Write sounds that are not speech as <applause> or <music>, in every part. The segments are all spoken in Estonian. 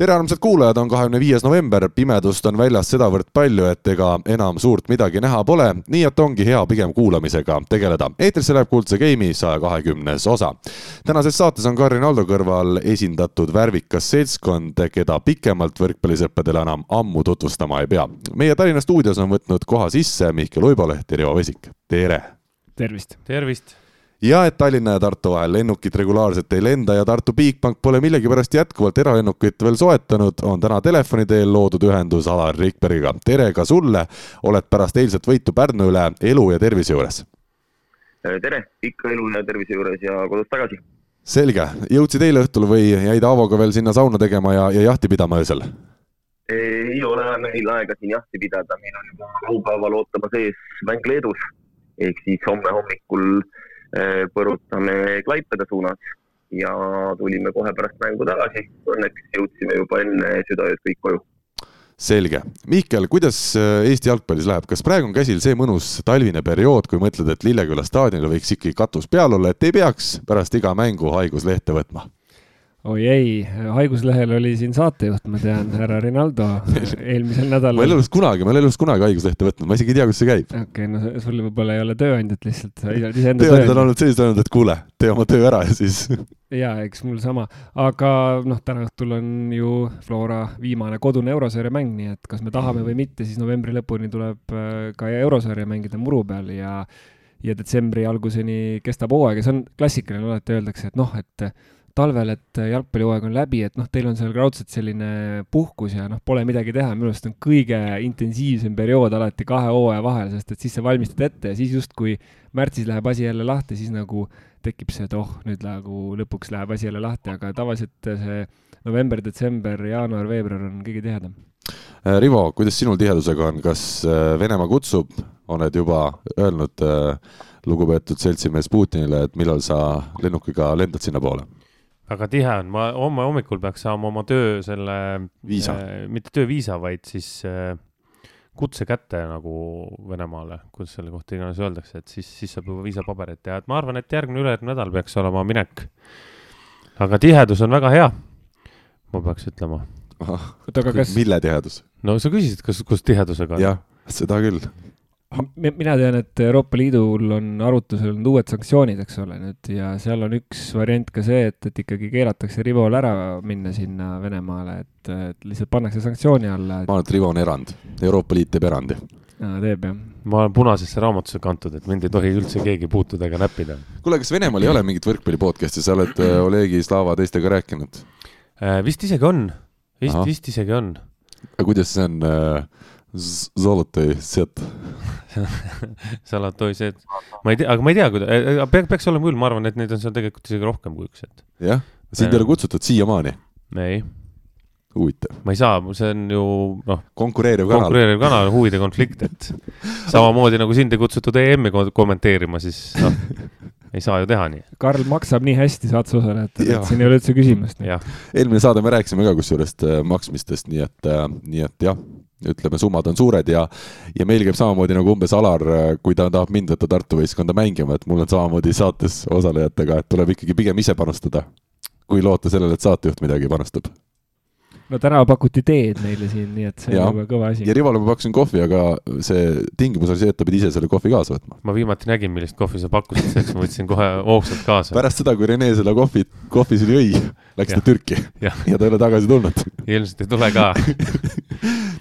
tere, armsad kuulajad, on kahekümne viies november, pimedust on väljas sedavõrd palju, et ega enam suurt midagi näha pole, nii et ongi hea pigem kuulamisega tegeleda. eetrisse läheb Kuldse Game'i saja kahekümnes osa. tänases saates on Karin Aldo kõrval esindatud värvikas seltskond, keda pikemalt võrkpallisõppedele enam ammu tutvustama ei pea. meie Tallinna stuudios on võtnud koha sisse Mihkel Uiboleht ja Rivo Vesik, tere! tervist! tervist! Ja et Tallinna ja Tartu vahel lennukid regulaarselt ei lenda ja Tartu Bigbank pole millegipärast jätkuvalt eralennukit veel soetanud, on täna telefoni teel loodud ühendus Alar Rikbergiga. tere ka sulle, oled pärast eilset võitu Pärnu üle elu ja tervise juures. tere, ikka elu ja tervise juures ja kodus tagasi. selge, jõudsid eile õhtul või jäid Aavoga veel sinna sauna tegema ja, ja jahti pidama öösel? ei ole meil aega siin jahti pidada, meil on juba laupäeval ootamas ees mäng Leedus ehk siis homme hommikul äh, põrutame Klaipeda suunas ja tulime kohe pärast mängu tagasi. Õnneks jõudsime juba enne südaööd kõik koju. selge. Mihkel, kuidas eh, Eesti jalgpallis läheb, kas praegu on käsil see mõnus talvine periood, kui mõtled, et Lilleküla staadionil võiks ikkagi katus peal olla, et ei peaks pärast iga mängu haiguslehte võtma? Oi ei, haiguslehel oli siin saatejuht, ma tean, härra Rinaldo eelmisel nädalal. ma ei ole elus kunagi, ma ei ole elus kunagi haiguslehte võtnud, ma isegi ei tea, kuidas see käib. okei okay,, no sul võib-olla ei ole tööandjat lihtsalt, sa oled iseenda tööandjad on olnud sellised öelnud, et kuule, tee oma töö ära ja siis. <laughs> ja eks mul sama, aga noh, täna õhtul on ju Flora viimane kodune eurosarja mäng, nii et kas me tahame või mitte, siis novembri lõpuni tuleb äh, ka eurosarja mängida muru peal ja ja detsembri alguseni kestab hooaeg ja see on klassikaline, alati öeldakse, et noh, et talvel, et jalgpallihooaeg on läbi, et noh, teil on seal raudselt selline puhkus ja noh, pole midagi teha, minu arust on kõige intensiivsem periood alati kahe hooaja vahel, sest et siis sa valmistad ette ja siis justkui märtsis läheb asi jälle lahti, siis nagu tekib see, et oh, nüüd nagu lõpuks läheb asi jälle lahti, aga tavaliselt see november, detsember, jaanuar, veebruar on kõige tihedam. Äh, Rivo, kuidas sinul tihedusega on, kas äh, Venemaa kutsub, oled juba öelnud äh, lugupeetud seltsimees Putinile, et millal sa lennukiga lendad sinnapoole? Väga tihe on, ma homme hommikul peaks saama oma töö selle, äh, mitte tööviisa, vaid siis äh, kutse kätte nagu Venemaale, kuidas selle kohta iganes öeldakse, et siis, siis saab juba viisapabereid teha, et ma arvan, et järgmine, ülejärgmine nädal peaks olema minek. aga tihedus on väga hea, ma peaks ütlema. oota, aga kas. mille tihedus? no sa küsisid, kas, kus tihedusega on? jah, seda küll mina tean, et Euroopa Liidul on arutusel olnud uued sanktsioonid, eks ole, nüüd ja seal on üks variant ka see, et, et ikkagi keelatakse Rivol ära minna sinna Venemaale, et, et lihtsalt pannakse sanktsiooni alla et.... ma arvan, et Rivo on erand, Euroopa Liit teeb erandi. teeb jah. ma olen punasesse raamatusse kantud, et mind ei tohi üldse keegi puutuda ega näppida. kuule, kas Venemaal ei ole mingit võrkpalli podcast'i, sa oled äh, Olegi, Slava teistega rääkinud äh,? vist isegi on, vist, vist isegi on. aga kuidas see on äh, Zolotõi set Zolotõi set, ma ei tea, aga ma ei tea, kuida-, äh, äh, peaks, peaks olema küll, ma arvan, et neid on seal tegelikult isegi rohkem kui üks set. jah, sind ei ole kutsutud siiamaani? ei. huvitav. ma ei saa, see on ju noh. konkureeriv kanal. konkureeriv kanal, huvide konflikt, et <laughs> samamoodi nagu sind ei kutsutud EM-i kommenteerima, siis noh <laughs> ei saa ju teha nii. Karl maksab nii hästi saates osalejatele, et siin ei ole üldse küsimust. eelmine saade me rääkisime ka kusjuures äh, maksmistest, nii et, nii et jah ütleme, summad on suured ja, ja meil käib samamoodi nagu umbes Alar, kui ta tahab mind võtta Tartu võistkonda mängima, et mul on samamoodi saates osalejatega, et tuleb ikkagi pigem ise panustada, kui loota sellele, et saatejuht midagi panustab no täna pakuti teed meile siin, nii et see ja. on juba kõva asi. ja Rivale ma pakkusin kohvi, aga see tingimus oli see, et ta pidi ise selle kohvi kaasa võtma. ma viimati nägin, millist kohvi sa pakkusid, selleks ma võtsin kohe hoogsalt kaasa. pärast seda, kui Rene seda kohvi, kohvi siin jõi, läks ja. ta Türki ja. ja ta ei ole tagasi tulnud. ilmselt ei tule ka <laughs>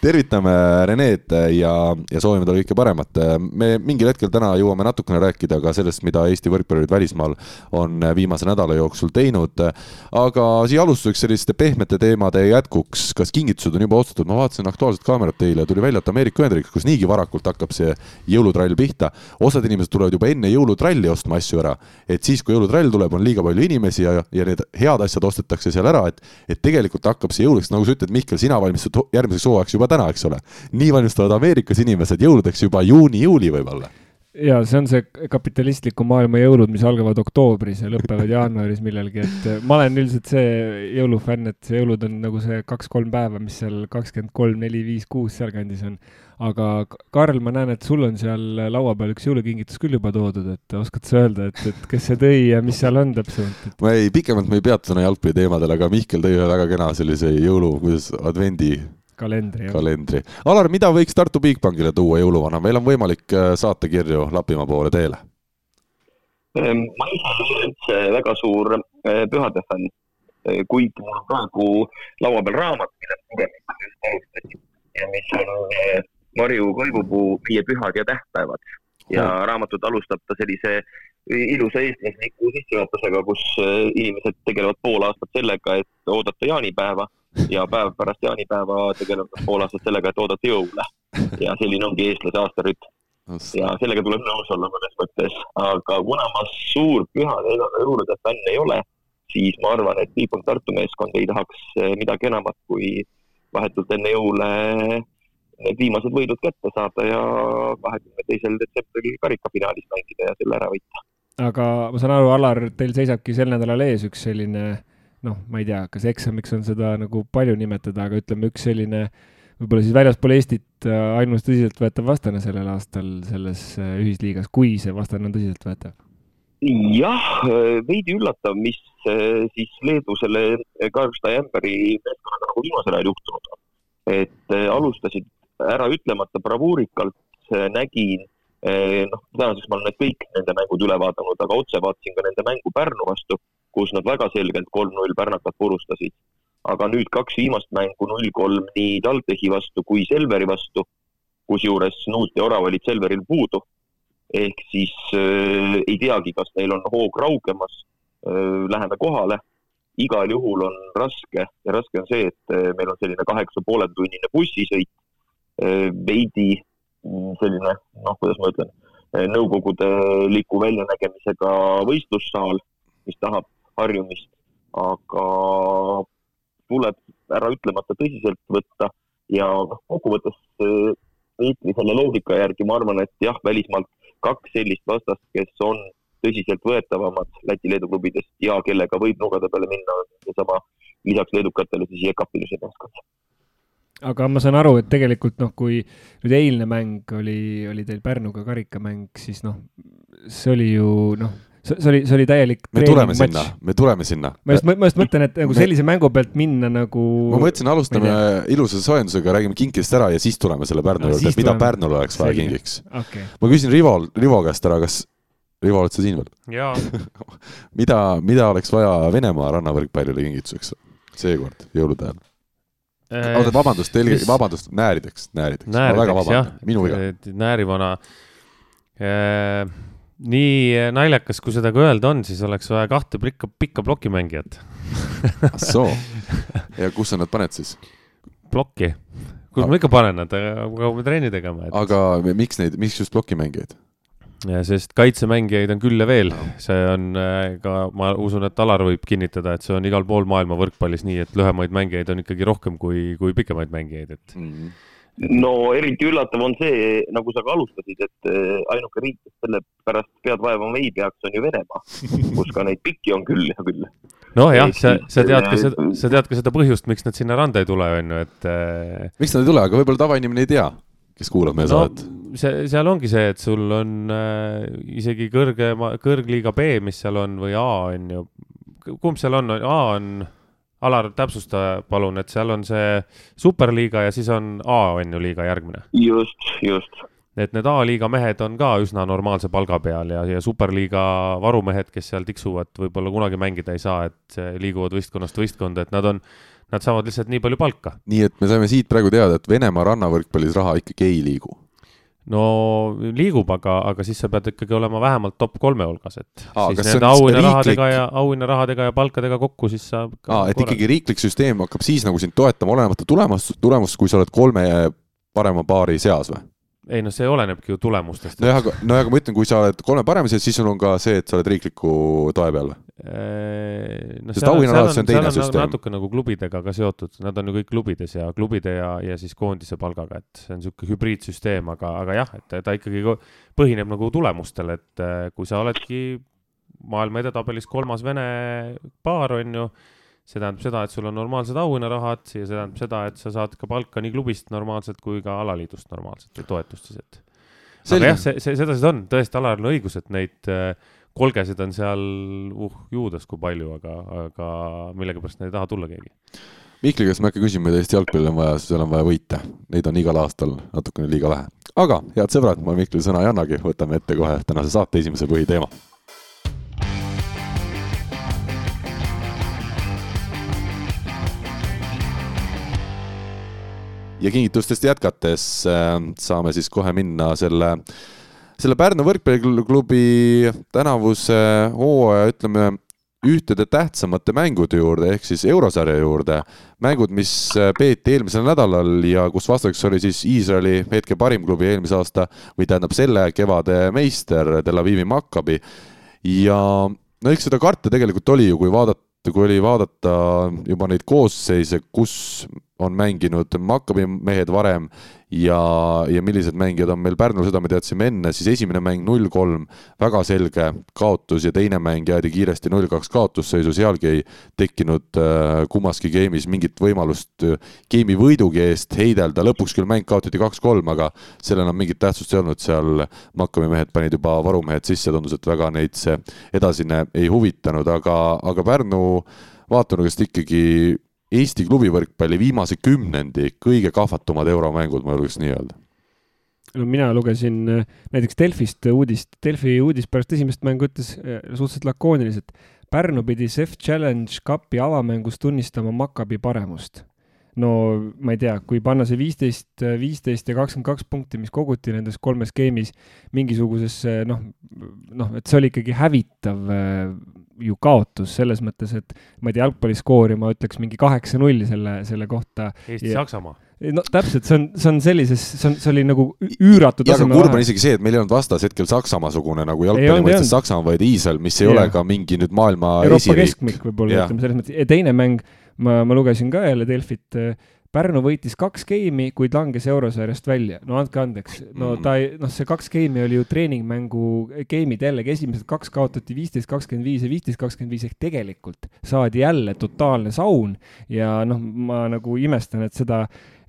tervitame Renet ja, ja soovime talle kõike paremat. me mingil hetkel täna jõuame natukene rääkida ka sellest, mida Eesti võrkpallurid välismaal on viimase nädala jooksul teinud. aga siia alustuseks selliste pehmete teemade jätkuks, kas kingitused on juba ostetud, ma vaatasin Aktuaalset Kaamerat eile, tuli välja, et Ameerika Ühendriikides, kus niigi varakult hakkab see jõulutrall pihta, osad inimesed tulevad juba enne jõulutralli ostma asju ära. et siis, kui jõulutrall tuleb, on liiga palju inimesi ja, ja need head asjad ostetakse seal ära, et, et tegelikult hakkab see jõuluks, nagu sa ütled, Mihkel, sina valmistud järgmiseks hooajaks juba täna, eks ole. nii valmistuvad Ameerikas inimesed jõuludeks juba juuni-juuli võib-olla ja see on see kapitalistliku maailma jõulud, mis algavad oktoobris ja lõpevad jaanuaris millalgi, et äh, ma olen üldiselt see jõulufänn, et see jõulud on nagu see kaks-kolm päeva, mis seal kakskümmend kolm, neli, viis, kuus sealkandis on. aga Karl, ma näen, et sul on seal laua peal üks jõulukingitus küll juba toodud, et oskad sa öelda, et, et kes see tõi ja mis seal on täpsemalt et...? ma ei, pikemalt ma ei peatu täna jalgpalliteemadel, aga Mihkel tõi ühe väga kena sellise jõulu, kuidas advendi kalendri, kalendri. Alar, mida võiks Tartu Bigbankile tuua jõuluvana, meil on võimalik äh, saata kirju Lapimaa poole teele? Ehm, ma ise olen üldse väga suur äh, pühade fänn, äh, kuigi mul on praegu laua peal raamat, mille lugemist just alustasin ja mis on Marju Koivupuu Viie pühad ja tähtpäevad ja oh. raamatut alustab ta sellise ilusa eestlasliku sissejuhatusega, kus inimesed tegelevad pool aastat sellega, et oodata jaanipäeva ja päev pärast jaanipäeva tegelevad nad pool aastat sellega, et oodata jõule. ja selline ongi eestlase aastarütm. ja sellega tuleb nõus olla mõnes mõttes, aga kuna ma suur pühade ega jõulude fänn ei ole, siis ma arvan, et Bigbank Tartu meeskond ei tahaks eh, midagi enamat, kui vahetult enne jõule need viimased võidud kätte saada ja kahekümne teisel detsembril karikafinaalis mängida ja selle ära võita. aga ma saan aru, Alar, teil seisabki sel nädalal ees üks selline noh, ma ei tea, kas eksamiks on seda nagu palju nimetada, aga ütleme, üks selline võib-olla siis väljaspool Eestit äh, ainus tõsiseltvõetav vastane sellel aastal selles äh, ühisliigas, kui see vastane on tõsiseltvõetav? jah, äh, veidi üllatav, mis siis Leedu selle Karlstad Jämberi meeskonnaga nagu viimasel ajal juhtunud on. et alustasid äraütlemata bravuurikalt, nägin noh, tänaseks ma olen kõik nende mängud üle vaadanud, aga otse vaatasin ka nende mängu Pärnu vastu kus nad väga selgelt kolm-null pärnakat purustasid. aga nüüd kaks viimast mängu, null-kolm nii TalTechi vastu kui Selveri vastu, kusjuures Nuut ja Orav olid Selveril puudu. ehk siis äh, ei teagi, kas neil on hoog raugemas äh,, läheme kohale. igal juhul on raske ja raske on see, et äh, meil on selline kaheksa poole tunnine bussisõit äh,, veidi mm, selline, noh, kuidas ma ütlen, äh, nõukogudeliku väljanägemisega võistlussaal, mis tahab harjumist, aga tuleb ära ütlemata tõsiselt võtta ja noh, kokkuvõttes Dmitri selle loogika järgi ma arvan, et jah, välismaalt kaks sellist vastast, kes on tõsiseltvõetavamad Läti-Leedu klubidest ja kellega võib nugade peale minna, on seesama lisaks leedukatele siis Jekapiluse meeskond aga ma saan aru, et tegelikult noh, kui nüüd eilne mäng oli, oli teil Pärnuga karikamäng, siis noh, see oli ju noh see oli, see oli täielik me tuleme match. sinna, me tuleme sinna. ma just, ma just mõtlen, et nagu sellise mängu pealt minna nagu. ma mõtlesin, alustame ilusa soojendusega, räägime kinkidest ära ja siis tuleme selle Pärnu juurde, et mida. Pärnul oleks vaja kingiks okay.. ma küsin Rivo, Rivo käest ära, kas, Rivo, oled sa siin veel? jaa <laughs> mida, mida oleks vaja Venemaa rannavõrkpallile kingituseks seekord, jõulude ajal? Äh, oota, vabandust, teil, vabandust, näärideks, näärideks. ma väga vabandan, minu viga. näärivana äh, nii naljakas, kui seda ka öelda on, siis oleks vaja kahte pikka, pikka plokimängijat ah soo, ja kus sa nad paned siis? plokki, kus ma ikka panen nad, hakkame trenni tegema et.... aga miks neid, miks just plokimängijaid? sest kaitsemängijaid on küll ja veel, see on äh, ka, ma usun, et Alar võib kinnitada, et see on igal pool maailma võrkpallis nii, et lühemaid mängijaid on ikkagi rohkem kui, kui pikemaid mängijaid, et mm. -hmm no eriti üllatav on see, nagu sa ka alustasid, et eh, ainuke riik, kes selle pärast pead vaevama ei peaks, on ju Venemaa, <laughs> kus ka neid pikki on küll ja küll. nojah, sa, sa tead ka seda, sa tead ka seda põhjust, miks nad sinna randa ei tule, on ju, et. Eh, miks nad ei tule, aga võib-olla tavainimene ei tea, kes kuulab meie no, saadet. see, seal ongi see, et sul on äh, isegi kõrgema, kõrgliiga B, mis seal on, või A on ju, kumb seal on, A on Alar, täpsusta palun, et seal on see superliiga ja siis on A on ju liiga järgmine. just, just. et need A-liiga mehed on ka üsna normaalse palga peal ja, ja superliiga varumehed, kes seal tiksuvad, võib-olla kunagi mängida ei saa, et liiguvad võistkonnast võistkonda, et nad on, nad saavad lihtsalt nii palju palka. nii et me saime siit praegu teada, et Venemaa rannavõrkpallis raha ikkagi ei liigu no liigub, aga, aga siis sa pead ikkagi olema vähemalt top kolme hulgas, et Aa, siis nende auhinnarahadega riiklik... ja auhinnarahadega ja palkadega kokku siis saab. aa, et ikkagi riiklik süsteem hakkab siis nagu sind toetama, olenemata tulemust, tulemust, kui sa oled kolme parema paari seas või? ei no see olenebki ju tulemustest. nojah, aga, nojah, aga ma ütlen, kui sa oled kolme parema seas, siis sul on ka see, et sa oled riikliku toe peal või? No sest auhinnarahad, see on teine süsteem. natuke nagu klubidega ka seotud, nad on ju kõik klubides ja klubide ja, ja siis koondise palgaga, et see on niisugune hübriidsüsteem, aga, aga jah, et ta ikkagi põhineb nagu tulemustel, et äh, kui sa oledki maailma edetabelis kolmas vene paar, on ju, see tähendab seda, et sul on normaalsed auhinnarahad ja see tähendab seda, et sa saad ka palka nii klubist normaalselt kui ka alaliidust normaalselt või toetust siis, et. aga jah, see, see, sedasi ta on, tõesti, Alaril on õigus, et neid äh, kolgesid on seal uh juudas kui palju, aga, aga millegipärast ei taha tulla keegi. Mihkli käest ma ei hakka küsima, mida Eesti jalgpallil on vaja, seal on vaja võita. Neid on igal aastal natukene liiga vähe. aga head sõbrad, ma Mihklile sõna ei annagi, võtame ette kohe tänase saate esimese põhiteema ja kingitustest jätkates äh, saame siis kohe minna selle selle Pärnu võrkpalliklubi tänavuse hooaja, ütleme, ühtede tähtsamate mängude juurde ehk siis eurosarja juurde. mängud, mis peeti eelmisel nädalal ja kus vastuseks oli siis Iisraeli hetke parim klubi eelmise aasta või tähendab selle kevade meister Tel Avivi Maccabi. ja no eks seda karta tegelikult oli ju, kui vaadata kui oli vaadata juba neid koosseise, kus on mänginud Maccabi mehed varem ja, ja millised mängijad on meil Pärnul, seda me teadsime enne, siis esimene mäng null kolm, väga selge kaotus ja teine mäng jäädi kiiresti null kaks kaotusseisu, sealgi ei tekkinud äh, kummaski game'is mingit võimalust äh, game'i võidugi eest heidelda, lõpuks küll mäng kaotati kaks-kolm, aga sellel enam mingit tähtsust ei olnud, seal Maccabi mehed panid juba varumehed sisse, tundus, et väga neid see edasine ei huvitanud, aga, aga Pärnu vaatenurgast ikkagi Eesti klubivõrkpalli viimase kümnendi kõige kahvatumad euromängud, ma julgeks nii öelda no mina lugesin äh, näiteks Delfist uudist, Delfi uudis pärast esimest mängu ütles äh, suhteliselt lakooniliselt. Pärnu pidi CEF Challenge Cupi avamängus tunnistama Maccabi paremust. no ma ei tea, kui panna see viisteist, viisteist ja kakskümmend kaks punkti, mis koguti nendes kolmes game'is mingisugusesse noh, noh, et see oli ikkagi hävitav äh, ju kaotus selles mõttes, et ma ei tea, jalgpalliskoori ma ütleks mingi kaheksa-null selle, selle kohta. Eesti-Saksamaa no täpselt, see on, see on sellises, see on, see oli nagu üüratu taseme. kurb on isegi see, et meil ei olnud vastas hetkel Saksamaa-sugune nagu jalgpalli mõistes Saksamaa, vaid Iisrael, mis ei ja. ole ka mingi nüüd maailma Euroopa esiriik. keskmik võib-olla, ütleme selles mõttes, ja teine mäng, ma, ma lugesin ka jälle Delfit äh, Pärnu võitis kaks geimi, kuid langes eurosarjast välja. no andke andeks, no mm. ta ei, noh, see kaks geimi oli ju treeningmängu geimid jällegi, esimesed kaks kaotati viisteist, kakskümmend viis ja viisteist, kakskümmend viis ehk tegelikult saadi jälle totaalne saun ja noh, ma nagu imestan, et seda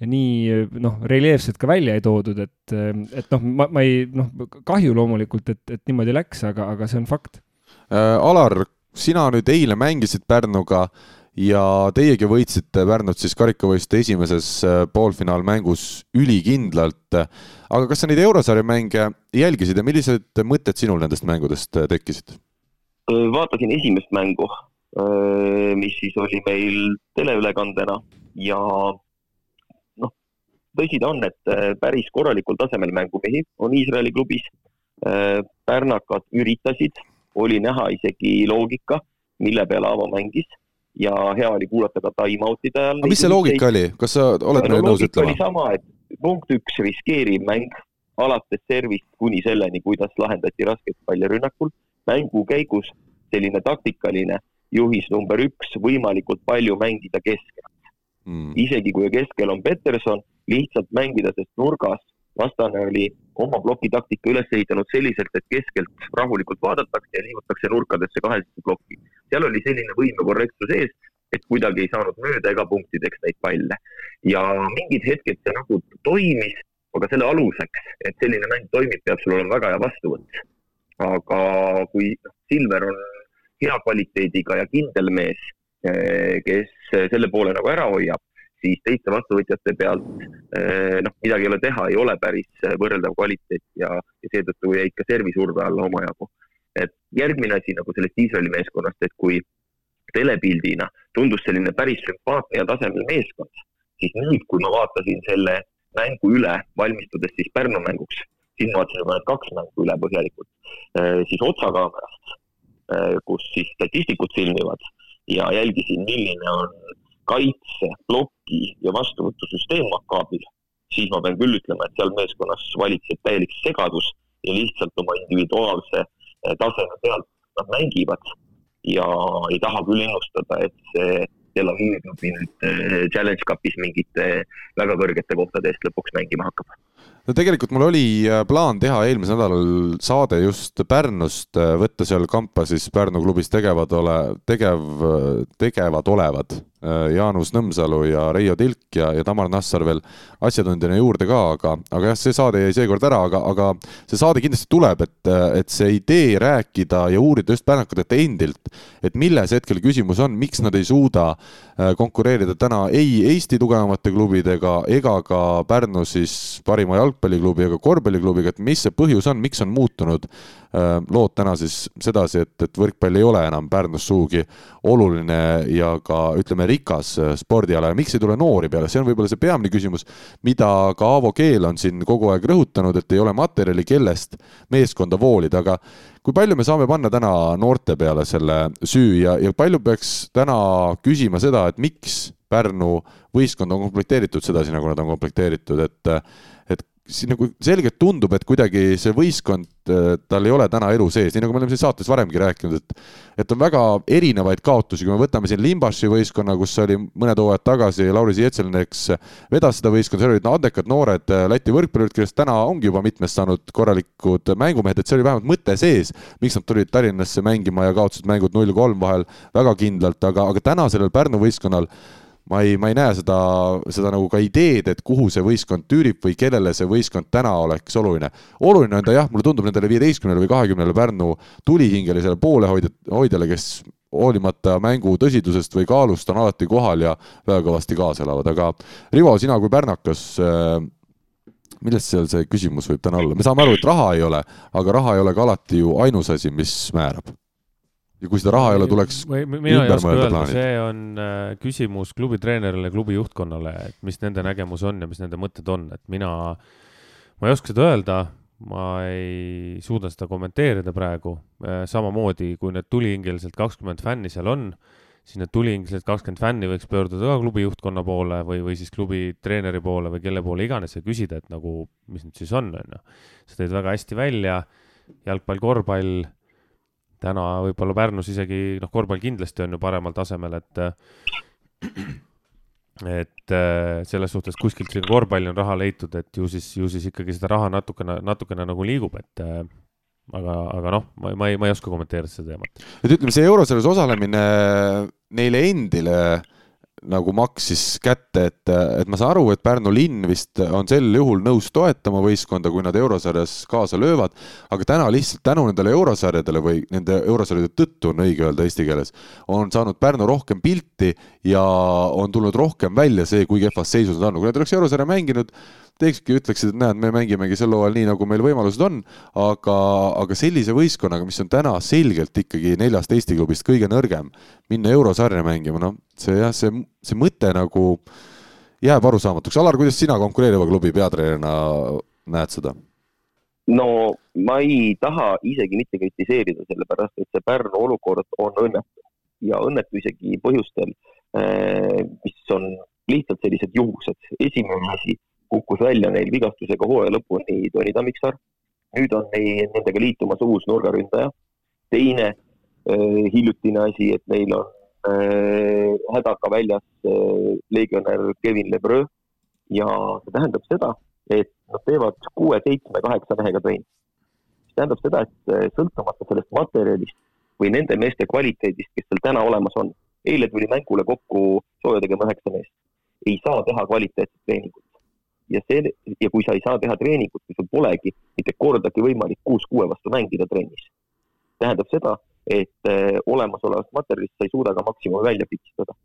nii noh, reljeefselt ka välja ei toodud, et, et noh, ma, ma ei noh, kahju loomulikult, et, et niimoodi läks, aga, aga see on fakt äh,. Alar, sina nüüd eile mängisid Pärnuga äh, ja teiegi võitsite Pärnut siis karikavõistluste esimeses äh, poolfinaalmängus ülikindlalt. aga kas sa neid eurosarja mänge jälgisid ja millised mõtted sinul nendest mängudest äh, tekkisid? vaatasin esimest mängu, mis siis oli meil teleülekandena ja noh, tõsi ta on, et päris korralikul tasemel mängumehi on Iisraeli klubis. pärnakad üritasid, oli näha isegi loogika, mille peale Aavo mängis ja hea oli kuulata ka time-out'ide ajal. mis see loogika oli, kas sa oled no, nõus ütlema? sama, et punkt üks, riskeeriv mäng, alates servist kuni selleni, kuidas lahendati rasket palli rünnakul. mängu käigus selline taktikaline juhis number üks, võimalikult palju mängida keskel mm.. isegi kui keskel on Peterson, lihtsalt mängida, sest nurgas vastane oli oma plokitaktika üles ehitanud selliselt, et keskelt rahulikult vaadatakse ja liigutakse nurkadesse kahesesse plokki. seal oli selline võimekorrektsus ees, et kuidagi ei saanud mööda ega punktideks neid palle. ja mingid hetked see nagu toimis, aga selle aluseks, et selline mäng toimib, peab sul olema väga hea vastuvõtt. aga kui Silver on hea kvaliteediga ja kindel mees, eh, kes selle poole nagu ära hoiab, siis teiste vastuvõtjate pealt eh, noh, midagi ei ole teha, ei ole päris eh, võrreldav kvaliteet ja, ja seetõttu jäid ka servisurve alla omajagu. et järgmine asi nagu sellest Iisraeli meeskonnast, et kui telepildina tundus selline päris sümpaatne ja tasemel meeskond, siis nüüd, kui ma vaatasin selle mängu üle, valmistudes siis Pärnu mänguks, siis ma vaatasin juba need kaks mängu üle põhjalikult, eh, siis otsakaamerast, kus siis statistikud filmivad ja jälgisin, milline on kaitse, ploki ja vastuvõtusüsteem Makaabil, siis ma pean küll ütlema, et seal meeskonnas valitseb täielik segadus ja lihtsalt oma individuaalse eh, taseme pealt nad mängivad. Ja ei taha küll ennustada, et see Tel Avivi klubi nüüd äh, Challenge Cupis mingite väga kõrgete kohtade eest lõpuks mängima hakkab no tegelikult mul oli äh, plaan teha eelmisel nädalal saade just Pärnust, äh, võtta seal kampa siis Pärnu klubis tegevad ole, tegev, tegevad olevad Äh, Jaanus Nõmsalu ja Reio Tilk ja, ja Tamar Nassar veel asjatundjana juurde ka, aga, aga jah, see saade jäi seekord ära, aga, aga see saade kindlasti tuleb, et, et see idee rääkida ja uurida just pärnakutelt endilt, et milles hetkel küsimus on, miks nad ei suuda konkureerida täna ei Eesti tugevamate klubidega ega ka Pärnu siis parima jalgpalliklubi ega korvpalliklubiga, et mis see põhjus on, miks on muutunud Äh, lood täna siis sedasi, et, et võrkpall ei ole enam Pärnus sugugi oluline ja ka ütleme, rikas äh, spordiala. Ja miks ei tule noori peale, see on võib-olla see peamine küsimus, mida ka Aavo Keel on siin kogu aeg rõhutanud, et ei ole materjali, kellest meeskonda voolida, aga kui palju me saame panna täna noorte peale selle süü ja, ja palju peaks täna küsima seda, et miks Pärnu võistkond on komplekteeritud sedasi, nagu nad on komplekteeritud, et siin nagu selgelt tundub, et kuidagi see võistkond, äh, tal ei ole täna elu sees, nii nagu me oleme siin saates varemgi rääkinud, et et on väga erinevaid kaotusi, kui me võtame siin Limbaši võistkonna, kus oli mõned hooajad tagasi Lauri Zietselin, eks vedas seda võistkonda, seal olid no, andekad noored äh, Läti võrkpallurid, kellest täna ongi juba mitmest saanud korralikud mängumehed, et see oli vähemalt mõte sees, miks nad tulid Tallinnasse mängima ja kaotasid mängud null-kolm vahel väga kindlalt, aga, aga täna sellel Pärnu võistkonnal ma ei, ma ei näe seda, seda nagu ka ideed, et kuhu see võistkond tüürib või kellele see võistkond täna oleks oluline. oluline on ta jah, mulle tundub nendele viieteistkümnele või kahekümnele Pärnu tulihingelisele poolehoidjale, kes hoolimata mängu tõsidusest või kaalust on alati kohal ja väga kõvasti kaasa elavad, aga Rivo, sina kui pärnakas äh, millest seal see küsimus võib täna olla, me saame aru, et raha ei ole, aga raha ei ole ka alati ju ainus asi, mis määrab ja kui seda raha ei ole, tuleks ei oska öelda, see on äh, küsimus klubi treenerile, klubi juhtkonnale, et mis nende nägemus on ja mis nende mõtted on, et mina, ma ei oska seda öelda, ma ei suuda seda kommenteerida praegu. Äh, samamoodi, kui need tulihingeliselt kakskümmend fänni seal on, siis need tulihingeliselt kakskümmend fänni võiks pöörduda ka klubi juhtkonna poole või, või siis klubi treeneri poole või kelle poole iganes ja küsida, et nagu, mis nüüd siis on, on ju. sa tõid väga hästi välja, jalgpall, korvpall täna võib-olla Pärnus isegi, noh, korvpall kindlasti on ju paremal tasemel, et et äh, selles suhtes kuskilt siin korvpalli on raha leitud, et ju siis, ju siis ikkagi seda raha natukene, natukene nagu liigub, et äh, aga, aga noh, ma, ma ei, ma ei oska kommenteerida seda teemat. et ütleme, see eurosarjas osalemine neile endile äh, nagu maksis kätte, et, et ma saan aru, et Pärnu linn vist on sel juhul nõus toetama võistkonda, kui nad eurosarjas kaasa löövad, aga täna lihtsalt tänu nendele eurosarjadele või nende eurosarjade tõttu on õige öelda eesti keeles, on saanud Pärnu rohkem pilti ja on tulnud rohkem välja see, kui kehvas seisus nad on, kui nad oleks eurosarja mänginud, teekski, ütleksid, et näed, me mängimegi sel hooajal nii, nagu meil võimalused on, aga, aga sellise võistkonnaga, mis on täna selgelt ikkagi neljast Eesti klubist kõige nõrgem, minna eurosarja mängima, noh, see jah, see, see mõte nagu jääb arusaamatuks. Alar, kuidas sina konkureeriva klubi peatreenerina näed seda? no ma ei taha isegi mitte kritiseerida, sellepärast et see Pärnu olukord on õnnetu ja õnnetu isegi põhjustel, eh, mis on lihtsalt sellised juhused. esimene asi kukkus välja neil vigastusega hooaja lõpuni Toni Tammiksaar. nüüd on neil, nendega liitumas uus nurgaründaja. teine äh, hiljutine asi, et neil on äh, hädaga väljas äh, legionär Kevin Lebreu ja see tähendab seda, et nad teevad kuue, seitsme, kaheksa mehega trenni. see tähendab seda, et äh, sõltumata sellest materjalist või nende meeste kvaliteedist, kes seal täna olemas on, eile tuli mängule kokku sooja tegema üheksa meest, ei saa teha kvaliteetset treeningut ja see, ja kui sa ei saa teha treeningut, kui sul polegi mitte kordagi võimalik kuus kuue vastu mängida trennis, tähendab seda, et äh, olemasolevast materjalist sa ei suuda ka maksimumi välja pitsitada.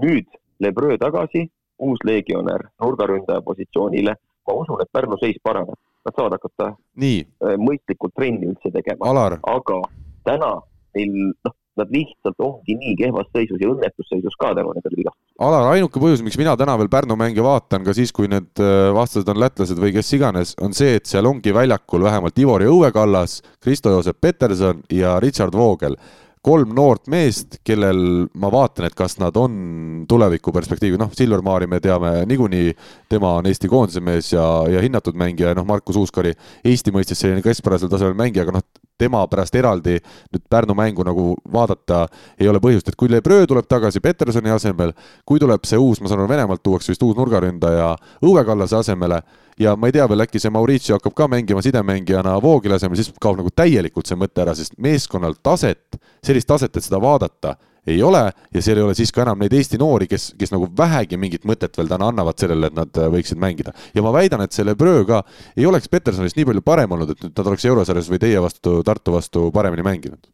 nüüd Lebreu tagasi, uus legionär nurgaründaja positsioonile, ma usun, et Pärnu seis paraneb, nad saavad hakata Nii. Äh, mõistlikult trenni üldse tegema, aga täna neil, noh, nad lihtsalt ongi nii kehvas seisus ja õnnetus seisus ka tänu nendele vigastustele. Alar, ainuke põhjus, miks mina täna veel Pärnu mänge vaatan, ka siis, kui need äh, vastased on lätlased või kes iganes, on see, et seal ongi väljakul vähemalt Ivori Õue Kallas, Kristo-Joosep Peterson ja Richard Voogel kolm noort meest, kellel ma vaatan, et kas nad on tulevikuperspektiivi, noh, Silver Maari me teame niikuinii, tema on Eesti koondise mees ja, ja hinnatud mängija ja noh, Markus Uuskari Eesti mõistes selline keskpärasel tasemel mängija, aga noh, tema pärast eraldi nüüd Pärnu mängu nagu vaadata ei ole põhjust, et kui Lebreu tuleb tagasi Petersoni asemel, kui tuleb see uus, ma saan aru, Venemaalt tuuakse vist uus nurgaründaja Õue Kallase asemele ja ma ei tea veel, äkki see Mauricio hakkab ka mängima sidemängijana Voogile asemel, siis kaob nagu täielikult see mõte ära, sest meeskonnal taset, sellist taset, et seda vaadata ei ole ja seal ei ole siis ka enam neid Eesti noori, kes, kes nagu vähegi mingit mõtet veel täna annavad sellele, et nad äh, võiksid mängida. ja ma väidan, et selle Bröö ka ei oleks Petersonist nii palju parem olnud, et nüüd nad oleks eurosarjas või teie vastu, Tartu vastu paremini mänginud.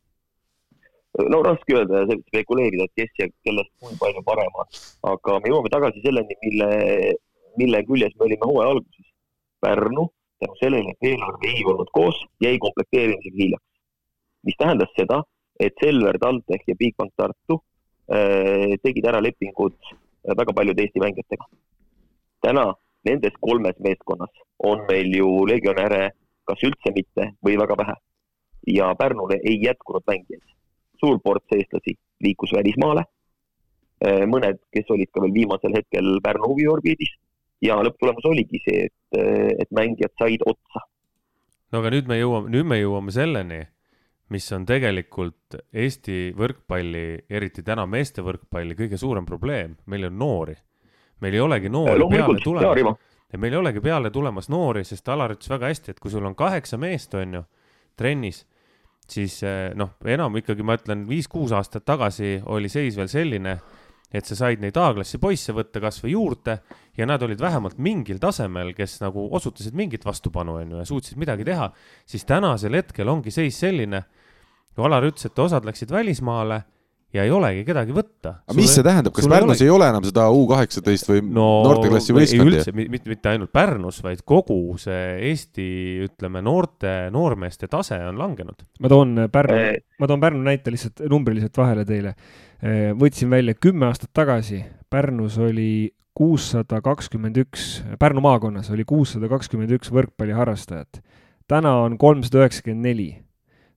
no raske öelda ja spekuleerida, et kes ja kellest kui palju parem on, aga me jõuame tagasi selleni, mille, mille küljes me olime hooaja alguses. Pärnu tänu sellele, et eelarve ei olnud koos, jäi komplekteerimisega hiljaks. mis tähendas seda, et Selver, TalTech ja Bigbank Tartu äh, tegid ära lepingud äh, väga paljude Eesti mängijatega. täna nendes kolmes meeskonnas on meil ju legionäre kas üldse mitte või väga vähe. ja Pärnule ei jätkunud mängijaid. suur ports eestlasi liikus välismaale. Äh, mõned, kes olid ka veel viimasel hetkel Pärnu huviorbiidis ja lõpptulemus oligi see, et, et mängijad said otsa. no aga nüüd me jõuame, nüüd me jõuame selleni mis on tegelikult Eesti võrkpalli, eriti täna meeste võrkpalli kõige suurem probleem, meil on noori. meil ei olegi noori peale tulemas. ja meil ei olegi peale tulemas noori, sest Alar ütles väga hästi, et kui sul on kaheksa meest, on ju, trennis, siis eh, noh, enam ikkagi ma ütlen, viis-kuus aastat tagasi oli seis veel selline, et sa said neid A-klassi poisse võtta kasvõi juurde ja nad olid vähemalt mingil tasemel, kes nagu osutasid mingit vastupanu, on ju, ja suutsid midagi teha, siis tänasel hetkel ongi seis selline no Alar ütles, et osad läksid välismaale ja ei olegi kedagi võtta. aga mis see tähendab, kas Pärnus ei, ei ole enam seda U kaheksateist või no, noorteklassi võistkondi? üldse, mitte, mitte ainult Pärnus, vaid kogu see Eesti, ütleme, noorte, noormeeste tase on langenud. ma toon Pärnu, ma toon Pärnu näite lihtsalt numbriliselt vahele teile. võtsin välja kümme aastat tagasi, Pärnus oli kuussada kakskümmend üks, Pärnu maakonnas oli kuussada kakskümmend üks võrkpalliharrastajat. täna on kolmsada üheksakümmend neli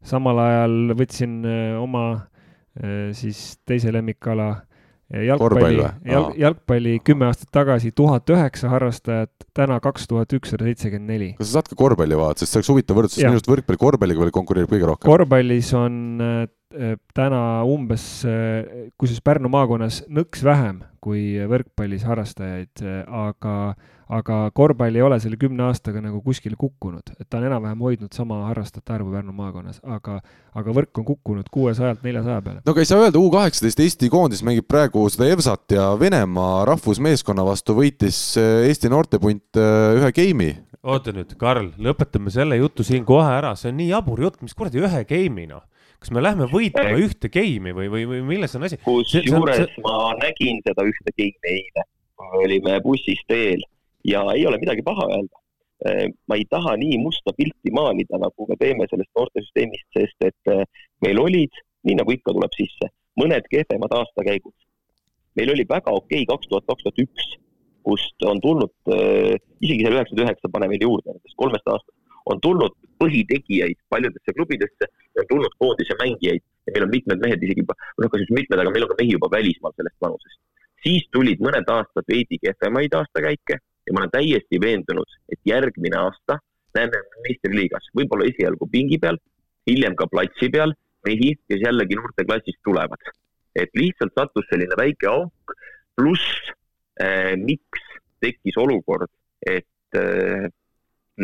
samal ajal võtsin äh, oma äh, siis teise lemmikala äh, jalgpalli, jalg, jalgpalli kümme aastat tagasi tuhat üheksa harrastajat, täna kaks tuhat ükssada seitsekümmend neli. kas sa saad ka korvpalli vaadata, sest see oleks huvitav võrdlus, sest minu arust võrkpalli korvpalliga veel konkureerib kõige rohkem. korvpallis on täna umbes, kusjuures Pärnu maakonnas nõks vähem kui võrkpallis harrastajaid, aga aga korvpall ei ole selle kümne aastaga nagu kuskile kukkunud, et ta on enam-vähem hoidnud sama harrastajate arvu Pärnu maakonnas, aga, aga võrk on kukkunud kuuesajalt neljasaja peale. no aga ei saa öelda, U kaheksateist Eesti koondis mängib praegu seda EVSat ja Venemaa rahvusmeeskonna vastu võitis Eesti noortepunt ühe game'i. oota nüüd, Karl, lõpetame selle jutu siin kohe ära, see on nii jabur jutt, mis kuradi ühe game'i noh kas me lähme võitlema ühte game'i või, või, või milles on asi? kusjuures see... ma nägin seda ühte game'i eile, olime bussis teel ja ei ole midagi paha öelda. Äh, ma ei taha nii musta pilti maalida, nagu me teeme sellest noortesüsteemist, sest et äh, meil olid, nii nagu ikka tuleb sisse, mõned kehvemad aastakäigud. meil oli väga okei kaks tuhat, kaks tuhat üks, kust on tulnud, äh, isegi selle üheksakümmend üheksa pane veel juurde, nendest kolmest aastast, on tulnud põhitegijaid paljudesse klubidesse ja on tulnud koondise mängijaid ja meil on mitmed mehed isegi, noh, kas just mitmed, aga meil on ka mehi juba välismaal sellest vanusest. siis tulid mõned aastad veidi kehvemaid aastakäike ja ma olen täiesti veendunud, et järgmine aasta näeme meistriliigas võib-olla esialgu pingi peal, hiljem ka platsi peal mehi, kes jällegi noorteklassist tulevad. et lihtsalt sattus selline väike auk, pluss äh, miks tekkis olukord, et äh,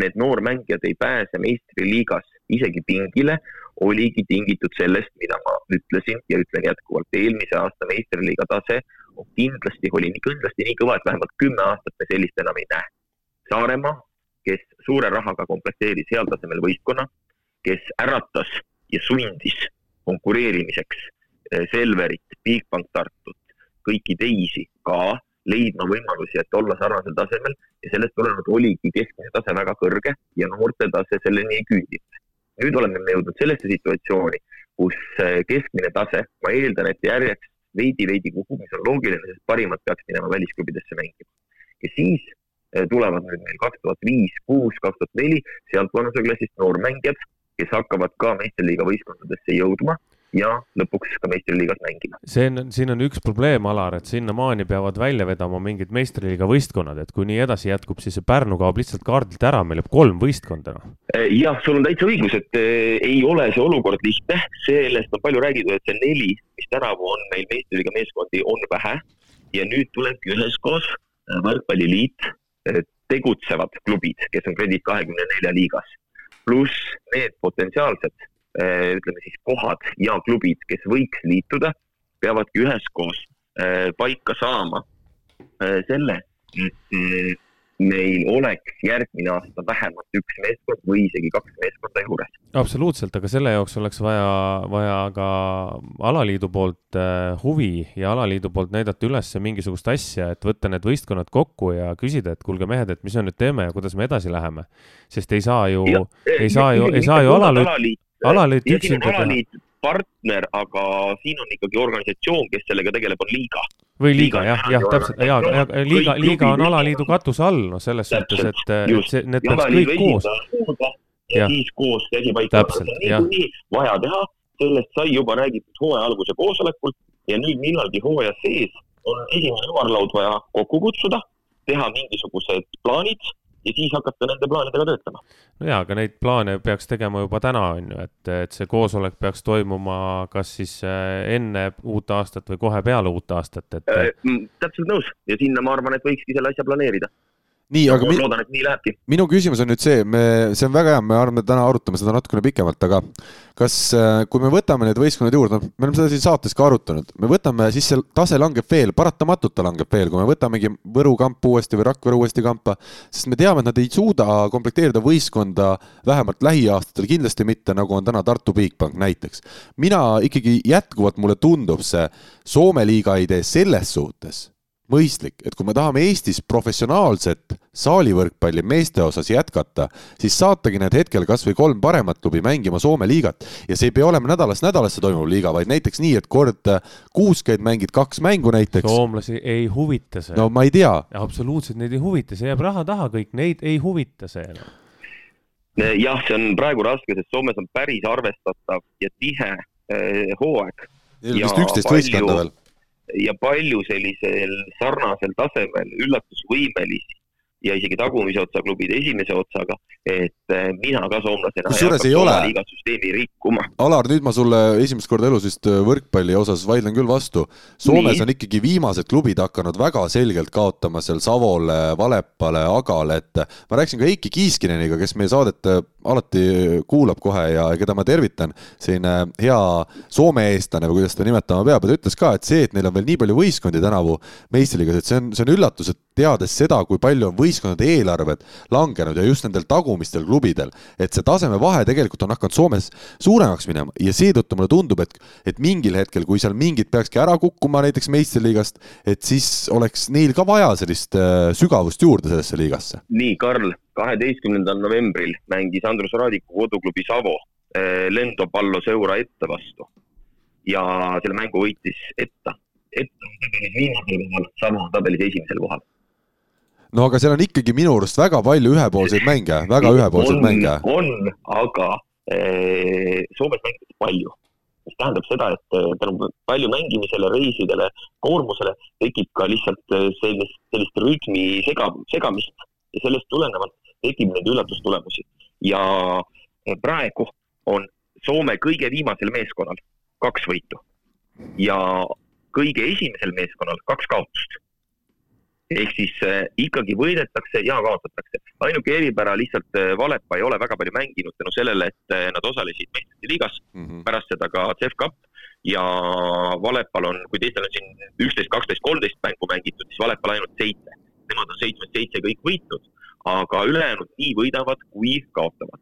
need noormängijad ei pääse meistriliigas isegi pingile, oligi tingitud sellest, mida ma ütlesin ja ütlen jätkuvalt, eelmise aasta meistriliiga tase kindlasti oli nii, kindlasti nii kõva, et vähemalt kümme aastat me sellist enam ei näe. Saaremaa, kes suure rahaga komplekteeris heal tasemel võistkonna, kes äratas ja sundis konkureerimiseks eh, Selverit, Bigbank Tartut, kõiki teisi ka leidma võimalusi, et olla sarnasel tasemel ja sellest tulenevalt oligi keskmine tase väga kõrge ja noorte tase selleni ei küüdinud. nüüd oleme me jõudnud sellesse situatsiooni, kus eh, keskmine tase, ma eeldan, et järjest veidi-veidi kukub, mis on loogiline, sest parimad peaks minema välisklubidesse mängima. ja siis eh, tulevad nüüd meil kaks tuhat viis, kuus, kaks tuhat neli, sealt vanuseklassist noormängijad, kes hakkavad ka meistriliiga võistkondadesse jõudma ja lõpuks ka meistriliigas mängima. see on, siin on üks probleem, Alar, et sinnamaani peavad välja vedama mingid meistriliiga võistkonnad, et kui nii edasi jätkub, siis see Pärnu kaob lihtsalt kaardilt ära, meil jääb kolm võistkonda noh. jah, sul on täitsa õigus, et eh, ei ole see olukord lihtne, sellest on palju räägitud, et see neli, mis tänavu on meil meistriliiga meeskondi, on vähe ja nüüd tulebki üheskoos eh, võrkpalliliit, tegutsevad klubid, kes on Kredit kahekümne nelja liigas, pluss need potentsiaalsed Äh, ütleme siis kohad ja klubid, kes võiks liituda, peavadki üheskoos äh, paika saama äh, selle, et meil oleks järgmine aasta vähemalt üks meeskond või isegi kaks meeskonda juures. absoluutselt, aga selle jaoks oleks vaja, vaja ka alaliidu poolt huvi ja alaliidu poolt näidata üles mingisugust asja, et võtta need võistkonnad kokku ja küsida, et kuulge mehed, et mis me nüüd teeme ja kuidas me edasi läheme. sest ei saa ju, ei saa ju, ei saa ju alaliit alaliit üksinda teha? partner, aga siin on ikkagi organisatsioon, kes sellega tegeleb, on liiga. või liiga, jah, jah, täpselt, ja, ja liiga, liiga on alaliidu katuse all, noh, selles suhtes, et, et see, need peaks kõik koos. ja siis koos käsi paika. niikuinii vaja teha, sellest sai juba räägitud hooaja alguse koosolekul ja nüüd millalgi hooaja sees on esimene ümarlaud vaja kokku kutsuda, teha mingisugused plaanid ja siis hakata nende plaanidega töötama. no jaa, aga neid plaane peaks tegema juba täna, on ju, et, et see koosolek peaks toimuma kas siis äh, enne uut aastat või kohe peale uut aastat, et äh,. täpselt nõus ja sinna ma arvan, et võikski selle asja planeerida nii, aga ma loodan, et nii lähebki. minu küsimus on nüüd see, me, see on väga hea, me arvame, täna arutame seda natukene pikemalt, aga kas, äh, kui me võtame need võistkonnad juurde, noh, me oleme seda siin saates ka arutanud, me võtame, siis see tase langeb veel, paratamatult ta langeb veel, kui me võtamegi Võru kampa uuesti või Rakvere uuesti kampa, sest me teame, et nad ei suuda komplekteerida võistkonda vähemalt lähiaastatel, kindlasti mitte, nagu on täna Tartu Bigbank näiteks. mina ikkagi jätkuvalt, mulle tundub see Soome liiga idee selles suhtes mõistlik, et kui me tahame Eestis professionaalset saalivõrkpalli meeste osas jätkata, siis saatagi need hetkel kas või kolm paremat klubi mängima Soome liigat ja see ei pea olema nädalast nädalasse toimuv liiga, vaid näiteks nii, et kord kuus käid, mängid kaks mängu näiteks. soomlasi ei huvita see. no ma ei tea. absoluutselt neid ei huvita, see jääb raha taha kõik, neid ei huvita see no.. jah, see on praegu raske, sest Soomes on päris arvestatav ja tihe eh, hooaeg. Vist üksteist võistkonda veel ja palju sellisel sarnasel tasemel üllatusvõimelisi ja isegi tagumise otsa klubid esimese otsaga, et eh, mina ka soomlasena kusjuures ei ole süsteemi rikkuma. Alar, nüüd ma sulle esimest korda elus vist eh, võrkpalli osas vaidlen küll vastu. Soomes Nii. on ikkagi viimased klubid hakanud väga selgelt kaotama seal Savole, Valepale, Agale, et ma rääkisin ka Heiki Kiiskineniga, kes meie saadet eh, alati kuulab kohe ja keda ma tervitan, selline hea Soome eestlane või kuidas ta nimetama peab, ja ta ütles ka, et see, et neil on veel nii palju võistkondi tänavu meistriliigas, et see on, see on üllatus, et teades seda, kui palju on võistkondade eelarved langenud ja just nendel tagumistel klubidel, et see tasemevahe tegelikult on hakanud Soomes suuremaks minema ja seetõttu mulle tundub, et, et mingil hetkel, kui seal mingid peakski ära kukkuma näiteks meistriliigast, et siis oleks neil ka vaja sellist äh, sügavust juurde sellesse liigasse. nii, Karl, kaheteistkümnendal novembril mängis Andrus Raadiku koduklubi Savo äh, Lendo Pallo Seura ette vastu ja selle mängu võitis Etta. Etta on tabelis viimasel kohal, Savo on tabelis esimesel kohal no aga seal on ikkagi minu arust väga palju ühepoolseid mänge, väga ühepoolseid on, mänge. on, aga ee, Soomes mängitakse palju, mis tähendab seda, et eh, tänu palju mängimisele, reisidele, koormusele tekib ka lihtsalt eh, sellist, sellist rütmi sega, segamist ja sellest tulenevalt tekib neid üllatustulemusi ja praegu on Soome kõige viimasel meeskonnal kaks võitu ja kõige esimesel meeskonnal kaks kaotust ehk siis äh, ikkagi võidetakse ja kaotatakse. ainuke eripära lihtsalt äh, Valepa ei ole väga palju mänginud tänu sellele, et äh, nad osalesid meistrite liigas mm, -hmm. pärast seda ka CEF Cup ja Valepal on, kui teistel on siin üksteist, kaksteist, kolmteist mängu mängitud, siis Valepal ainult seitse. Nemad on seitsmest seitse kõik võitnud, aga ülejäänud nii võidavad kui kaotavad.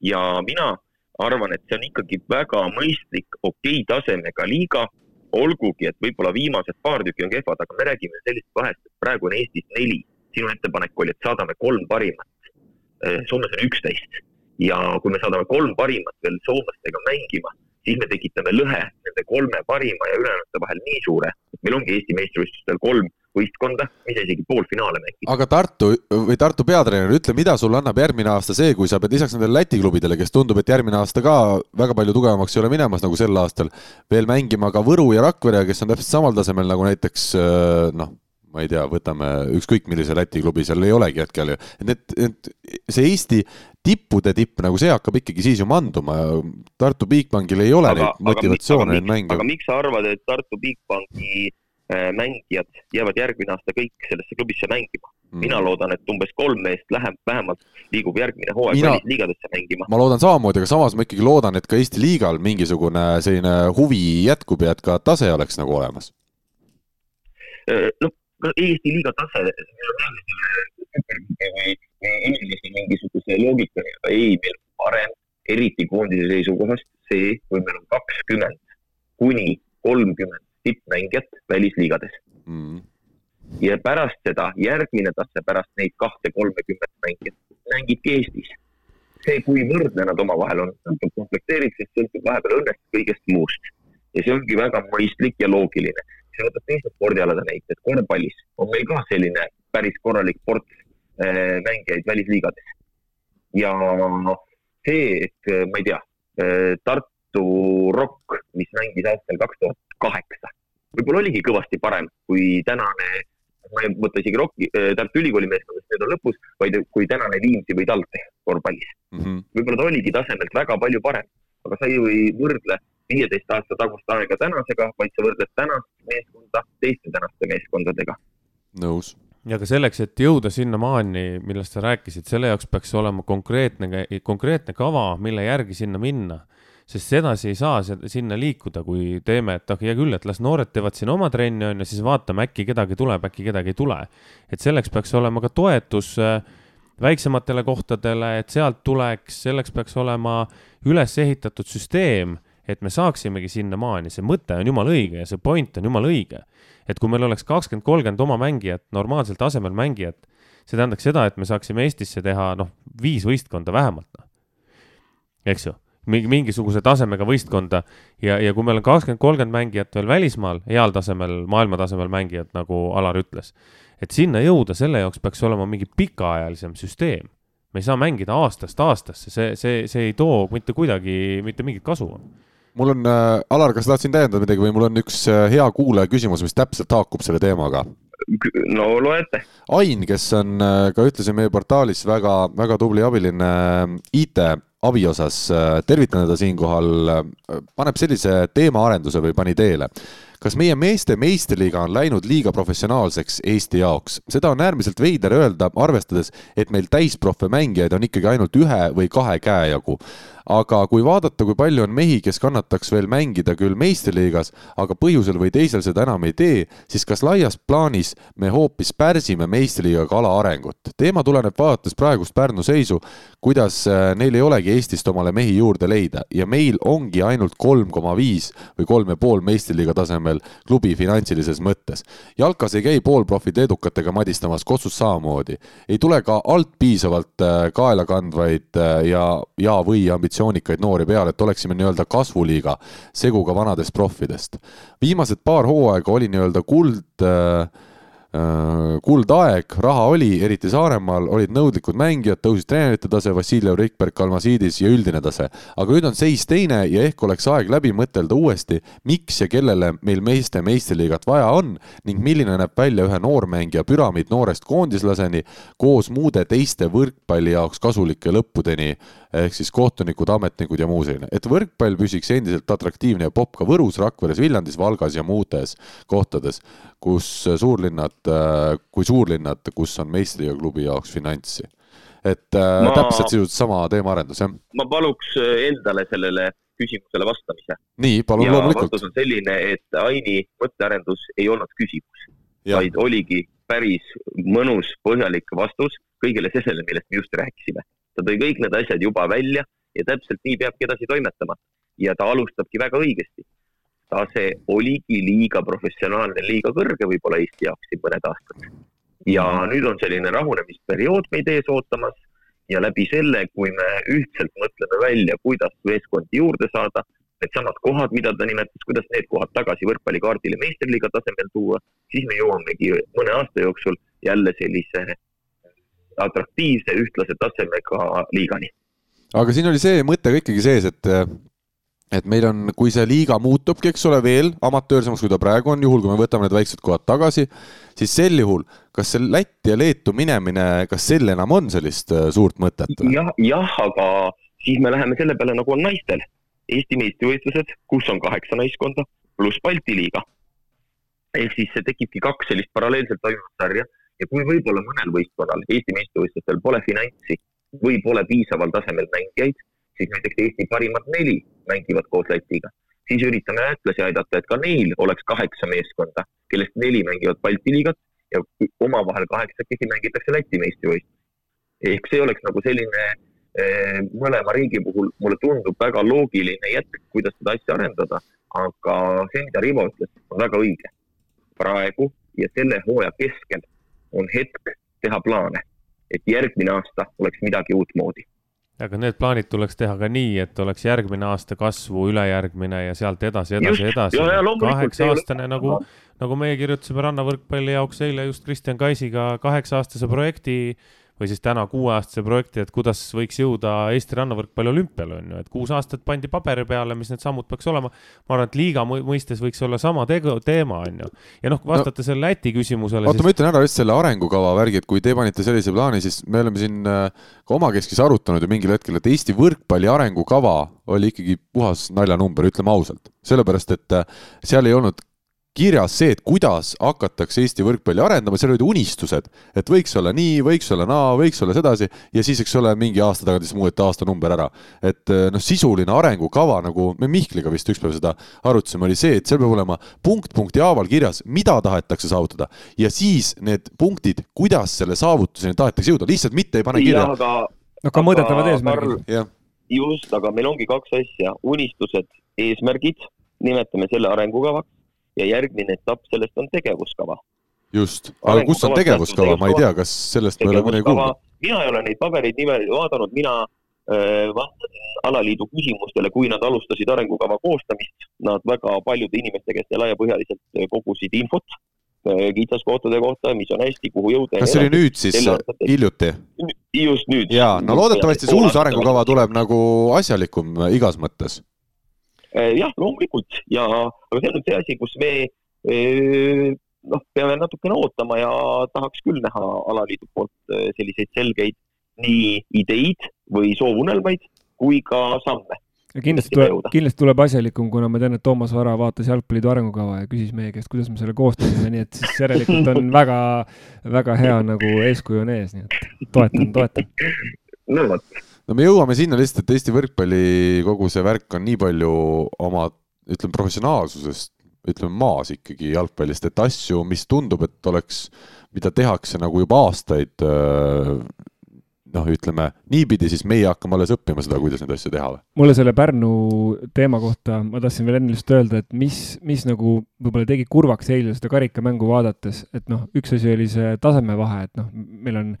ja mina arvan, et see on ikkagi väga mõistlik, okei tasemega liiga olgugi, et võib-olla viimased paar tükki on kehvad, aga me räägime sellisest vahest, et praegu on Eestis neli. sinu ettepanek oli, et saadame kolm parimat. Soomes on üksteist ja kui me saadame kolm parimat veel soomlastega mängima, siis me tekitame lõhe nende kolme parima ja ülejäänute vahel nii suure, et meil ongi Eesti meistrivõistlustel kolm võistkonda, mis isegi poolfinaale mängida. aga Tartu või Tartu peatreener, ütle, mida sulle annab järgmine aasta see, kui sa pead lisaks nendele Läti klubidele, kes tundub, et järgmine aasta ka väga palju tugevamaks ei ole minemas nagu sel aastal, veel mängima ka Võru ja Rakvere, kes on täpselt samal tasemel nagu näiteks noh ma ei tea, võtame ükskõik millise Läti klubi, seal ei olegi hetkel ju, need, need, see Eesti tippude tipp nagu see hakkab ikkagi siis ju manduma Tartu Bigbankil ei ole aga, neid motivatsioone neid mänge. aga miks sa arvad, et Tartu Bigbanki äh, mängijad jäävad järgmine aasta kõik sellesse klubisse mängima mm.? mina loodan, et umbes kolm meest läheb, vähemalt liigub järgmine hooaeg mina... välisliigadesse mängima. ma loodan samamoodi, aga samas ma ikkagi loodan, et ka Eesti liigal mingisugune selline huvi jätkub ja et ka tase oleks nagu olemas. Äh, noh Eesti liiga tase, inimesi mingisuguse loogikani, aga ei, meil on parem, eriti koondise seisukohast see, kui meil on kakskümmend kuni kolmkümmend tippmängijat välisliigades mm.. ja pärast seda järgmine tase, pärast neid kahte kolmekümmet mängijat mängibki Eestis. see, kui võrdne nad omavahel on, sõltub komplekteerimisest, sõltub vahepeal õnnest, kõigest muust. ja see ongi väga mõistlik ja loogiline sa võtad teised spordialade näited, korvpallis on meil ka selline päris korralik ports äh, mängijaid välisliigades. ja see, et äh, ma ei tea, äh, Tartu Rock, mis mängis aastal kaks tuhat kaheksa, võib-olla oligi kõvasti parem kui tänane, ma ei mõtle isegi Rocki, Tartu Ülikooli meeskond, sest need on lõpus, vaid kui tänane Viimsi või TalTech korvpallis mm -hmm.. võib-olla ta oligi tasemelt väga palju parem, aga sa ju ei võrdle viieteist aasta tagust aega tänasega, vaid sa võrdled tänast meeskonda teiste tänaste meeskondadega. nõus. ja ka selleks, et jõuda sinnamaani, millest sa rääkisid, selle jaoks peaks olema konkreetne, konkreetne kava, mille järgi sinna minna sest sedasi ei saa sinna liikuda, kui teeme, et ah, hea küll, et las noored teevad siin oma trenni, on ju, siis vaatame, äkki kedagi tuleb, äkki kedagi ei tule. et selleks peaks olema ka toetus äh, väiksematele kohtadele, et sealt tuleks, selleks peaks olema üles ehitatud süsteem et me saaksimegi sinnamaani, see mõte on jumala õige ja see point on jumala õige. et kui meil oleks kakskümmend, kolmkümmend oma mängijat, normaalsel tasemel mängijat, see tähendaks seda, et me saaksime Eestisse teha noh, viis võistkonda vähemalt, noh. eks ju, mingi, mingisuguse tasemega võistkonda ja, ja kui meil on kakskümmend, kolmkümmend mängijat veel välismaal, heal tasemel, maailmatasemel mängijad, nagu Alar ütles, et sinna jõuda, selle jaoks peaks olema mingi pikaajalisem süsteem me ei saa mängida aastast aastasse, see, see, see ei too mitte kuidagi mitte mingit kasu mul on äh,, Alar, kas tahtsin täiendada midagi või mul on üks äh, hea kuulaja küsimus, mis täpselt haakub selle teemaga? no loe ette. Ain, kes on äh, ka ühtlasi meie portaalis väga, väga tubli abiline äh, IT abi osas, tervitan teda siinkohal, paneb sellise teemaarenduse või pani teele kas meie meeste meistriliiga on läinud liiga professionaalseks Eesti jaoks? seda on äärmiselt veider öelda, arvestades, et meil täisprofe mängijaid on ikkagi ainult ühe või kahe käe jagu aga kui vaadata, kui palju on mehi, kes kannataks veel mängida küll meistriliigas, aga põhjusel või teisel seda enam ei tee, siis kas laias plaanis me hoopis pärsime meistriliiga kala arengut? teema tuleneb vaadates praegust Pärnu seisu, kuidas äh, neil ei olegi Eestist omale mehi juurde leida ja meil ongi ainult kolm koma viis või kolm ja pool meistriliiga tasemel klubi finantsilises mõttes. jalkas ei käi poolprofid edukatega madistamas, Kossus samamoodi. ei tule ka alt piisavalt äh, kaela kandvaid äh, ja, ja või ambitsioonikaid ambitsioonikaid noori peale, et oleksime nii-öelda kasvuliiga seguga vanadest proffidest. viimased paar hooaega oli nii-öelda kuld äh, kuldaeg, raha oli, eriti Saaremaal, olid nõudlikud mängijad, tõusis treenerite tase, Vassiljev, Rikberg, Kalmasiidis ja üldine tase. aga nüüd on seis teine ja ehk oleks aeg läbi mõtelda uuesti, miks ja kellele meil meeste meistriliigat vaja on ning milline näeb välja ühe noormängija püramiid noorest koondislaseni koos muude teiste võrkpalli jaoks kasulike lõppudeni. Ehk siis kohtunikud, ametnikud ja muu selline, et võrkpall püsiks endiselt atraktiivne ja popp ka Võrus, Rakveres, Viljandis, Valgas ja muudes kohtades, kus suurlinnad, kui suurlinnad, kus on meistriga klubi jaoks finanssi. et äh, ma, täpselt sisuliselt sama teemaarendus, jah. ma paluks äh, endale sellele küsimusele vastamise. nii, palun loomulikult. vastus on selline, et Aini mõttearendus ei olnud küsimus, vaid oligi päris mõnus, põhjalik vastus kõigele sellele, millest me just rääkisime ta tõi kõik need asjad juba välja ja täpselt nii peabki edasi toimetama. ja ta alustabki väga õigesti. Tase oligi liiga professionaalne, liiga kõrge võib-olla Eesti jaoks siin mõned aastad. ja nüüd on selline rahunemisperiood meid ees ootamas ja läbi selle, kui me ühtselt mõtleme välja, kuidas meeskondi juurde saada, needsamad kohad, mida ta nimetas, kuidas need kohad tagasi võrkpallikaardile meistriliiga tasemel tuua, siis me jõuamegi mõne aasta jooksul jälle sellise atraktiivse, ühtlase tasemega liigani. aga siin oli see mõte ka ikkagi sees, et et meil on, kui see liiga muutubki, eks ole, veel amatöörsemaks, kui ta praegu on, juhul kui me võtame need väiksed kohad tagasi, siis sel juhul, kas see Lätti ja Leetu minemine, kas sel enam on sellist äh, suurt mõtet? jah, jah, aga siis me läheme selle peale, nagu on naistel. Eesti meistrivõistlused, kus on kaheksa naiskonda, pluss Balti liiga. ehk siis see tekibki kaks sellist paralleelselt toimuvat sarja ja kui võib-olla mõnel võistkonnal Eesti meistrivõistlustel pole finantsi või pole piisaval tasemel mängijaid, siis näiteks Eesti parimad neli mängivad koos Lätiga. siis üritame lätlasi aidata, et ka neil oleks kaheksa meeskonda, kellest neli mängivad Balti liigat ja omavahel kaheksakesi mängitakse Läti meistrivõistlust. ehk see oleks nagu selline eh, mõlema riigi puhul mulle tundub väga loogiline jätk, kuidas seda asja arendada, aga see, mida Rivo ütles, on väga õige. praegu ja selle hooaja keskel on hetk teha plaane, et järgmine aasta oleks midagi uutmoodi aga need plaanid tuleks teha ka nii, et oleks järgmine aasta kasvu, ülejärgmine ja sealt edasi, edasi, edasi. kaheksa-aastane nagu, nagu meie kirjutasime rannavõrkpalli jaoks eile just Kristjan Kaisiga kaheksa-aastase projekti või siis täna kuueaastase projekti, et kuidas võiks jõuda Eesti rannavõrkpalli olümpiale, on ju, et kuus aastat pandi paberi peale, mis need sammud peaks olema. ma arvan, et liiga mõistes võiks olla sama tegu, teema, on ju. ja noh, vastata no, selle Läti küsimusele. oota siis..., ma ütlen ära just selle arengukava värgi, et kui te panite sellise plaani, siis me oleme siin äh, ka omakeskis arutanud ju mingil hetkel, et Eesti võrkpalli arengukava oli ikkagi puhas naljanumber, ütleme ausalt. sellepärast, et äh, seal ei olnud kirjas see, et kuidas hakatakse Eesti võrkpalli arendama, seal olid unistused, et võiks olla nii, võiks olla naa, võiks olla sedasi ja siis, eks ole, mingi aasta tagant siis muudeti aastanumber ära. et eh, noh, sisuline arengukava, nagu me Mihkliga vist ükspäev seda arutasime, oli see, et seal peab olema punkt punkti haaval kirjas, mida tahetakse saavutada ja siis need punktid, kuidas selle saavutuseni tahetakse jõuda, lihtsalt mitte ei pane kirja. no ka mõõdetavad eesmärgid. just, aga meil ongi kaks asja, unistused, eesmärgid, nimetame selle arengukavaks ja järgmine etapp sellest on tegevuskava. just, aga kus on tegevuskava, ma ei tea, kas sellest me oleme kunagi kuulnud? mina ei ole neid pabereid niimoodi vaadanud, mina äh, vastasin alaliidu küsimustele, kui nad alustasid arengukava koostamist, nad väga paljude inimeste käest laiapõhjaliselt äh, kogusid infot äh, kitsaskohtade kohta, mis on hästi, kuhu jõuda. kas see oli nüüd siis, hiljuti? just nüüd. jaa, no loodetavasti see uus arengukava tuleb nagu asjalikum igas mõttes jah, loomulikult ja, aga see on see asi, kus me eh, noh, peame natukene ootama ja tahaks küll näha alaliidu poolt eh, selliseid selgeid nii ideid või soovunelmaid kui ka samme. kindlasti tuleb, kindlasti tuleb asjalikum, kuna ma tean, et Toomas Vara vaatas Jalgpalliliidu arengukava ja küsis meie käest, kuidas me selle koostasime, nii et siis järelikult on <laughs> väga, väga hea nagu eeskuju on ees, nii et toetan, toetan. no vot no me jõuame sinna lihtsalt, et Eesti võrkpalli kogu see värk on nii palju oma, ütleme, professionaalsusest, ütleme, maas ikkagi jalgpallist, et asju, mis tundub, et oleks, mida tehakse nagu juba aastaid, noh, ütleme niipidi, siis meie hakkame alles õppima seda, kuidas neid asju teha või? mulle selle Pärnu teema kohta, ma tahtsin veel enne lihtsalt öelda, et mis, mis nagu võib-olla tegi kurvaks eile seda karikamängu vaadates, et noh, üks asi oli see tasemevahe, et noh, meil on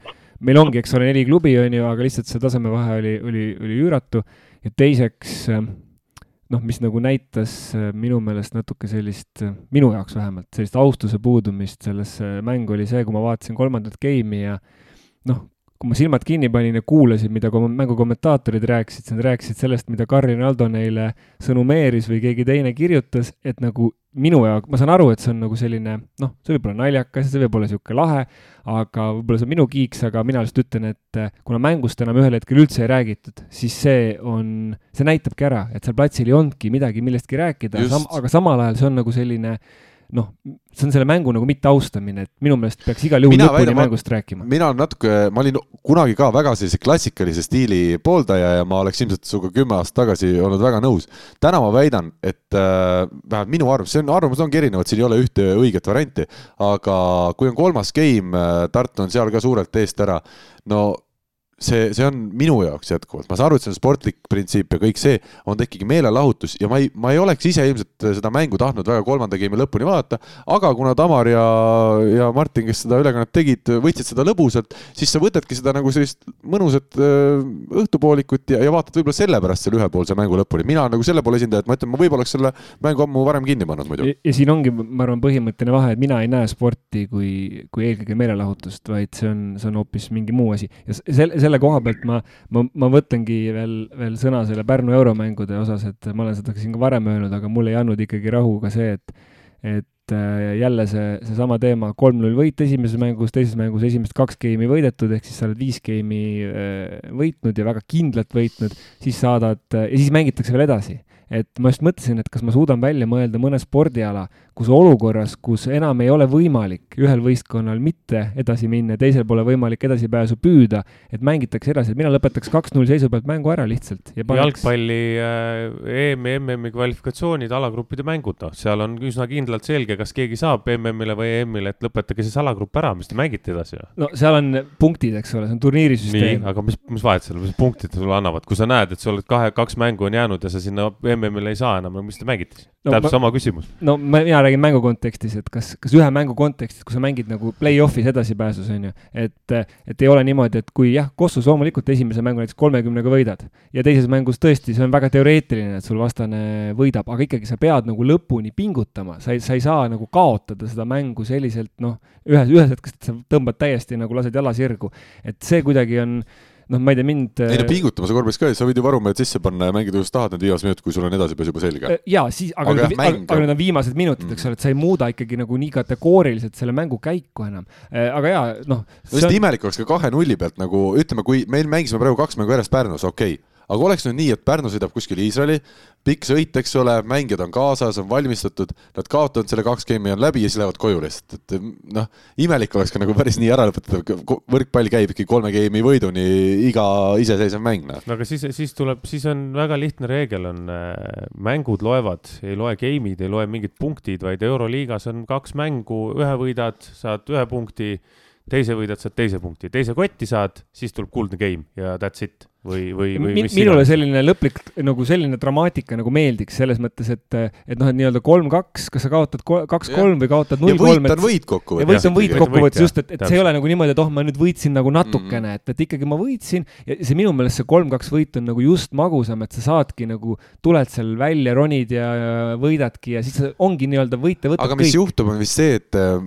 meil ongi, eks ole, neli klubi, on ju, aga lihtsalt see tasemevahe oli, oli, oli üüratu. Ja teiseks noh, mis nagu näitas minu meelest natuke sellist, minu jaoks vähemalt, sellist austuse puudumist sellesse mängu oli see, kui ma vaatasin kolmandat game'i ja noh, kui ma silmad kinni panin ja kuulasin, mida mängu komentaatorid rääkisid, siis nad rääkisid sellest, mida Carrinaldo neile sõnumeeris või keegi teine kirjutas, et nagu minu jaoks, ma saan aru, et see on nagu selline noh, see võib olla naljakas ja see võib olla niisugune lahe, aga võib-olla see on minu kiiks, aga mina lihtsalt ütlen, et eh, kuna mängust enam ühel hetkel üldse ei räägitud, siis see on, see näitabki ära, et seal platsil ei olnudki midagi millestki rääkida, sam aga samal ajal see on nagu selline noh, see on selle mängu nagu mitteaustamine, et minu meelest peaks igal juhul lõpuni mängust rääkima. mina olen natuke, ma olin kunagi ka väga sellise klassikalise stiili pooldaja ja ma oleks ilmselt sinuga kümme aastat tagasi olnud väga nõus. täna ma väidan, et äh, vähemalt minu arvamus, see on, arvamused ongi erinevad, siin ei ole ühte õiget varianti, aga kui on kolmas game, äh, Tartu on seal ka suurelt eest ära, no see, see on minu jaoks jätkuvalt, ma saan aru, et see on sportlik printsiip ja kõik see on ikkagi meelelahutus ja ma ei, ma ei oleks ise ilmselt seda mängu tahtnud väga kolmanda game'i lõpuni vaadata, aga kuna Tamar ja, ja Martin, kes seda ülekannet tegid, võtsid seda lõbusalt, siis sa võtadki seda nagu sellist mõnusat äh, õhtupoolikut ja, ja vaatad võib-olla sellepärast selle ühepoolse mängu lõpuni. mina nagu selle poole esindaja, et ma ütlen, ma võib-olla oleks selle mängu ammu varem kinni pannud muidu. ja siin ongi, ma arvan, põhimõtteline vahe, et mina ei näe sporti kui, kui eelkõige meelelahutust, vaid see on, see on hoopis mingi muu asi ja selle, selle koha pealt ma, ma, ma võtangi veel, veel sõna selle Pärnu euromängude osas, et ma olen seda siin ka varem öelnud, aga mul ei andnud ikkagi rahu ka see, et, et äh, jälle see, seesama teema, kolm-null võit esimeses mängus, teises mängus esimesed kaks geimi võidetud, ehk siis sa oled viis geimi äh, võitnud ja väga kindlalt võitnud, siis saadad ja siis mängitakse veel edasi. Et ma just mõtlesin, et kas ma suudan välja mõelda mõne spordiala, kus olukorras, kus enam ei ole võimalik ühel võistkonnal mitte edasi minna ja teisel pole võimalik edasipääsu püüda, et mängitakse edasi, et mina lõpetaks kaks-null seisu pealt mängu ära lihtsalt. Paneks... jalgpalli äh, EM-i, MM-i kvalifikatsioonid, alagruppide mängud, noh, seal on üsna kindlalt selge, kas keegi saab MM-ile või EM-ile, et lõpetage siis alagrupp ära, mis te mängite edasi. no seal on punktid, eks ole, see on turniirisüsteem. nii, aga mis, mis vahet seal, mis punktid sulle annavad, kui sa näed, et sa oled kahe, kaks mängu on jäänud ja sa sinna MM-ile ei saa enam, no mis te mängite siis no,? täpselt sama küsimus. no ma, mina räägin mängu kontekstis, et kas, kas ühe mängu kontekstis, kui sa mängid nagu play-off'is edasipääsus, on ju, et, et ei ole niimoodi, et kui jah, Kossus loomulikult esimese mängu näiteks kolmekümnega võidad ja teises mängus tõesti, see on väga teoreetiline, et sul vastane võidab, aga ikkagi sa pead nagu lõpuni pingutama, sa ei, sa ei saa nagu kaotada seda mängu selliselt noh, ühes, ühes hetkes, et sa tõmbad täiesti nagu lased jala sirgu. et see kuidagi on noh, ma ei tea, mind. ei no äh, pingutama sa korvpallis ka, sa võid ju varumehed sisse panna ja mängida kuidas tahad need viimased minutid, kui sul on edasipääs juba selge. Äh, ja siis, aga, aga, aga, aga, aga need on viimased minutid, eks ole, et sa ei muuda ikkagi nagu nii kategooriliselt selle mängu käiku enam. Äh, aga jaa, noh. hästi on... imelik oleks ka kahe nulli pealt nagu ütleme, kui meil mängisime praegu kaks mängu järjest Pärnus, okei okay aga oleks nüüd nii, et Pärnu sõidab kuskile Iisraeli, pikk sõit, eks ole, mängijad on kaasas, on valmistatud, nad kaotavad selle kaks geimi, on läbi ja siis lähevad koju lihtsalt, et noh, imelik oleks ka nagu päris nii ära lõpetada, võrkpall käib ikkagi kolme geimi võiduni iga iseseisev mäng, noh. no aga siis, siis tuleb, siis on väga lihtne reegel on äh,, mängud loevad, ei loe geimid, ei loe mingid punktid, vaid Euroliigas on kaks mängu, ühe võidad, saad ühe punkti, teise võidad, saad teise punkti, teise kotti saad, siis tuleb kuldne game ja that's it või, või, või mis minule iganes. selline lõplik nagu selline dramaatika nagu meeldiks selles mõttes, et, et noh, et nii-öelda kolm-kaks, kas sa kaotad kaks-kolm või kaotad null-kolm. võit on võit kokkuvõttes. võit on võit kokkuvõttes just, et, et see ei ole nagu niimoodi, et oh, ma nüüd võitsin nagu natukene mm, -hmm. et, et ikkagi ma võitsin ja see minu meelest see kolm-kaks võit on nagu just magusam, et sa saadki nagu, tuled seal välja, ronid ja võidadki ja siis ongi nii-öelda võita võtad aga mis kõik. juhtub, on vist see, et äh,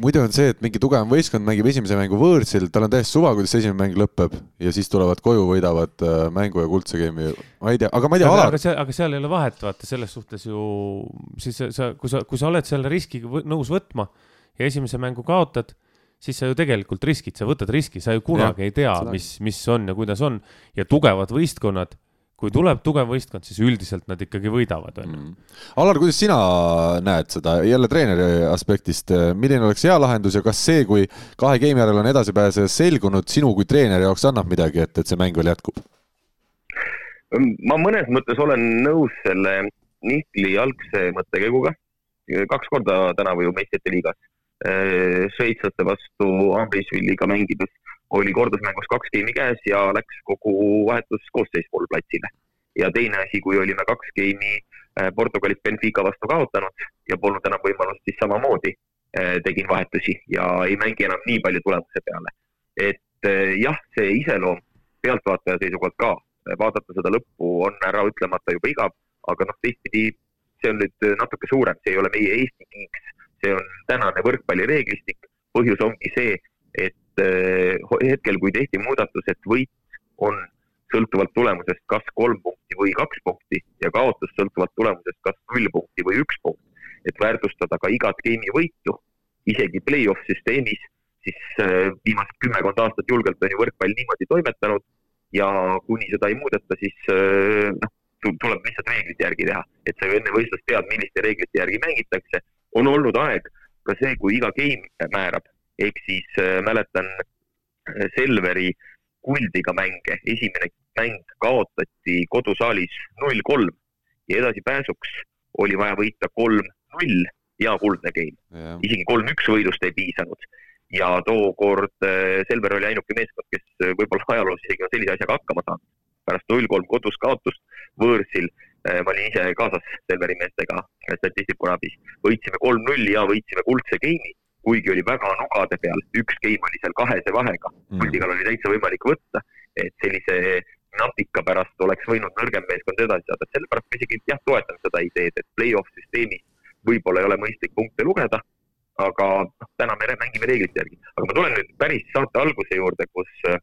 muidu on see, et mingi tugevam võistkond mängib esimese mängu võõrsil, tal on täiesti suva, kuidas esimene mäng lõpeb ja siis tulevad koju võidavad äh, mängu ja kuldse game'i, ma ei tea, aga ma ei tea, aga seal, aga seal ei ole vahet, vaata selles suhtes ju, siis sa, kui sa, kui sa oled selle riski nõus võtma ja esimese mängu kaotad, siis sa ju tegelikult riskid, sa võtad riski, sa ju kunagi ja, ei tea, mis, mis on ja kuidas on. Ja tugevad võistkonnad kui tuleb tugev võistkond, siis üldiselt nad ikkagi võidavad, on ju. Mm. Alar, kuidas sina näed seda jälle treeneri aspektist, milline oleks hea lahendus ja kas see, kui kahe geimi järel on edasipääseja selgunud, sinu kui treeneri jaoks annab midagi, et, et see mäng veel jätkub? ma mõnes mõttes olen nõus selle Nihkli algse mõttekäiguga. kaks korda tänavu ju meistrite liigas. šveitslaste vastu Ambrisvilliga mängides oli kordusmängus kaks geimi käes ja läks kogu vahetuskoosseis pool platsile. ja teine asi, kui olime kaks geimi äh, Portugalis Benfica vastu kaotanud ja polnud enam võimalust, siis samamoodi äh, tegin vahetusi ja ei mängi enam nii palju tulemuse peale. et äh, jah, see iseloom pealtvaataja seisukohalt ka, vaadata seda lõppu on ära ütlemata juba igav, aga noh, teistpidi see on nüüd natuke suurem, see ei ole meie Eesti kiiks, see on tänane võrkpallireeglistik. põhjus ongi see, et hetkel, kui tehti muudatus, et võit on sõltuvalt tulemusest kas kolm punkti või kaks punkti ja kaotus sõltuvalt tulemusest kas null punkti või üks punkt, et väärtustada ka igat geimi võitu, isegi play-off süsteemis, siis eh, viimased kümmekond aastat julgelt on ju võrkpall niimoodi toimetanud ja kuni seda ei muudeta, siis eh, noh, tuleb lihtsalt reeglite järgi teha, et sa ju enne võistlust tead, milliste reeglite järgi mängitakse. on olnud aeg ka see, kui iga game määrab ehk siis äh, mäletan äh, Selveri kuldiga mänge, esimene mäng kaotati kodusaalis null kolm ja edasipääsuks oli vaja võita kolm-null ja kuldne game. Yeah.. isegi kolm-üks võidust ei piisanud. Ja tookord äh, Selver oli ainuke meeskond, kes võib-olla ajaloos isegi on sellise asjaga hakkama saanud. pärast null kolm kodus kaotust võõrsil, ma olin ise kaasas Selveri meestega statistikuna abis, võitsime kolm-null ja võitsime kuldse geimi, kuigi oli väga nugade peal, üks geim oli seal kahese vahega, puldigal mm. oli täitsa võimalik võtta, et sellise napika pärast oleks võinud nõrgem meeskond edasi saada, et sellepärast ma isegi jah, toetan seda ideed, et play-off süsteemis võib-olla ei ole mõistlik punkte lugeda, aga noh, täna me mängime reeglite järgi. aga ma tulen nüüd päris saate alguse juurde, kus äh,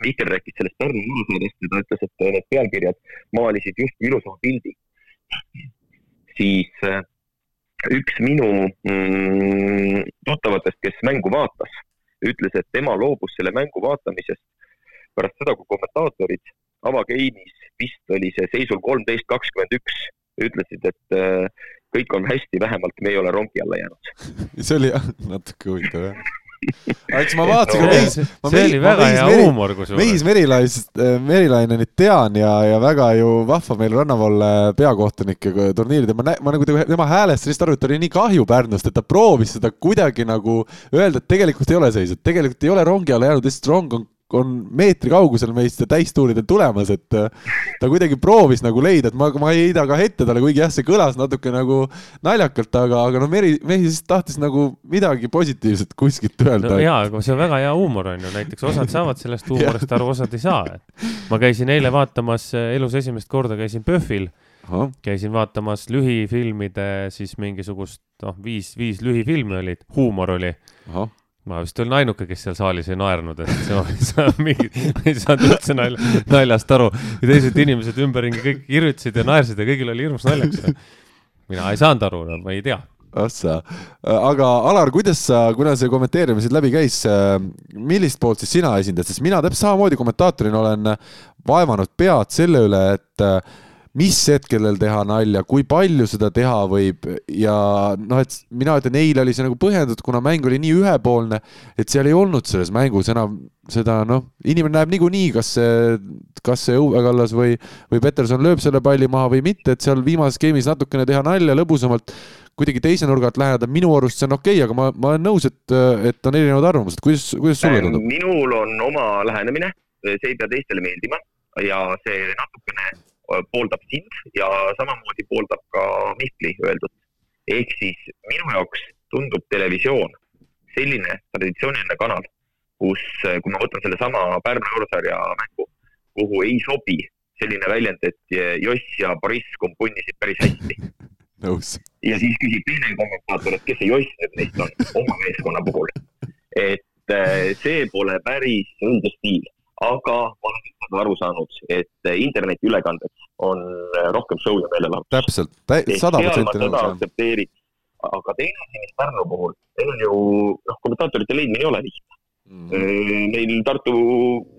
Mihkel rääkis sellest Pärnu jõulusaadest ja ta ütles, et need pealkirjad maalisid justkui ilusama pildi. siis äh, üks minu mm, tuttavatest, kes mängu vaatas, ütles, et tema loobus selle mängu vaatamisest pärast seda, kui kommentaatorid avageimis, vist oli see seisul kolmteist, kakskümmend üks, ütlesid, et äh, kõik on hästi, vähemalt me ei ole rongi alla jäänud. <laughs> see oli jah, natuke huvitav jah eks ma vaatasin no,, Meis. see oli väga hea huumor kusjuures. Meis Merilainist, äh, Merilainenit tean ja, ja väga ju vahva meil rannavalle peakohtunike turniiridel, ma, ma nagu tema häälest lihtsalt aru, et oli nii kahju Pärnust, et ta proovis seda kuidagi nagu öelda, et tegelikult ei ole seis, et tegelikult ei ole rongi alla jäänud, lihtsalt rong on on meetri kaugusel meist täistuuridel tulemas, et äh, ta kuidagi proovis nagu leida, et ma, ma ei heida ka ette talle, kuigi jah, see kõlas natuke nagu naljakalt, aga, aga no Meri, mehi siis tahtis nagu midagi positiivset kuskilt öelda no,. jaa, aga see on väga hea huumor on ju, näiteks osad <laughs> saavad sellest huumorist aru, osad ei saa. ma käisin eile vaatamas, äh, elus esimest korda käisin PÖFFil Aha. käisin vaatamas lühifilmide siis mingisugust, noh, viis, viis lühifilmi olid, huumor oli ma vist olin ainuke, kes seal saalis ei naernud, et <laughs> ma ei saa mingi, ma ei saanud üldse nalja, naljast aru. ja teised inimesed ümberringi kõik irvitasid ja naersid ja kõigil oli hirmus naljakas. mina ei saanud aru, no ma ei tea. Assa, aga Alar, kuidas sa, kuna see kommenteerimine siit läbi käis, millist poolt siis sina esindad, sest mina täpselt samamoodi kommentaatorina olen vaevanud pead selle üle, et mis hetkedel teha nalja, kui palju seda teha võib. Ja noh, et mina ütlen, eile oli see nagu põhjendatud, kuna mäng oli nii ühepoolne, et seal ei olnud selles mängus enam seda noh, inimene näeb niikuinii, kas see, kas see Õue Kallas või, või Peterson lööb selle palli maha või mitte, et seal viimases game'is natukene teha nalja lõbusamalt, kuidagi teise nurga alt läheneda, minu arust see on okei okay,, aga ma, ma olen nõus, et, et on erinevad arvamused, kuidas, kuidas sulle tundub? minul on oma lähenemine, see ei pea teistele meeldima. Ja see natukene pooldab sind ja samamoodi pooldab ka Mihkli öeldut. ehk siis minu jaoks tundub televisioon selline traditsiooniline kanal, kus, kui ma võtan sellesama Pärnu eurosarja mängu, kuhu ei sobi selline väljend, et Joss ja Boriss kompunnisid päris hästi <laughs> nõus. ja siis küsib teine kommentaator, et kes see Joss nüüd neist on oma meeskonna puhul. et see pole päris õige stiil aga ma olen lihtsalt aru saanud, et internetiülekanded on rohkem show ja meelelahutus. täpselt, sada protsenti nõus. aktsepteerid, aga teine asi, mis Pärnu puhul, meil on ju, noh, kommentaatorite leidmine ei ole lihtne mm. -hmm. Neil Tartu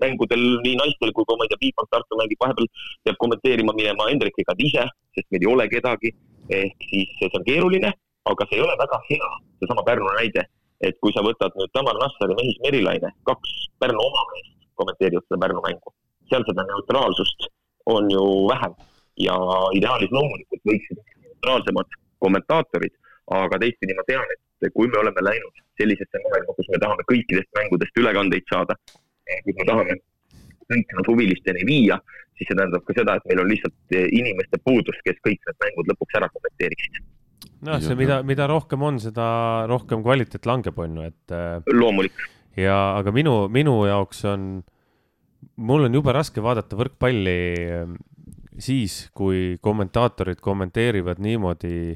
mängudel nii naistel kui ka ma ei tea, Piipang Tartu mängib, vahepeal peab kommenteerima minema Hendrik Egad ise, sest meil ei ole kedagi. ehk siis see on keeruline, aga see ei ole väga hea, seesama Pärnu näide, et kui sa võtad nüüd Tamar Nassar ja Mehis Merilaine, kaks Pärnu oma meest, kommenteerivad seda Pärnu mängu. seal seda neutraalsust on ju vähem ja ideaalis loomulikult võiksid neutraalsemad kommentaatorid, aga teistpidi ma tean, et kui me oleme läinud sellisesse maailma, kus me tahame kõikidest mängudest ülekandeid saada, kus me tahame kõik nad huvilisteni viia, siis see tähendab ka seda, et meil on lihtsalt inimeste puudus, kes kõik need mängud lõpuks ära kommenteeriksid noh, see, mida, mida rohkem on, seda rohkem kvaliteet langeb, on ju, et. loomulik ja, aga minu, minu jaoks on, mul on jube raske vaadata võrkpalli ehm, siis, kui kommentaatorid kommenteerivad niimoodi,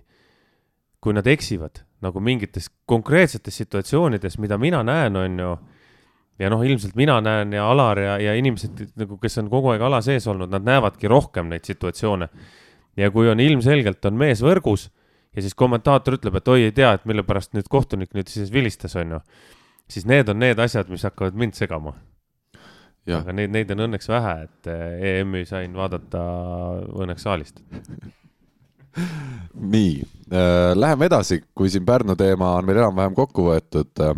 kui nad eksivad nagu mingites konkreetsetes situatsioonides, mida mina näen, on ju. ja noh, ilmselt mina näen ja Alar ja, ja inimesed nagu, kes on kogu aeg ala sees olnud, nad näevadki rohkem neid situatsioone. ja kui on ilmselgelt on mees võrgus ja siis kommentaator ütleb, et oi, ei tea, et mille pärast nüüd kohtunik nüüd siis vilistas, on ju siis need on need asjad, mis hakkavad mind segama. aga neid, neid on õnneks vähe, et eh, EM-i sain vaadata õnneks saalist <laughs> nii äh,, läheme edasi, kui siin Pärnu teema on meil enam-vähem kokku võetud äh,.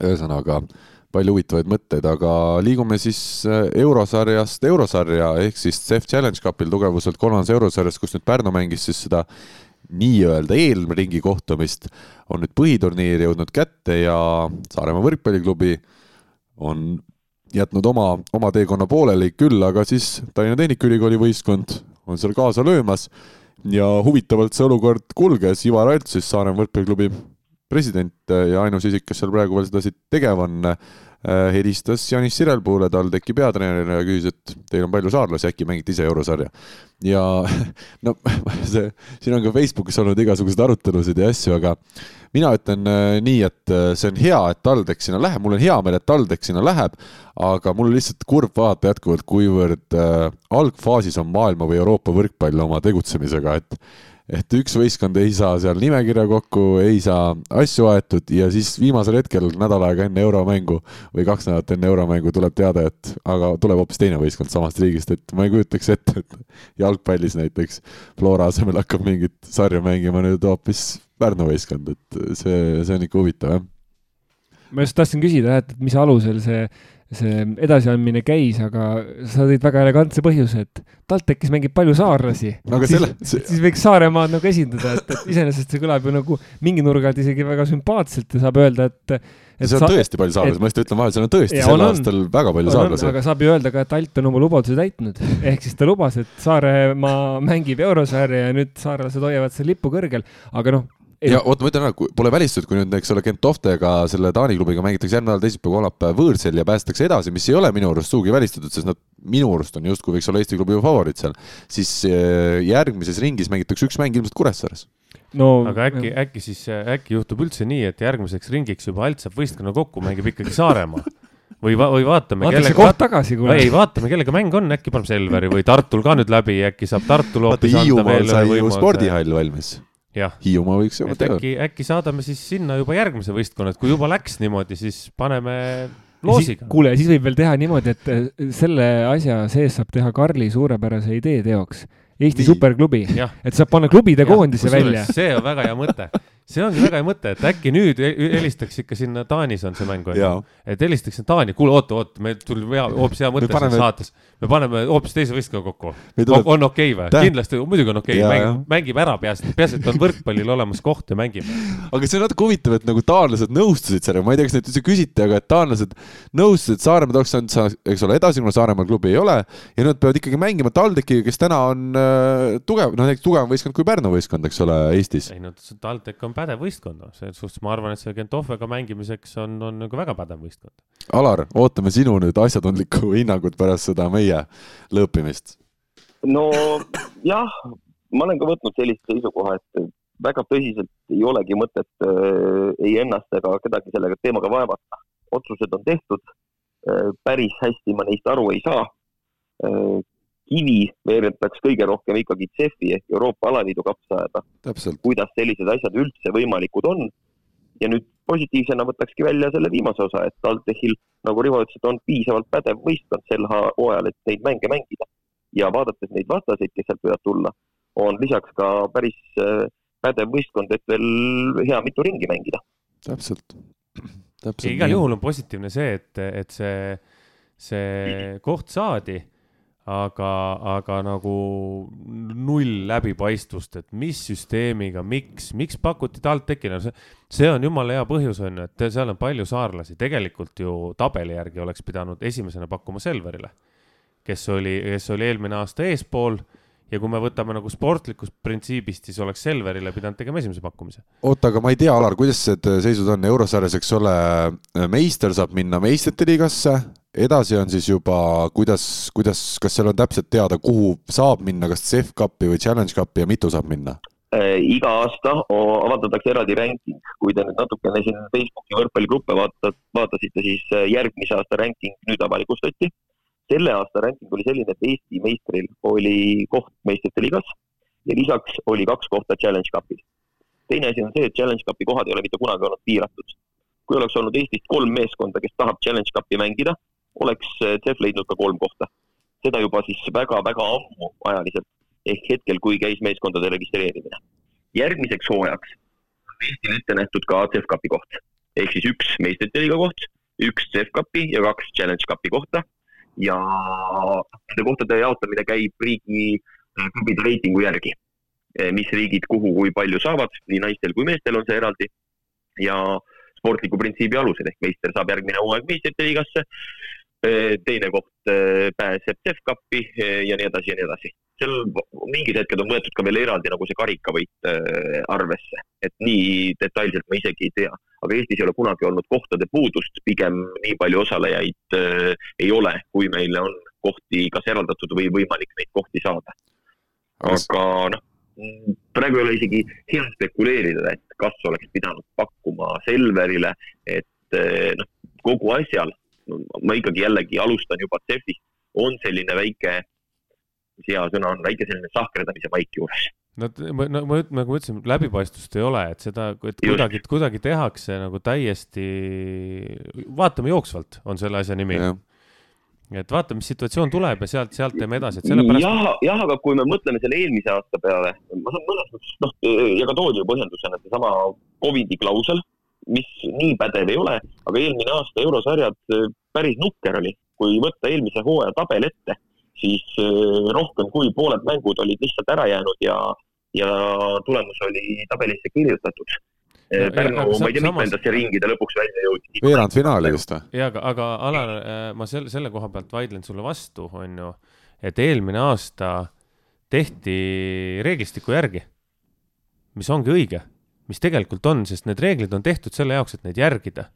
ühesõnaga palju huvitavaid mõtteid, aga liigume siis äh, eurosarjast eurosarja ehk siis CEF Challenge Cupil tugevuselt kolmandas eurosarjas, kus nüüd Pärnu mängis siis seda nii-öelda eelringi kohtumist on nüüd põhiturniir jõudnud kätte ja Saaremaa võrkpalliklubi on jätnud oma, oma teekonna pooleli, küll aga siis Tallinna Tehnikaülikooli võistkond on seal kaasa löömas ja huvitavalt see olukord kulges, Ivar Alts siis Saaremaa võrkpalliklubi president ja ainus isik, kes seal praegu veel seda tegev on, helistas Janis Sirelpuule, TalTechi peatreenerile ja küsis, et teil on palju saarlasi, äkki mängite ise eurosarja. ja <laughs> no <laughs> see, siin on ka Facebookis olnud igasuguseid arutelusid ja asju, aga mina ütlen äh, nii, et äh, see on hea, et TalTech sinna läheb, mul on hea meel, et TalTech sinna läheb, aga mul on lihtsalt kurb vaadata jätkuvalt, kuivõrd äh, algfaasis on maailma või Euroopa võrkpall oma tegutsemisega, et et üks võistkond ei saa seal nimekirja kokku, ei saa asju aetud ja siis viimasel hetkel nädal aega enne euromängu või kaks nädalat enne euromängu tuleb teade, et aga tuleb hoopis teine võistkond samast riigist, et ma ei kujutaks ette, et <laughs> jalgpallis näiteks Flora asemel hakkab mingit sarja mängima nüüd hoopis Pärnu võistkond, et see, see on ikka huvitav, jah. ma just tahtsin küsida, et mis alusel see see edasiandmine käis, aga sa tõid väga elegantse põhjuse, et TalTechis mängib palju saarlasi siis, selle... See... siis võiks Saaremaad nagu esindada, et, et iseenesest see kõlab ju nagu mingi nurga alt isegi väga sümpaatselt ja saab öelda, et et seal on tõesti palju saarlasi, ma just ütlen vahele, seal on tõesti sel aastal väga palju saarlasi. aga saab ju öelda ka, et Alt on oma lubaduse täitnud. ehk siis ta lubas, et Saaremaa mängib eurosarja ja nüüd saarlased hoiavad seal lippu kõrgel, aga noh, ja oota, ma ütlen ära, pole välistatud, kui nüüd, eks ole, Gentoftega, selle Taani klubiga mängitakse järgmine nädal teisipäev, kolmapäev võõrsil ja päästetakse edasi, mis ei ole minu arust sugugi välistatud, sest nad minu arust on justkui võiks olla Eesti klubi favoriit seal, siis eh, järgmises ringis mängitakse üks mäng ilmselt Kuressaares no aga äkki, äkki siis, äkki juhtub üldse nii, et järgmiseks ringiks juba Alt saab võistkonna kokku, mängib ikkagi Saaremaa või va-, või vaatame. vaataks see koht tagasi, kuule. ei, vaatame, kellega mäng on, äkki paneb Selveri või Tartul ka nüüd läbi, äkki saab Tartul hoopis anda veel ühe võimaluse. spordihall valmis Hiiumaa võiks juba teha. äkki, äkki saadame siis sinna juba järgmise võistkonna, et kui juba läks niimoodi, siis paneme loosiga. kuule, siis võib veel teha niimoodi, et äh, selle asja sees saab teha Karli suurepärase idee teoks. Eesti Nii. superklubi, et saab panna klubide koondise välja. see on väga hea mõte see ongi väga hea mõte, et äkki nüüd helistaks ikka sinna, Taanis on see mäng et helistaks Taani, kuule oota, oota, meil tuli hoopis hea mõte siin saates. Me paneme hoopis teise võistkonna kokku. Tuleb... on okei okay või? kindlasti, muidugi on okei okay., mängib, mängib ära peaasi, peaasi, et on võrkpallil olemas koht ja mängib. aga see on natuke huvitav, et nagu taanlased nõustusid sellega, ma ei tea, kas neid üldse küsiti, aga et taanlased nõustusid, et Saaremaa tahaks saanud, eks ole, edasi, kuna Saaremaal klubi ei ole ja nad peavad ikkagi mängima TalTechiga, kes täna on äh, tugev, noh näiteks tugevam võistkond kui Pärnu võistkond, eks ole, Eestis. ei no TalTech on pädev võistkond, noh, selles suhtes ma arvan, et see Gentofega mängimiseks on, on nagu väga pädev võistkond. Alar, ootame sinu nüüd asjatundlikku hinnangut pärast seda meie lõõpimist. no jah, ma olen ka võtnud sellist seisukoha, et väga tõsiselt ei olegi mõtet äh, ei ennast ega kedagi sellega teemaga vaevata. otsused on tehtud äh,, päris hästi ma neist aru ei saa äh, kivi veeretaks kõige rohkem ikkagi CEF-i ehk Euroopa Alaliidu kapsaaeda. kuidas sellised asjad üldse võimalikud on. ja nüüd positiivsena võtakski välja selle viimase osa, et TalTechil, nagu Rivo ütles, et on piisavalt pädev võistkond sel hooajal, et neid mänge mängida. ja vaadates neid vastaseid, kes sealt võivad tulla, on lisaks ka päris äh, pädev võistkond, et veel hea mitu ringi mängida. täpselt, täpselt. igal juhul on positiivne see, et, et see, see koht saadi aga, aga nagu null läbipaistvust, et mis süsteemiga, miks, miks pakuti TalTechile, see, see on jumala hea põhjus, on ju, et seal on palju saarlasi, tegelikult ju tabeli järgi oleks pidanud esimesena pakkuma Selverile, kes oli, kes oli eelmine aasta eespool. Ja kui me võtame nagu sportlikust printsiibist, siis oleks Selverile pidanud tegema esimese pakkumise. oota, aga ma ei tea, Alar, kuidas need seisud on? Eurosarjas, eks ole, meister saab minna meistrite liigasse, edasi on siis juba, kuidas, kuidas, kas seal on täpselt teada, kuhu saab minna, kas CEF Cupi või Challenge Cupi ja mitu saab minna? Äh, iga aasta avaldatakse eraldi ranking, kui te nüüd natukene siin Facebooki võrkpalligruppe vaatate, vaatasite, siis äh, järgmise aasta ranking nüüd avalikustati. selle aasta ranking oli selline, et Eesti meistril oli koht meistrite liigas ja lisaks oli kaks kohta Challenge Cupis. teine asi on see, et Challenge Cupi kohad ei ole mitte kunagi olnud piiratud. kui oleks olnud Eestist kolm meeskonda, kes tahab Challenge Cupi mängida oleks CEF eh, leidnud ka kolm kohta. seda juba siis väga-väga ammu ajaliselt, ehk hetkel, kui käis meeskondade registreerimine. järgmiseks hooajaks on Eestil ette nähtud ka CEF Cupi koht, ehk siis üks meistrite liiga koht, üks CEF Cupi ja kaks Challenge Cupi kohta ja nende kohtade jaotamine käib riigi eh, klubide reitingu järgi. Eh, mis riigid kuhu kui palju saavad, nii naistel kui meestel on see eraldi ja sportliku printsiibi alusel ehk meister saab järgmine hooaeg meistrite liigasse, teine koht pääseb CEF-kappi ja nii edasi ja nii edasi. seal mingid hetked on võetud ka veel eraldi nagu see karikavõit arvesse, et nii detailselt ma isegi ei tea. aga Eestis ei ole kunagi olnud kohtade puudust, pigem nii palju osalejaid ei ole, kui meile on kohti kas eraldatud või võimalik neid kohti saada. aga noh, praegu ei ole isegi hea spekuleerida, et kas oleks pidanud pakkuma Selverile, et noh, kogu asjal, ma ikkagi jällegi alustan juba CEF-ist, on selline väike, mis hea sõna on, väike selline sahkerdamise maik juures. No ma, no ma, nagu ma ütlesin, läbipaistvust ei ole, et seda, et kuidagi, kuidagi tehakse nagu täiesti, vaatame jooksvalt, on selle asja nimi. Et vaata, mis situatsioon tuleb ja sealt, sealt teeme edasi, et sellepärast. jah, jah, aga kui me mõtleme selle eelmise aasta peale, ma saan mõnes mõttes, noh, ja ka toodi ju põhjendusena seesama Covidi klausel, mis nii pädev ei ole, aga eelmine aasta eurosarjad eh, päris nukker oli. kui võtta eelmise hooaja tabel ette, siis eh, rohkem kui pooled mängud olid lihtsalt ära jäänud ja, ja tulemus oli tabelisse kirjutatud Pärnu, ma ei tea, mitmendasse ringi ta lõpuks välja jõudis. veerandfinaali vist või? jaa, aga, aga Alar, ma selle, selle koha pealt vaidlen sulle vastu, on ju, et eelmine aasta tehti reeglistiku järgi, mis ongi õige, mis tegelikult on, sest need reeglid on tehtud selle jaoks, et neid järgida.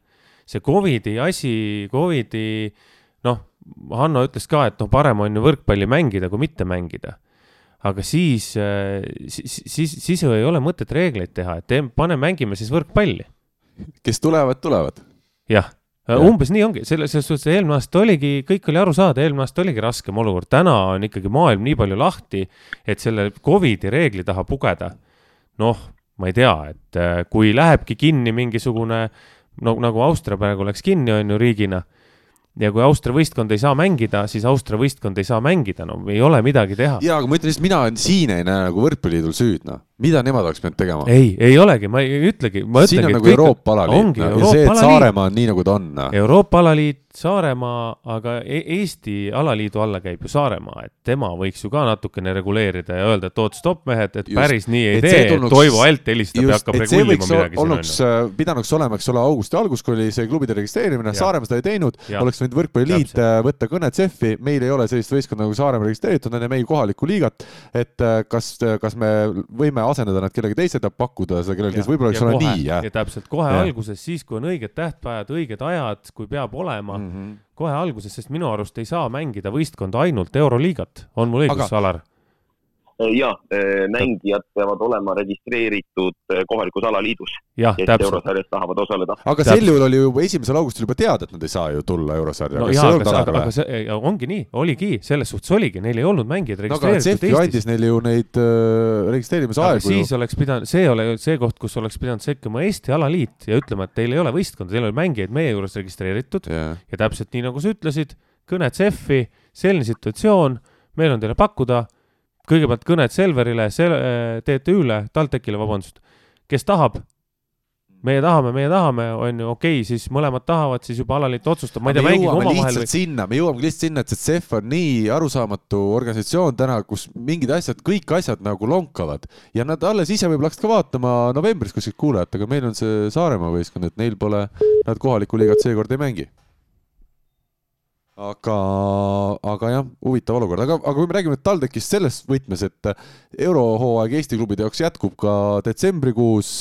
see Covidi asi, Covidi, noh, Hanno ütles ka, et noh, parem on ju võrkpalli mängida, kui mitte mängida aga siis, äh, siis, siis, siis ju ei ole mõtet reegleid teha, et teeme, pane, mängime siis võrkpalli. kes tulevad, tulevad. jah ja., umbes nii ongi, selles, selles suhtes eelmine aasta oligi, kõik oli aru saada, eelmine aasta oligi raskem olukord, täna on ikkagi maailm nii palju lahti, et selle Covidi reegli taha pugeda. noh, ma ei tea, et äh, kui lähebki kinni mingisugune, no nagu Austria praegu läks kinni, on ju, riigina ja kui Austria võistkond ei saa mängida, siis Austria võistkond ei saa mängida, no ei ole midagi teha. ja, aga ma ütlen lihtsalt, mina siin ei näe nagu võrkpalliliidul süüd, noh mida nemad oleks pidanud tegema? ei, ei olegi, ma ei ütlegi. siin on nagu Euroopa alaliit no, ja see, et Saaremaa on nii, nagu ta on no.. Euroopa alaliit, Saaremaa, aga e Eesti alaliidu alla käib ju Saaremaa, et tema võiks ju ka natukene reguleerida ja öelda, et oot, stopp, mehed, et just, päris nii ei tee, et Toivo Alt helistab ja hakkab regullima midagi. olnuks, äh, pidanuks olema, eks ole, augusti algus, kui oli see klubide registreerimine, Saaremaa seda ei teinud, oleks võinud võrkpalliliit äh, võtta kõne CEF-i, meil ei ole sellist võistkonda nagu Saaremaa registreeritud, nad ei mängi kohalikku liigat, et äh, kas, kas me võime asendada nad kellegi teise, tahab pakkuda seda kellelegi, kes võib-olla olla kohe, nii, ja täpselt, kohe ja. alguses, siis kui on õiged tähtpäevad, õiged ajad, kui peab olema mm, -hmm. kohe alguses, sest minu arust ei saa mängida võistkonda ainult Euroliigat, on mul õigus, Alar? Ja äh, mängijad peavad olema registreeritud äh, kohalikus alaliidus, kes eurosarjas tahavad osaleda. aga sel juhul oli juba esimesel augustil juba teada, et nad ei saa ju tulla eurosarja no,. aga, aga, aga see ongi nii, oligi, selles suhtes oligi, neil ei olnud mängijaid registreeritud no, andis neile ju neid äh, registreerimisaegu. siis ju. oleks pidanud, see ei ole see koht, kus oleks pidanud sekkuma Eesti alaliit ja ütlema, et teil ei ole võistkonda, teil ei ole mängijaid meie juures registreeritud yeah. ja täpselt nii, nagu sa ütlesid, kõne CEF-i, selline situatsioon, meil on teile pakkuda kõigepealt kõned Selverile, sel-, äh, TTÜ-le, TalTechile, vabandust, kes tahab, meie tahame, meie tahame, on ju, okei okay,, siis mõlemad tahavad, siis juba alaliit otsustab, ma ei tea, mängige omavahel või. sinna, me jõuame lihtsalt sinna, et see CEF on nii arusaamatu organisatsioon täna, kus mingid asjad, kõik asjad nagu lonkavad. Ja nad alles ise võib-olla hakkasid ka vaatama novembris kuskilt kuulajatega, meil on see Saaremaa võistkond, et neil pole, nad kohalikku liigat seekord ei mängi aga, aga jah, huvitav olukord, aga, aga kui me räägime TalTechist selles võtmes, et eurohooaeg Eesti klubide jaoks jätkub ka detsembrikuus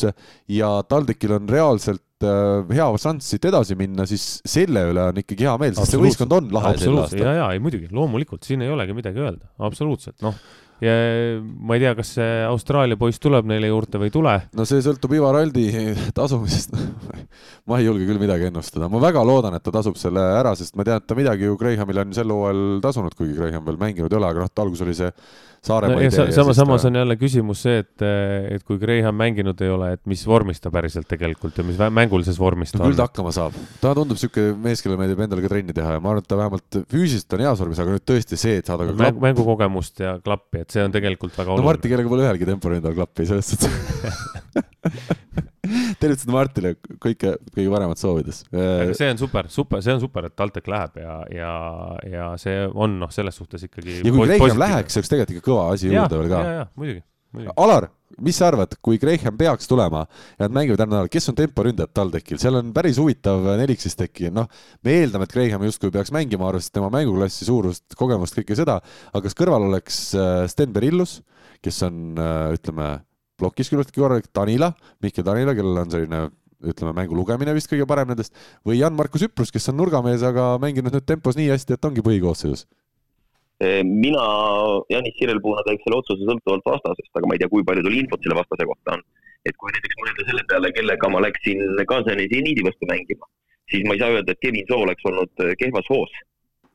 ja TalTechil on reaalselt äh, hea šanss siit edasi minna, siis selle üle on ikkagi hea meel, sest see võistkond on lahe sel aastal. ja, ja ei muidugi, loomulikult, siin ei olegi midagi öelda, absoluutselt, noh ja ma ei tea, kas see Austraalia poiss tuleb neile juurde või ei tule. no see sõltub Ivar Aldi tasumisest <laughs> ma ei julge küll midagi ennustada, ma väga loodan, et ta tasub selle ära, sest ma tean, et ta midagi ju Grahamile on sel hooajal tasunud, kuigi Graham veel mänginud ei ole, aga noh, alguses oli see Saaremaa no, idee. sama, samas ta... on jälle küsimus see, et, et kui Graham mänginud ei ole, et mis vormis ta päriselt tegelikult ja mis mängulises vormis ta no, on. küll ta hakkama saab. ta tundub niisugune mees, kellele meeldib endale ka trenni teha ja ma arvan, et ta vähemalt füüsiliselt on heas vormis, aga nüüd tõesti see, et saada ka klapp. mängukogemust ja klappi, et see on tegelikult väga oluline. no Marti, kellega pole ühelgi temporil endal klappi, selles suhtes <laughs> <laughs> tervitused Martile kõike kõige paremat soovides. see on super, super, see on super, et TalTech läheb ja, ja, ja see on noh, selles suhtes ikkagi. ja kui Graham läheks, see oleks tegelikult ikka kõva asi juurde veel ka. ja muidugi, Alar, mis sa arvad, kui Graham peaks tulema ja nad mängivad järgmine nädal, kes on temporündajad TalTechil, seal on päris huvitav nelik siis tekki, noh, me eeldame, et Graham justkui peaks mängima, arvestades tema mänguklassi, suurust, kogemust, kõike seda, aga kas kõrval oleks äh, Sten Berillus, kes on, äh, ütleme, plokis küllaltki korralik, Danila, Mihkel Danila, kellel on selline ütleme, mängu lugemine vist kõige parem nendest, või Jan-Markus Üprus, kes on nurgamees, aga mänginud nüüd tempos nii hästi, et ongi põhikoosseisus. Mina Janis Sirelpuuna teeks selle otsuse sõltuvalt vastasest, aga ma ei tea, kui palju tal infot selle vastase kohta on. et kui näiteks mõelda selle peale, kellega ma läksin Kansani seniidi vastu mängima, siis ma ei saa öelda, et Kevin Soo oleks olnud äh, kehvas hoos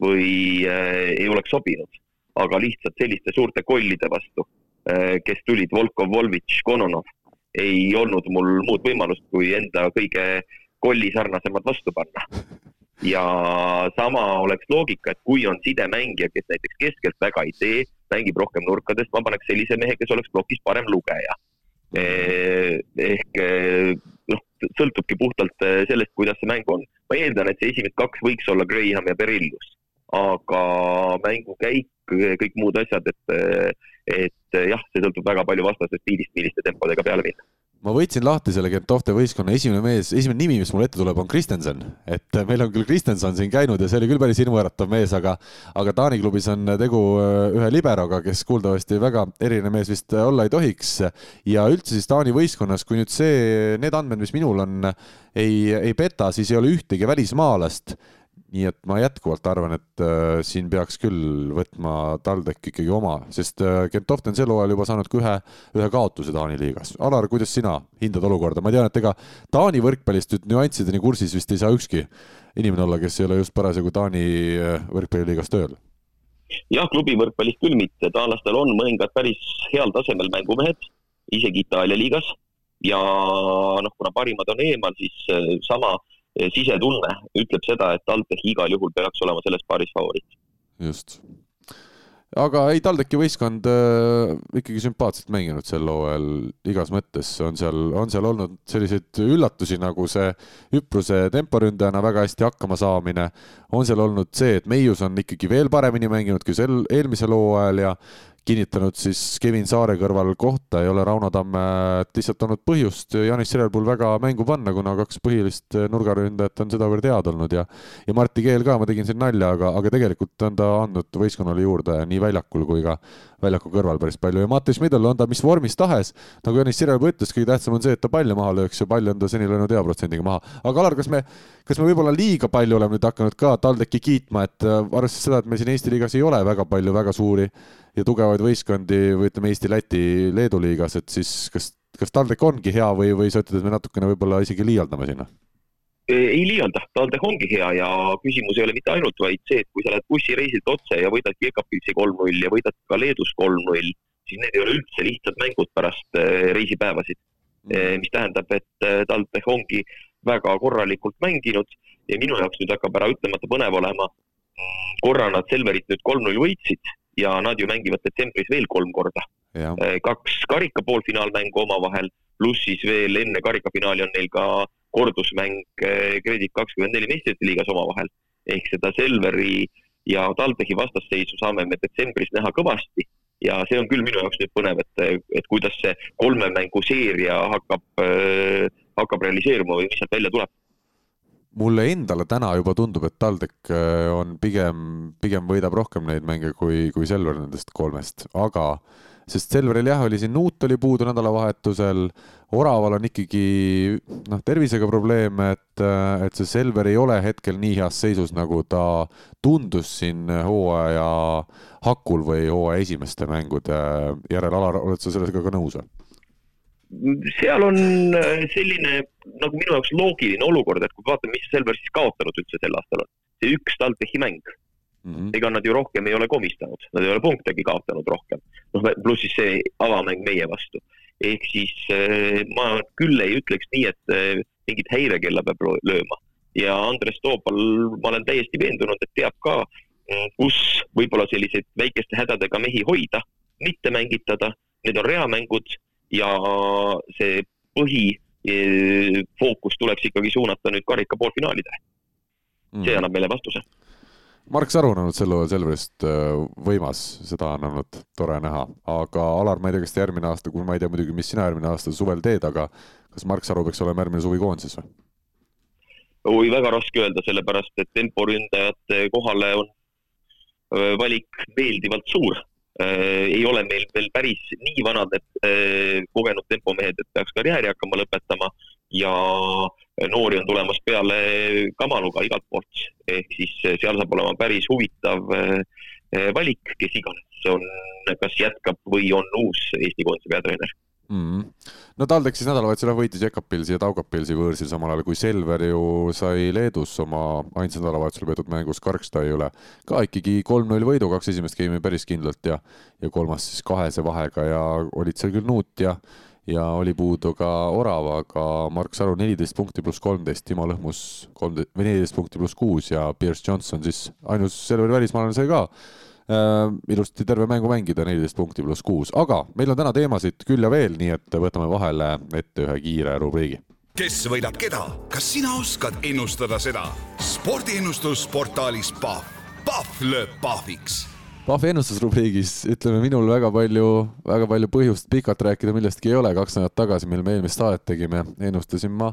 või äh, ei oleks sobinud, aga lihtsalt selliste suurte kollide vastu kes tulid, Volkov, Volvitš, Kononov, ei olnud mul muud võimalust, kui enda kõige kollisarnasemad vastu panna ja sama oleks loogika, et kui on sidemängija, kes näiteks keskelt väga ei tee, mängib rohkem nurkadest, ma paneks sellise mehe, kes oleks plokis parem lugeja. Eh, ehk eh, noh, sõltubki puhtalt sellest, kuidas see mäng on. ma eeldan, et see esimesed kaks võiks olla Graham ja Berillus, aga mängukäik, kõik muud asjad, et, et jah, see sõltub väga palju vastasest stiilist, milliste tempodega peale minna ma võtsin lahti selle Gentofte võistkonna esimene mees, esimene nimi, mis mulle ette tuleb, on Kristensen. et meil on küll Kristenson siin käinud ja see oli küll päris hirmuäratav mees, aga, aga Taani klubis on tegu äh, ühe liberoga, kes kuuldavasti väga eriline mees vist olla ei tohiks. ja üldse siis Taani võistkonnas, kui nüüd see, need andmed, mis minul on, ei, ei peta, siis ei ole ühtegi välismaalast nii et ma jätkuvalt arvan, et äh, siin peaks küll võtma TalTech ikkagi oma, sest äh, Gentoft on sel hooajal juba saanud ka ühe, ühe kaotuse Taani liigas. Alar, kuidas sina hindad olukorda, ma tean, et ega Taani võrkpallist nüüd nüanssideni kursis vist ei saa ükski inimene olla, kes ei ole just parasjagu Taani äh, võrkpalliliigas tööl. jah, klubi võrkpallist küll mitte, taanlastel on mõningad päris heal tasemel mängumehed, isegi Itaalia liigas ja noh, kuna parimad on eemal, siis äh, sama äh, sisetunne ütleb seda, et TalTech igal juhul peaks olema selles paaris favoriit. just. aga ei, TalTechi võistkond äh, ikkagi sümpaatselt mänginud sel hooajal igas mõttes, on seal, on seal olnud selliseid üllatusi, nagu see Üpruse temporündajana väga hästi hakkama saamine, on seal olnud see, et Meius on ikkagi veel paremini mänginud kui sel eelmisel hooajal ja kinnitanud siis Kevin Saare kõrval kohta, ei ole Rauno Tammet lihtsalt olnud põhjust Janis Sirelpuul väga mängu panna, kuna kaks põhilist nurgaründajat on sedavõrd head olnud ja ja Martti Keel ka, ma tegin siin nalja, aga, aga tegelikult on ta andnud võistkonnale juurde nii väljakul kui ka väljaku kõrval päris palju ja Mattias Middel on ta mis vormis tahes, nagu Janis Sirelpuu ütles, kõige tähtsam on see, et ta palle maha lööks ja palli on ta seni löönud hea protsendiga maha. aga Alar, kas me, kas me võib-olla liiga palju oleme nüüd hakanud ka TalTechi kiitma, et äh, arvestades seda, et meil siin Eesti liigas ei ole väga palju väga suuri ja tugevaid võistkondi või ütleme Eesti, Läti, Leedu liigas, et siis kas, kas TalTech ongi hea või, või sa ütled, et me natukene võib-olla isegi liialdame sinna? Ei liialda, TalTech ongi hea ja küsimus ei ole mitte ainult vaid see, et kui sa lähed bussireisilt otse ja võidad Jekapilsi kolm-null ja võidad ka Leedus kolm-null, siis need ei ole üldse lihtsad mängud pärast äh, reisipäevasid mm.. mis tähendab, et äh, TalTech ongi väga korralikult mänginud ja minu jaoks nüüd hakkab ära ütlemata põnev olema. korra nad Selverit nüüd kolm-null võitsid ja nad ju mängivad detsembris veel kolm korda. Kaks karika poolfinaalmängu omavahel, pluss siis veel enne karikafinaali on neil ka kordusmäng Kredit kakskümmend neli meistrite liigas omavahel. ehk seda Selveri ja TalTechi vastasseisu saame me detsembris näha kõvasti. Ja see on küll minu jaoks nüüd põnev, et, et kuidas see kolme mängu seeria hakkab äh,, hakkab realiseeruma või mis sealt välja tuleb. Mulle endale täna juba tundub, et TalTech äh, on pigem, pigem võidab rohkem neid mänge kui, kui Selver nendest kolmest, aga sest Selveril jah, oli siin Nuut oli puudu nädalavahetusel, Oraval on ikkagi noh, tervisega probleeme, et, et see Selver ei ole hetkel nii heas seisus, nagu ta tundus siin hooaja hakul või hooaja esimeste mängude järel. Alar, oled sa sellega ka nõus või? seal on äh, selline nagu minu jaoks loogiline olukord, et kui vaatame, mis Selver siis kaotanud üldse sel aastal on. see üks TalTechi mäng mm. -hmm. ega nad ju rohkem ei ole komistanud, nad ei ole punktegi kaotanud rohkem. noh, pluss siis see avamäng meie vastu. ehk siis äh, ma küll ei ütleks nii, et äh, mingit häirekella peab lööma. ja Andres Toopal, ma olen täiesti veendunud, et teab ka, kus võib-olla selliseid väikeste hädadega mehi hoida, mitte mängitada, need on reamängud ja see põhifookus tuleks ikkagi suunata nüüd karika poolfinaalidele mm.. see annab meile vastuse Mark Saru on olnud sel hooajal Selverist äh, võimas, seda on olnud tore näha, aga Alar, ma ei tea, kas ta järgmine aasta, kui ma ei tea muidugi, mis sina järgmine aasta suvel teed, aga kas Mark Saru peaks olema järgmine suvi koondises või? oi, väga raske öelda, sellepärast et temporündajate kohale on äh, valik meeldivalt suur. ei ole meil veel päris nii vanad need kogenud tempomehed, et peaks karjääri hakkama lõpetama ja noori on tulemas peale kamaluga igalt poolt, ehk siis seal saab olema päris huvitav eh, valik, kes iganes on, kas jätkab või on uus Eesti koondise peatreener mm. -hmm. no TalTech siis nädalavahetusel võitis Jekapilsi ja Taugapilsi võõrsil, samal ajal kui Selver ju sai Leedus oma ainsa nädalavahetusel peetud mängus Karkstai üle ka ikkagi kolm-null võidu, kaks esimest geimi päris kindlalt ja, ja kolmas siis kahese vahega ja olid seal küll Nuut ja ja oli puudu ka Orav, aga Mark Saru neliteist punkti pluss kolmteist, Timo Lõhmus kolmteist või neliteist punkti pluss kuus ja Pierce Johnson siis ainus Selveri välismaalane sai ka äh, ilusti terve mängu mängida, neliteist punkti pluss kuus, aga meil on täna teemasid küll ja veel, nii et võtame vahele ette ühe kiire rubriigi. kes võidab keda, kas sina oskad ennustada seda? spordiennustus portaalis Pahv, Pahv lööb pahviks Pahvi ennustusrubriigis ütleme minul väga palju, väga palju põhjust pikalt rääkida millestki ei ole, kaks nädalat tagasi, mil me eelmist saadet tegime, ennustasin ma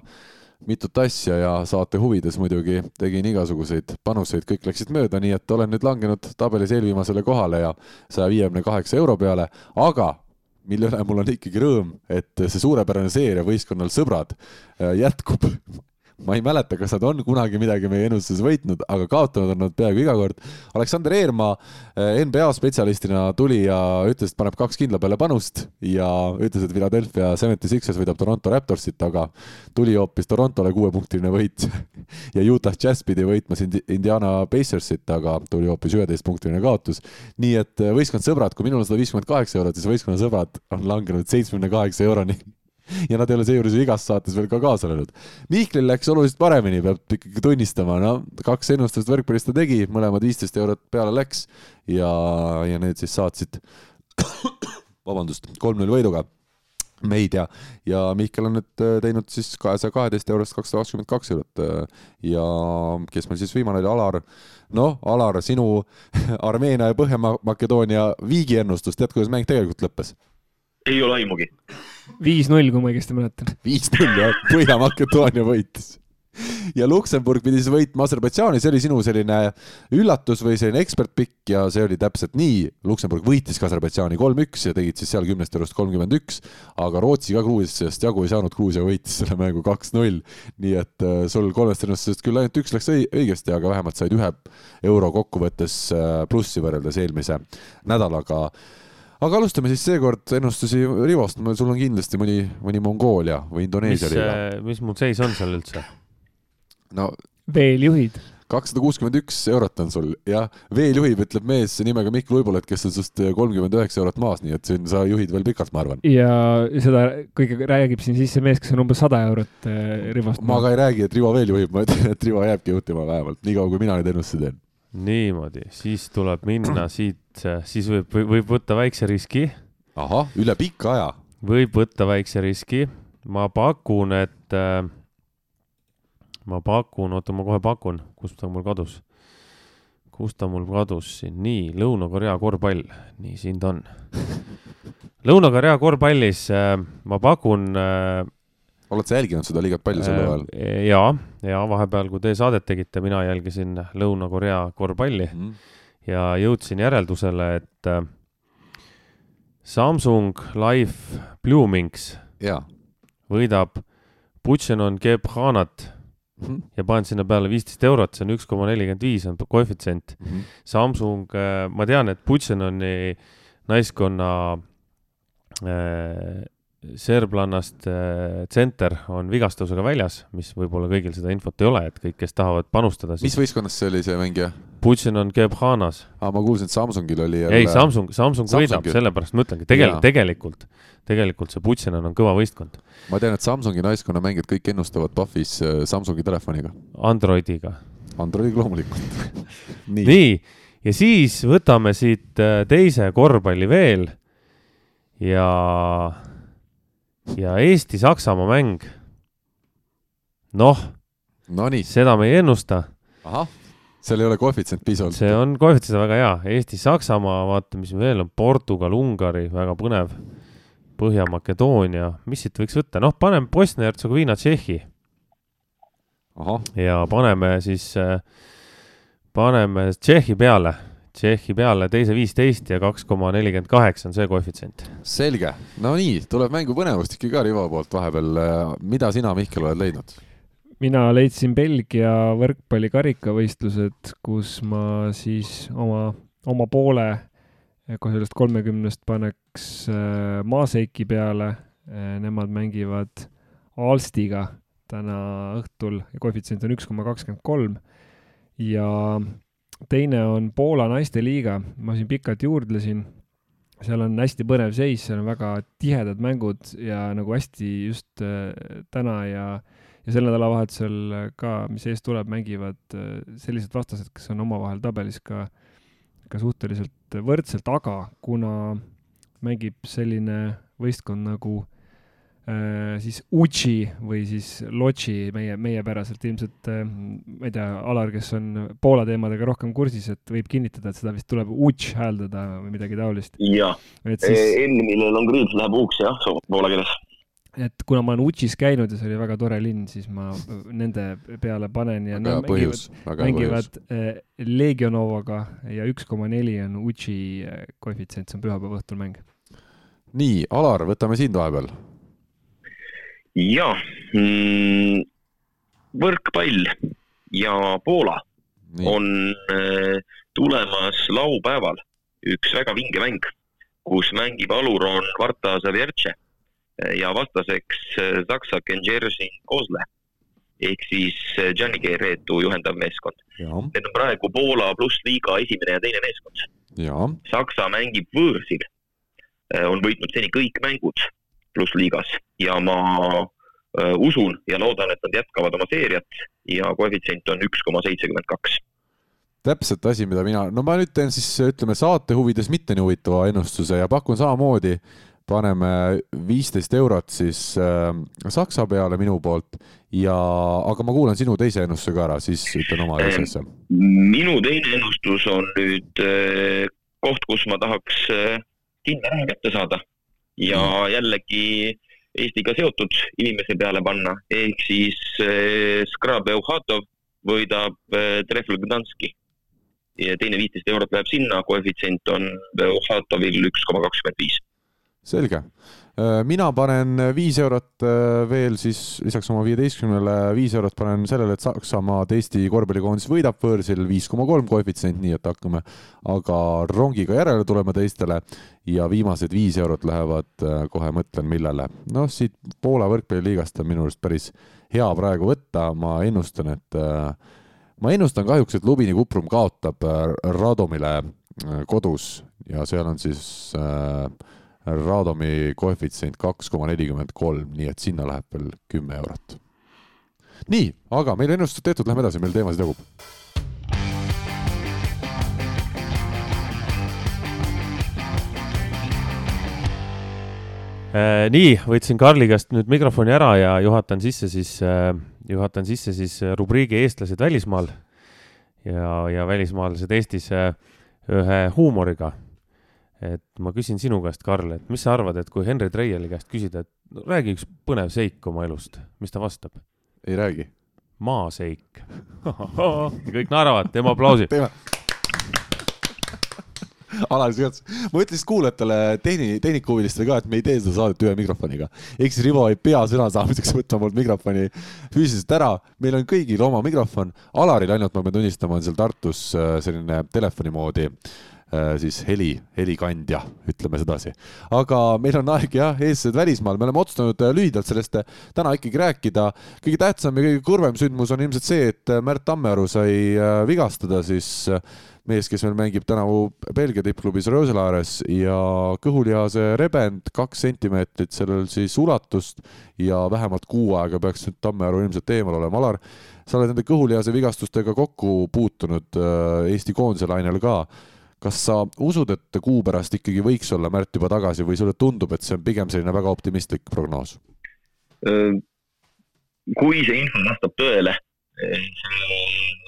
mitut asja ja saate huvides muidugi tegin igasuguseid panuseid, kõik läksid mööda, nii et olen nüüd langenud tabelis eelviimasele kohale ja saja viiekümne kaheksa euro peale, aga mille üle mul on ikkagi rõõm, et see suurepärane seeria võistkonnal Sõbrad jätkub ma ei mäleta, kas nad on kunagi midagi meie ennustuses võitnud, aga kaotanud on nad peaaegu iga kord. Aleksander Eermaa eh, NBA spetsialistina tuli ja ütles, et paneb kaks kindla peale panust ja ütles, et Philadelphia Seventy Sixers võidab Toronto Raptorsit, aga tuli hoopis Torontole kuuepunktiline võit <laughs> ja Utah Jazz pidi võitma siin Indiana Pacersit, aga tuli hoopis üheteistpunktiline kaotus. nii et eh, võistkond sõbrad, kui minul on sada viiskümmend kaheksa eurot, siis võistkonna sõbrad on langenud seitsmekümne kaheksa euroni <laughs> <laughs> ja nad ei ole seejuures ju igas saates veel ka kaasa löönud. Mihklil läks oluliselt paremini, peab ikkagi tunnistama, no kaks ennustust võrkpallist ta tegi, mõlemad viisteist eurot peale läks ja, ja need siis saatsid <coughs> vabandust, kolm-null võiduga meid ja, ja Mihkel on nüüd äh, teinud siis kahesaja kaheteist eurost kakssada kakskümmend kaks eurot. Äh, ja kes meil siis viimane oli, Alar. noh, Alar, sinu <laughs> Armeenia ja Põhja-Makedoonia viigiennustus, tead, kuidas mäng tegelikult lõppes? Ei ole aimugi. viis-null, kui ma õigesti mäletan. viis-null jah, Põhja-Makedoonia võitis ja Luksemburg pidi siis võitma Aserbaidžaani, see oli sinu selline üllatus või selline ekspertpikk ja see oli täpselt nii. Luksemburg võitis ka Aserbaidžaani kolm-üks ja tegid siis seal kümnest eurost kolmkümmend üks, aga Rootsi ka Gruusiast jagu ei saanud, Gruusia võitis selle mängu kaks-null. nii et äh, sul kolmest ennustusest küll ainult üks läks õigesti, aga vähemalt said ühe euro kokkuvõttes äh, plussi võrreldes eelmise nädalaga aga alustame siis seekord ennustusi Rivost, sul on kindlasti mõni, mõni Mongoolia või Indoneesia liiga. Äh, mis mul seis on seal üldse? no veel juhid. kakssada kuuskümmend üks eurot on sul ja veel juhib, ütleb mees nimega Mikk Luibolet, kes on sinust kolmkümmend üheksa eurot maas, nii et siin sa juhid veel pikalt, ma arvan. ja seda kõige räägib siin sisse mees, kes on umbes sada eurot äh, Rivost. ma ka ei räägi, et Rivo veel juhib, ma ütlen, et Rivo jääbki juhtima vähemalt, niikaua kui mina neid ennustusi teen niimoodi, siis tuleb minna <clears throat> siit, siis võib, võib võtta väikse riski. ahah, üle pika aja. võib võtta väikse riski. ma pakun, et äh, ma pakun, oota, ma kohe pakun, kus ta mul kadus. kus ta mul kadus siin, nii, Lõuna-Korea korvpall, nii, siin ta on. <laughs> Lõuna-Korea korvpallis äh, ma pakun äh, oled sa jälginud seda liigat palju selle ajal? Äh, ja, ja vahepeal, kui te saadet tegite, mina jälgisin Lõuna-Korea korvpalli mm. ja jõudsin järeldusele, et äh, Samsung Life Bloomings ja. võidab Butchenon Gebhanat mm -hmm. ja panen sinna peale viisteist eurot, see on üks koma nelikümmend viis on koefitsient mm. -hmm. Samsung, äh, ma tean, et Butchenoni naiskonna äh, serblannast tsenter on vigastusega väljas, mis võib-olla kõigil seda infot ei ole, et kõik, kes tahavad panustada siis.... mis võistkonnas see oli, see mängija? Putsin on Gebhanas. aa, ma kuulsin, et Samsungil oli jälle... ei, Samsung, Samsung võidab, sellepärast ma ütlengi, tegelikult, tegelikult, tegelikult see Putsin on kõva võistkond. ma tean, et Samsungi naiskonna mängijad kõik ennustavad PUFFis äh, Samsungi telefoniga. Androidiga. Androidiga loomulikult <laughs> nii. nii, ja siis võtame siit äh, teise korvpalli veel ja ja Eesti-Saksamaa mäng. noh no, seda me ei ennusta. ahah, seal ei ole koefitsient piisavalt. see on koefitsient väga hea, Eesti, Saksamaa, vaata, mis veel on, Portugal, Ungari, väga põnev. Põhja-Makedoonia, mis siit võiks võtta, noh, paneme Bosnia-Hertsegoviina, Tšehhi. ja paneme siis, äh, paneme Tšehhi peale, Tšehhi peale teise viisteist ja kaks koma nelikümmend kaheksa on see koefitsient. selge, no nii, tuleb mängu põnevust ikka ka Rivo poolt vahepeal. mida sina, Mihkel, oled leidnud? mina leidsin Belgia võrkpalli karikavõistlused, kus ma siis oma, oma poole kui sellest kolmekümnest paneks äh, Maaseiki peale, äh, nemad mängivad Alstiga täna õhtul ja koefitsient on üks koma kakskümmend kolm. ja teine on Poola naisteliiga, ma siin pikalt juurdlesin, seal on hästi põnev seis, seal on väga tihedad mängud ja nagu hästi just äh, täna ja ja sel nädalavahetusel ka, mis ees tuleb, mängivad sellised vastased, kes on omavahel tabelis ka äh, ka suhteliselt võrdselt, aga kuna mängib selline võistkond nagu äh, siis Uchi või siis Lotši meie, meiepäraselt ilmselt äh,, ma ei tea, Alar, kes on Poola teemadega rohkem kursis, et võib kinnitada, et seda vist tuleb Uch hääldada või midagi taolist. jah, siis... N, millel on kriips, läheb Uks jah, poola keeles et kuna ma olen Utšis käinud ja see oli väga tore linn, siis ma nende peale panen ja nad mängivad, mängivad äh, Legionovaga ja üks koma neli on Utši äh, koefitsient, see on pühapäeva õhtul mäng. nii, Alar, võtame sind vahepeal. Ja mm,, võrkpall ja Poola nii. on äh, tulemas laupäeval üks väga vinge mäng, kus mängib aluroon Varta Zavjertše ja vastaseks äh, Saksa Genjerzin Kozle ehk siis äh, Gianni Reetu juhendav meeskond. Need on praegu Poola plussliiga esimene ja teine meeskond. Saksa mängib võõrsil, äh, on võitnud seni kõik mängud plussliigas ja ma uh, usun ja loodan, et nad jätkavad oma seeriat ja koefitsient on üks koma seitsekümmend kaks. Täpselt asi, mida mina, no ma nüüd teen siis ütleme saate huvides mitte nii huvitava ennustuse ja pakun samamoodi paneme viisteist eurot siis äh, Saksa peale minu poolt ja, aga ma kuulan sinu teise ennustuse ka ära, siis ütlen oma asjasse. minu teine ennustus on nüüd äh, koht, kus ma tahaks äh, kindla raha kätte saada ja mm. jällegi Eestiga seotud inimese peale panna, ehk siis äh, Skrab Euhatov võidab äh, Trefl Gdanski. ja teine viisteist eurot läheb sinna, koefitsient on Euhatovil üks koma kakskümmend viis selge. Äh, mina panen viis eurot äh, veel siis lisaks oma viieteistkümnele, viis eurot panen sellele, et Saksamaad Eesti korvpallikoondis võidab võõrsil viis koma kolm koefitsient, nii et hakkame aga rongiga järele tulema teistele. Ja viimased viis eurot lähevad, äh, kohe mõtlen, millele. noh, siit Poola võrkpalliliigast on minu arust päris hea praegu võtta, ma ennustan, et ma ennustan kahjuks, et Lubini Kuprum kaotab Radomile kodus. Ja seal on siis äh, Radomi koefitsient kaks koma nelikümmend kolm, nii et sinna läheb veel kümme eurot. nii, aga meil ennustused tehtud, lähme edasi, meil teemasid jagub. Äh, nii, võtsin Karli käest nüüd mikrofoni ära ja juhatan sisse siis, äh, juhatan sisse siis rubriigi Eestlased välismaal ja, ja välismaalased Eestis äh, ühe huumoriga et ma küsin sinu käest, Karl, et mis sa arvad, et kui Henry Treieli käest küsida, et räägi üks põnev seik oma elust, mis ta vastab? ei räägi. maaseik <laughs> kõik naeravad, teeme aplausi. <laughs> alalise juhatus. ma ütlesin kuulajatele, tehni-, tehnikahuvilistele ka, et me ei tee seda saadet ühe mikrofoniga. ehk siis Rivo ei pea sõna saamiseks <laughs> võtma mult mikrofoni füüsiliselt ära. meil on kõigil oma mikrofon. Alaril ainult, ma pean tunnistama, on seal Tartus äh, selline telefoni moodi Äh, siis heli, helikandja, ütleme sedasi. aga meil on aeg jah, eestlased välismaal, me oleme otsustanud äh, lühidalt sellest äh, täna ikkagi rääkida. kõige tähtsam ja kõige kurvem sündmus on ilmselt see, et Märt Tammearu sai vigastada siis mees, kes meil mängib tänavu Belgia tippklubis Roselaares ja kõhulihase rebend, kaks sentimeetrit sellel siis ulatust ja vähemalt kuu aega peaks nüüd Tammearu ilmselt eemal olema. Alar, sa oled nende kõhulihase vigastustega kokku puutunud Eesti koondise lainel ka kas sa usud, et kuu pärast ikkagi võiks olla Märt juba tagasi või sulle tundub, et see on pigem selline väga optimistlik prognoos? kui see info vastab tõele,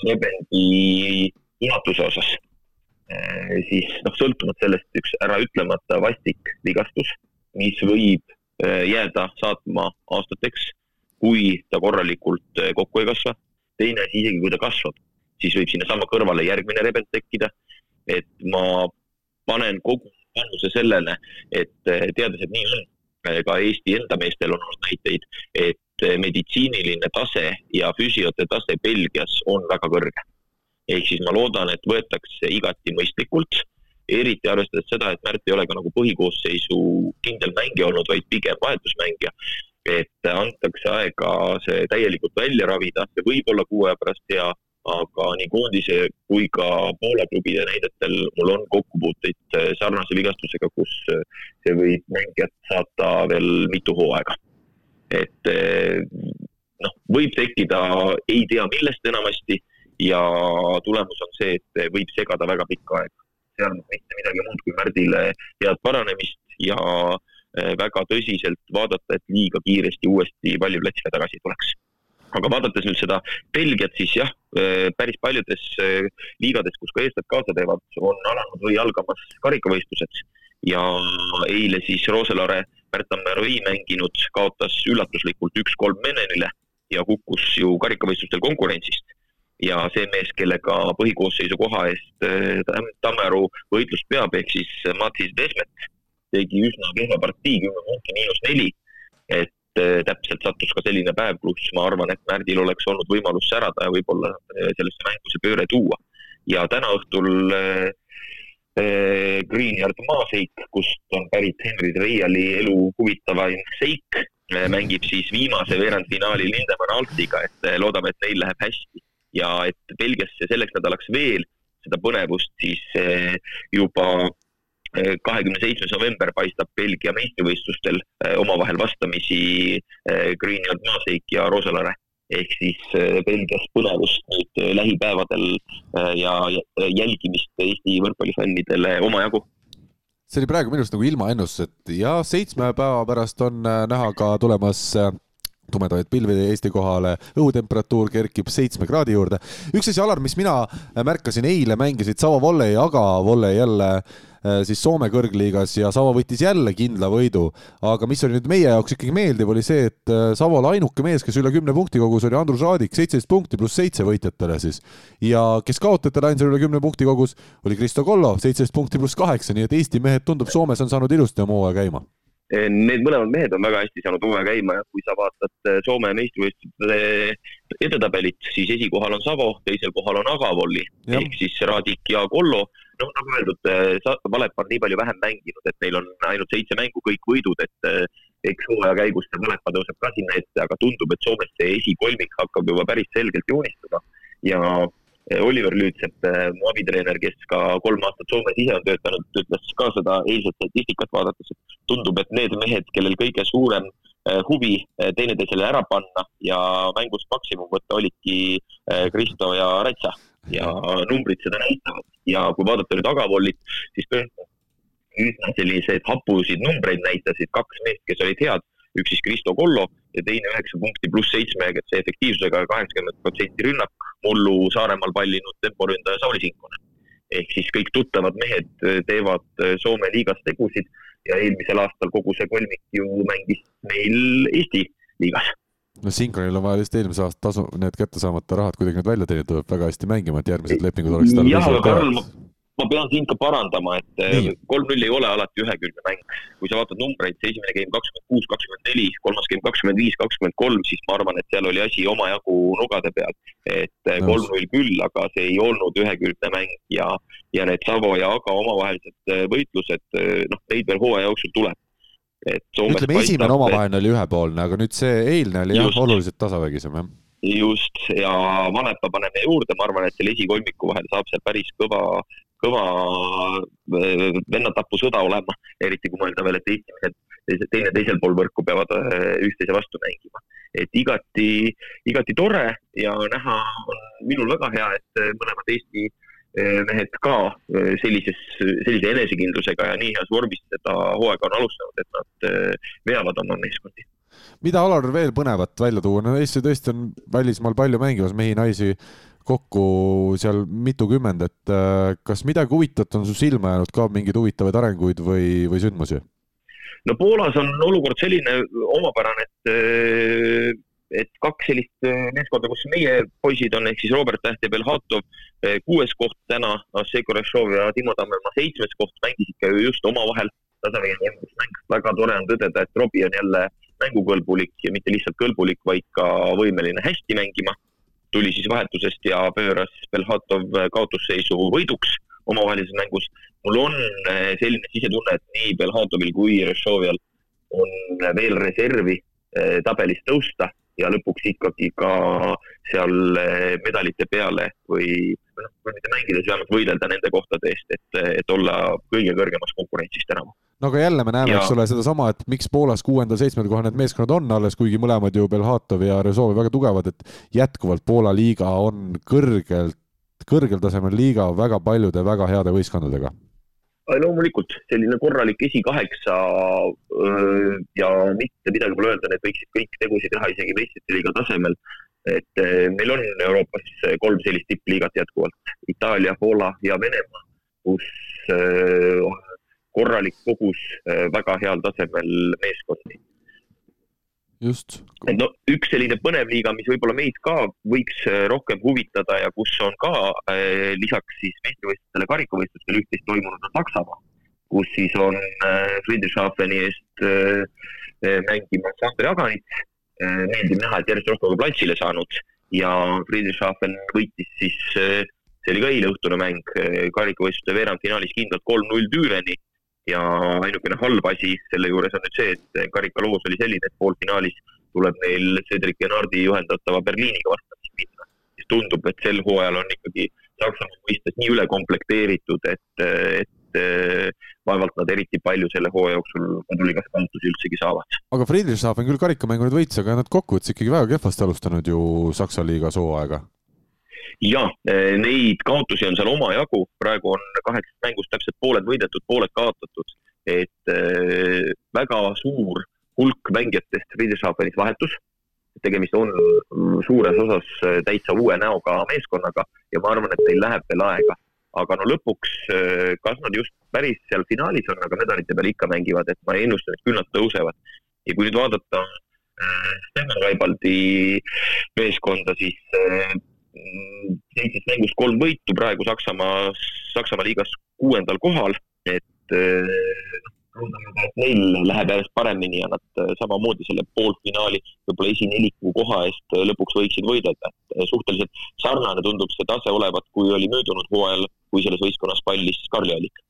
rebendi ulatuse osas, siis noh, sõltuvalt sellest üks äraütlemata vastik vigastus, mis võib jääda saatma aastateks, kui ta korralikult kokku ei kasva. teine asi, isegi kui ta kasvab, siis võib sinnasamma kõrvale järgmine rebend tekkida. Et ma panen kogu panuse sellele, et teades, et nii on, ka Eesti enda meestel on olnud näiteid, et meditsiiniline tase ja füsiote tase Belgias on väga kõrge. ehk siis ma loodan, et võetakse igati mõistlikult, eriti arvestades seda, et Märt ei ole ka nagu põhikoosseisu kindel mängija olnud, vaid pigem vahetusmängija. et antakse aega see täielikult välja ravida, see võib olla kuu aja pärast hea, aga nii koondise kui ka Poola klubide näidetel mul on kokkupuuteid sarnase vigastusega, kus see võib mängijat saata veel mitu hooaega et eh, noh, võib tekkida ei tea millest enamasti ja tulemus on see, et võib segada väga pikka aega. seal mitte midagi muud kui Märdile head paranemist ja eh, väga tõsiselt vaadata, et liiga kiiresti uuesti palliplatsile tagasi tuleks. Aga vaadates nüüd seda Belgiat, siis jah, eh, päris paljudes liigades, kus ka eestlased kaasa teevad, on alanud või algamas karikavõistlused ja eile siis Rooselaare Märt Tammearu ei mänginud, kaotas üllatuslikult üks-kolm Menenile ja kukkus ju karikavõistlustel konkurentsist. ja see mees, kellega põhikoosseisu koha eest äh, Tammearu võitlust peab, ehk siis Matis Desmet, tegi üsna kehva partii, kümme punkti miinus neli. et äh, täpselt sattus ka selline päev, kus ma arvan, et Märdil oleks olnud võimalus särada ja võib-olla äh, sellesse mängu see pööre tuua. ja täna õhtul Greenyard maaseik, kust on pärit Henry Treiali elu huvitavaim seik, mängib siis viimase veerandfinaali Lindemann Altiga, et loodame, et neil läheb hästi. ja et Belgiasse selleks nädalaks veel seda põnevust siis juba kahekümne seitsmes november paistab Belgia meistrivõistlustel eh, omavahel vastamisi Greenyard maaseik ja Roosalaare ehk siis Belgias põnevust nüüd äh, lähipäevadel äh, ja jälgimist Eesti võrkpallifännidele omajagu. See oli praegu minu arust nagu ilmaennustus, et ja seitsme päeva pärast on näha ka tulemas tumedamaid pilvi Eesti kohale, õhutemperatuur kerkib seitsme kraadi juurde. üks asi, Alar, mis mina märkasin, eile mängisid Savo Volley, aga Volley jälle Äh, siis Soome kõrgliigas ja Savo võttis jälle kindla võidu. aga mis oli nüüd meie jaoks ikkagi meeldiv, oli see, et äh, Savol ainuke mees, kes üle kümne punkti kogus, oli Andrus Raadik, seitseteist punkti pluss seitse võitjatele siis. ja kes kaotajatele ainsana üle kümne punkti kogus, oli Kristo Kollo, seitseteist punkti pluss kaheksa, nii et Eesti mehed, tundub, Soomes on saanud ilusti oma hooaja käima Need mõlemad mehed on väga hästi saanud hooaja käima ja kui sa vaatad äh, Soome meistrivõistluste edetabelit, siis esikohal on Savo, teisel kohal on Agavolli ehk siis Raadik ja Kollo. Noh, nagu öeldud, eh, Valep on nii palju vähem mänginud, et neil on ainult seitse mängu, kõik võidud, et eh, eks hooaja käigus see Valepa tõuseb ka sinna ette, aga tundub, et Soomes see esikolmik hakkab juba päris selgelt joonistuma. Ja eh, Oliver Lüütsepp, mu abitreener, kes ka kolm aastat Soomes ise on töötanud, ütles ka seda eilset statistikat vaadates, et tundub, et need mehed, kellel kõige suurem huvi teineteisele ära panna ja mängust maksimum võtta, olidki Kristo ja Ratsa ja numbrid seda näitavad. Ja kui vaadata nüüd tagavollit, siis üsna selliseid hapusid numbreid näitasid kaks meest, kes olid head, üks siis Kristo Kollo ja teine üheksa punkti pluss seitsme efektiivsusega kaheksakümmend protsenti rünnak, mullu Saaremaal pallinud temporündaja Sauli Sinkonen. ehk siis kõik tuttavad mehed teevad Soome liigas tegusid ja eelmisel aastal kogu see kolmik ju mängis meil Eesti liigas. No Synchronil on vaja lihtsalt eelmise aasta tasu, need kättesaamata rahad kuidagi nüüd välja teenida, tuleb väga hästi mängima, et järgmised lepingud oleksid tal jah, aga Karl, ma pean sind ka parandama, et eh, kolm-null ei ole alati ühekülgne mäng. kui sa vaatad numbreid, see esimene game kakskümmend kuus, kakskümmend neli, kolmas game kakskümmend viis, kakskümmend kolm, siis ma arvan, et seal oli asi omajagu nugade peal. et eh, kolm-null küll, aga see ei olnud ühekülgne mäng ja, ja need Savo ja Aga omavahelised eh, võitlused, noh, neid veel hooaja jooksul tuleb ütleme, esimene omavaheline oli ühepoolne, aga nüüd see eilne oli jah, oluliselt tasavägisem, jah. just, ja Vanepa paneme juurde, ma arvan, et selle esikolmiku vahel saab seal päris kõva, kõva äh, vennatapusõda olema, eriti kui mõelda veel, et Eesti mehed teine teisel pool võrku peavad äh, üksteise vastu mängima. et igati, igati tore ja näha on minul väga hea, et mõlemad Eesti Eh, mehed ka sellises, sellise enesekindlusega ja nii heas vormis seda hooaega on alustanud, et nad veavad oma meeskondi mida, Alar, veel põnevat välja tuua, no Eesti tõesti on välismaal palju mängimas mehi-naisi kokku seal mitukümmend, et äh, kas midagi huvitavat on su silma jäänud ka, mingeid huvitavaid arenguid või, või sündmusi? no Poolas on olukord selline omapärane, et, äh, et kaks sellist äh, meeskonda, kus meie poisid on, ehk siis Robert Täht ja Belhatov, kuues koht täna, Asseko Rešov ja Timo Tammemaa seitsmes koht, mängisid ka ju just omavahel tasavägine mäng. väga tore on tõdeda, et Robbie on jälle mängukõlbulik ja mitte lihtsalt kõlbulik, vaid ka võimeline hästi mängima. Tuli siis vahetusest ja pööras Belhatov kaotusseisu võiduks omavahelises mängus. mul on eh, selline sisetunne, et nii Belhatovil kui Rešovial on veel reservi tabelis tõusta ja lõpuks ikkagi ka seal eh, medalite peale või noh, mitte mängida, siis vähemalt võidelda nende kohtade eest, et, et olla kõige kõrgemas konkurentsis tänavu. No aga jälle me näeme, eks ole, sedasama, et miks Poolas kuuendal-seitsmendal kohal need meeskonnad on alles, kuigi mõlemad ju Belhatov ja Rezovi väga tugevad, et jätkuvalt Poola liiga on kõrgelt, kõrgel tasemel liiga väga paljude väga heade võistkondadega loomulikult selline korralik esikaheksa ja mitte midagi pole öelda, need võiksid kõik tegusid teha isegi meistrite liiga tasemel. et meil on Euroopas kolm sellist tippliigat jätkuvalt, Itaalia, Poola ja Venemaa, kus on korralik kogus väga heal tasemel meeskondi. Just. no üks selline põnev liiga, mis võib-olla meid ka võiks äh, rohkem huvitada ja kus on ka äh, lisaks siis meistrivõistlustele, karikavõistlustele üht-teist toimunud, on Saksamaa, kus siis on Friedrichshafeni eest mängimas Andrei Aganits. meeldib näha, et järjest rohkem platsile saanud ja Friedrichshafen võitis siis see oli ka eileõhtune mäng, karikavõistluste veerandfinaalis kindlalt kolm-null Tüüreni ja ainukene halb asi selle juures on nüüd see, et karikaloos oli selline, et poolfinaalis tuleb neil Cedric Genardi juhendatava Berliiniga vastamisi minna. siis tundub, et sel hooajal on ikkagi Saksamaa mõistes nii üle komplekteeritud, et, et vaevalt nad eriti palju selle hooaja jooksul koduliigas kaotusi üldsegi saavad. aga Friedrichshafen küll karikamängu nüüd võitis, aga nad kokkuvõttes ikkagi väga kehvasti alustanud ju Saksa liigas hooaega ja eh, neid kaotusi on seal omajagu, praegu on kaheksast mängust täpselt pooled võidetud, pooled kaotatud, et äh, väga suur hulk mängijatest Friedrichshafenis vahetus. tegemist on suures osas eh, täitsa uue näoga meeskonnaga ja ma arvan, et neil läheb veel aega. aga no lõpuks, kas nad just päris seal finaalis on, aga medalite peal ikka mängivad, et ma ennustan, et küll nad tõusevad. ja kui nüüd vaadata Steffen Raibaldi meeskonda, siis seitsmest mängust kolm võitu, praegu Saksamaa, Saksamaa liigas kuuendal kohal, et loodame ka, et neil läheb järjest paremini ja nad äh, samamoodi selle poolfinaali, võib-olla esineliku koha eest äh, lõpuks võiksid võidelda. Suhteliselt sarnane tundub see tase olevat, kui oli möödunud hooajal, kui selles võistkonnas pallis Karli Allik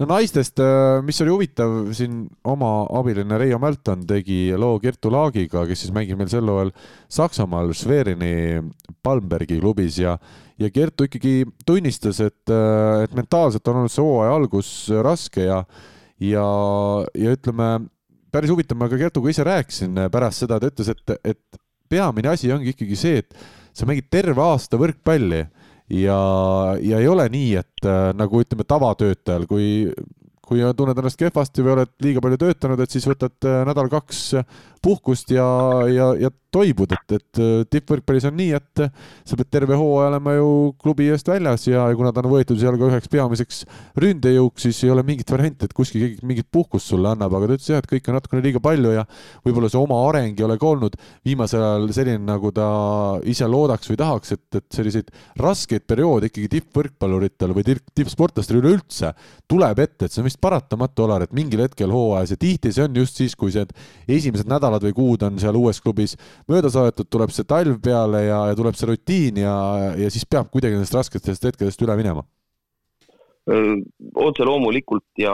no naistest, äh, mis oli huvitav, siin oma abiline Reio Mälton tegi loo Kertu Laagiga, kes siis mängib meil sel hooajal Saksamaal Schwerini Palmbergi klubis ja ja Kertu ikkagi tunnistas, et, äh, et mentaalselt on olnud see hooaja algus raske ja ja, ja ütleme, päris huvitav, ma ka Kertuga ise rääkisin pärast seda, ta ütles, et, et peamine asi ongi ikkagi see, et sa mängid terve aasta võrkpalli ja, ja ei ole nii, et äh, nagu ütleme, tavatöötajal, kui kui tunned ennast kehvasti või oled liiga palju töötanud, et siis võtad äh, nädal-kaks puhkust ja, ja, ja toibud, et, et äh, tippvõrkpallis on nii, et sa pead terve hooaja olema ju klubi eest väljas ja, ja kuna ta on võetud seal ka üheks peamiseks ründejõuks, siis ei ole mingit varianti, et kuskil keegi mingit puhkust sulle annab, aga ta ütles jah, et kõike on natukene liiga palju ja võib-olla see oma areng ei ole ka olnud viimasel ajal selline, nagu ta ise loodaks või tahaks, et, et selliseid raskeid perioode ikkagi tippvõrkpalluritel või tippsportlastel üleüldse tuleb ette, et see on vist paratamatu, Alar, et mingil hetkel hooajas ja tihti see on just siis, kui see esimesed nädalad või kuud on seal uues klubis mööda saadetud, tuleb see talv peale ja, ja tuleb see rutiin ja, ja siis peab kuidagi nendest rasketest hetkedest üle minema otse loomulikult ja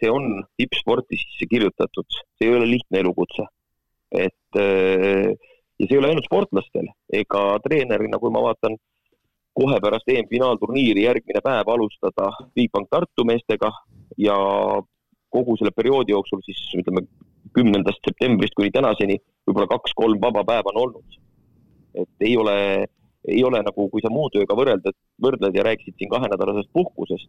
see on tippsporti sisse kirjutatud, see ei ole lihtne elukutse. et ja see ei ole ainult sportlastel ega treenerina, kui ma vaatan kohe pärast EM-finaalturniiri järgmine päev alustada Bigbank Tartu meestega ja kogu selle perioodi jooksul siis ütleme kümnendast septembrist kuni tänaseni võib-olla kaks-kolm vaba päeva on olnud. et ei ole, ei ole nagu, kui sa muu tööga võrreldad, võrdled ja rääkisid siin kahenädalasest puhkusest,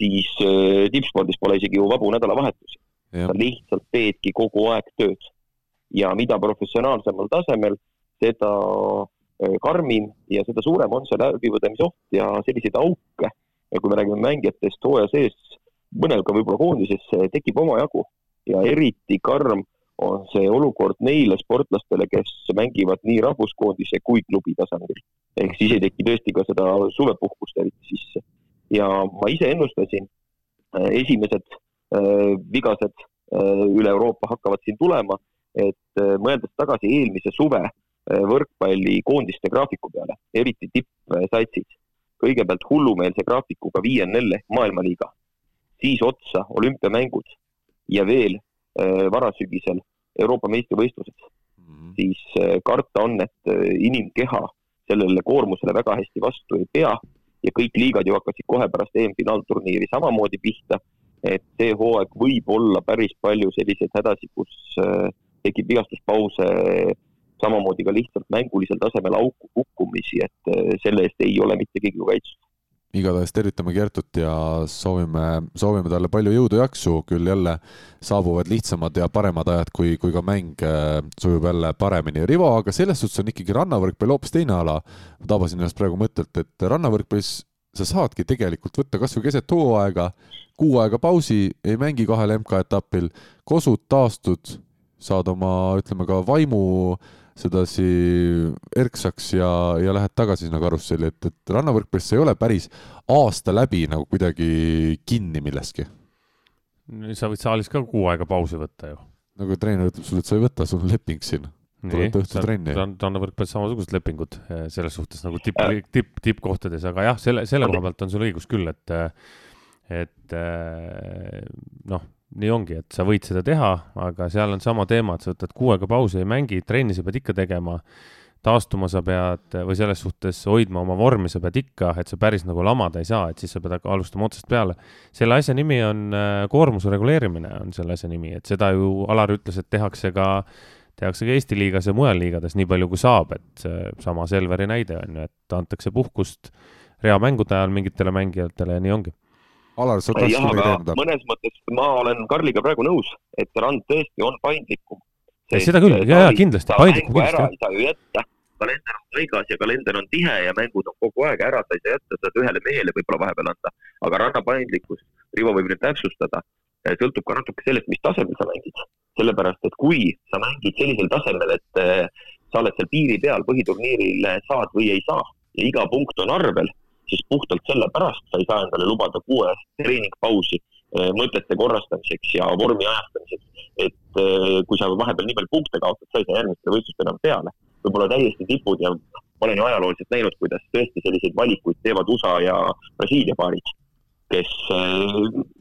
siis äh, tippspordis pole isegi ju vabu nädalavahetusi. sa lihtsalt teedki kogu aeg tööd. ja mida professionaalsemal tasemel, seda äh, karmim ja seda suurem on see läbipõdemise oht ja selliseid auke, kui me räägime mängijatest hooaja sees, mõnel ka võib-olla koondises tekib omajagu ja eriti karm on see olukord neile sportlastele, kes mängivad nii rahvuskoondise kui klubi tasandil. ehk siis ei teki tõesti ka seda suvepuhkust eriti sisse. ja ma ise ennustasin, äh, esimesed äh, vigased äh, üle Euroopa hakkavad siin tulema, et mõeldes tagasi eelmise suve võrkpallikoondiste graafiku peale, eriti tippsatsid, kõigepealt hullumeelse graafikuga VNL ehk maailmaliiga, siis otsa olümpiamängud ja veel varasügisel Euroopa meistrivõistlused mm, -hmm. siis äh, karta on, et äh, inimkeha sellele koormusele väga hästi vastu ei pea ja kõik liigad ju hakkasid kohe pärast EM-finaalturniiri samamoodi pihta. et see hooaeg võib olla päris palju selliseid hädasid, kus äh, tekib vigastuspause, samamoodi ka lihtsalt mängulisel tasemel auku kukkumisi, et selle eest ei ole mitte keegi kaitstud igatahes tervitame Kertut ja soovime, soovime talle palju jõudu, jaksu, küll jälle saabuvad lihtsamad ja paremad ajad, kui, kui ka mäng äh, sujub jälle paremini. Rivo, aga selles suhtes on ikkagi rannavõrkpall hoopis teine ala. ma tabasin ennast praegu mõttelt, et rannavõrkpallis sa saadki tegelikult võtta kasvõi keset hooaega, kuu aega pausi, ei mängi kahel MK-etapil, kosud, taastud, saad oma, ütleme ka vaimu äh, sedasi erksaks ja, ja lähed tagasi sinna karusselli, et, et rannavõrkpallis sa ei ole päris aasta läbi nagu kuidagi kinni milleski. sa võid saalis ka kuu aega pausi võtta ju. nagu treener ütleb sulle, et sa ei võta, sul on leping siin. tulete õhtul trenni. rannavõrkpallis samasugused lepingud eh, selles suhtes nagu tipp, tipp, tippkohtades, aga jah, selle, selle koha pealt on sul õigus küll, et, et eh, noh nii ongi, et sa võid seda teha, aga seal on sama teema, et sa võtad kuu aega pausi, ei mängi, trenni sa pead ikka tegema, taastuma sa pead või selles suhtes hoidma oma vormi sa pead ikka, et sa päris nagu lamada ei saa, et siis sa pead alustama otsast peale. selle asja nimi on äh, koormuse reguleerimine, on selle asja nimi, et seda ju Alar ütles, et tehakse ka tehakse ka Eesti liigas ja mujal liigades nii palju, kui saab, et sama Selveri näide on ju, et antakse puhkust reamängude ajal mingitele mängijatele ja nii ongi Alar, sa tahtsid midagi täiendada? mõnes mõttes ma olen Karliga praegu nõus, et rand tõesti on paindlikum. seda küll, ja, ja kindlasti, paindlikum kindlasti. ei saa ju jätta, kalender on paigas ja kalender on tihe ja mängud on kogu aeg ära, sa ei saa jätta seda ühele mehele võib-olla vahepeal anda. aga ranna paindlikkus, Rivo võib nüüd täpsustada, eh, sõltub ka natuke sellest, mis tasemel sa mängid. sellepärast, et kui sa mängid sellisel tasemel, et eh, sa oled seal piiri peal, põhiturniiril saad või ei saa ja iga punkt on arvel siis puhtalt sellepärast sa ei saa endale lubada kuuest treeningpausi eh, mõtete korrastamiseks ja vormi ajastamiseks. et eh, kui sa vahepeal nii palju punkte kaotad, sa ei saa järgmistele võistlustele enam peale. võib-olla täiesti tipud ja ma olen ju ajalooliselt näinud, kuidas tõesti selliseid valikuid teevad USA ja Brasiilia paarid, kes eh,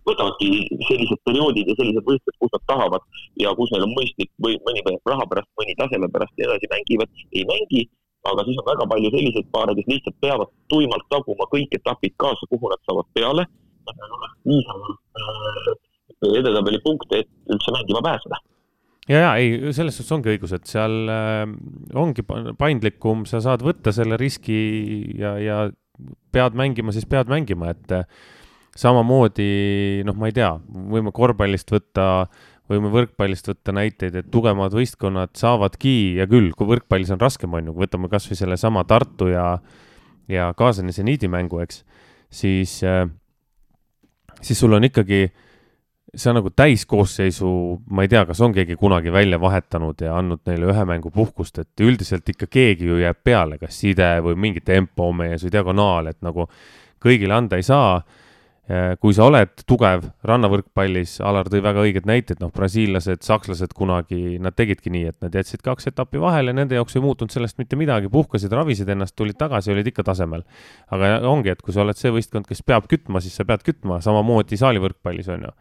võtavadki sellised perioodid ja sellised võistlused, kus nad tahavad ja kus neil on mõistlik või mõni raha pärast, mõni taseme pärast ja edasi mängivad, ei mängi aga siis on väga palju selliseid paare, kes lihtsalt peavad tuimalt taguma kõik etapid kaasa, kuhu nad saavad peale. piisavalt äh, edetabeli punkte, et üldse mängima pääseda ja, ja ei, selles suhtes ongi õigus, et seal äh, ongi paindlikum, sa saad võtta selle riski ja, ja pead mängima, siis pead mängima, et äh, samamoodi noh, ma ei tea, võime korvpallist võtta äh, võime võrkpallist võtta näiteid, et tugevamad võistkonnad saavadki, hea küll, kui võrkpallis on raskem, on ju, võtame kasvõi sellesama Tartu ja, ja Kaasani seniidi mängu, eks, siis äh,, siis sul on ikkagi, see on nagu täiskoosseisu, ma ei tea, kas on keegi kunagi välja vahetanud ja andnud neile ühe mängu puhkust, et üldiselt ikka keegi ju jääb peale, kas side või mingi tempo mees või diagonaal, et nagu kõigile anda ei saa kui sa oled tugev rannavõrkpallis, Alar tõi väga õiged näited, noh, brasiillased, sakslased kunagi, nad tegidki nii, et nad jätsid kaks etappi vahele, nende jaoks ei muutunud sellest mitte midagi, puhkasid, ravisid ennast, tulid tagasi, olid ikka tasemel. aga ongi, et kui sa oled see võistkond, kes peab kütma, siis sa pead kütma, samamoodi saalivõrkpallis on ju.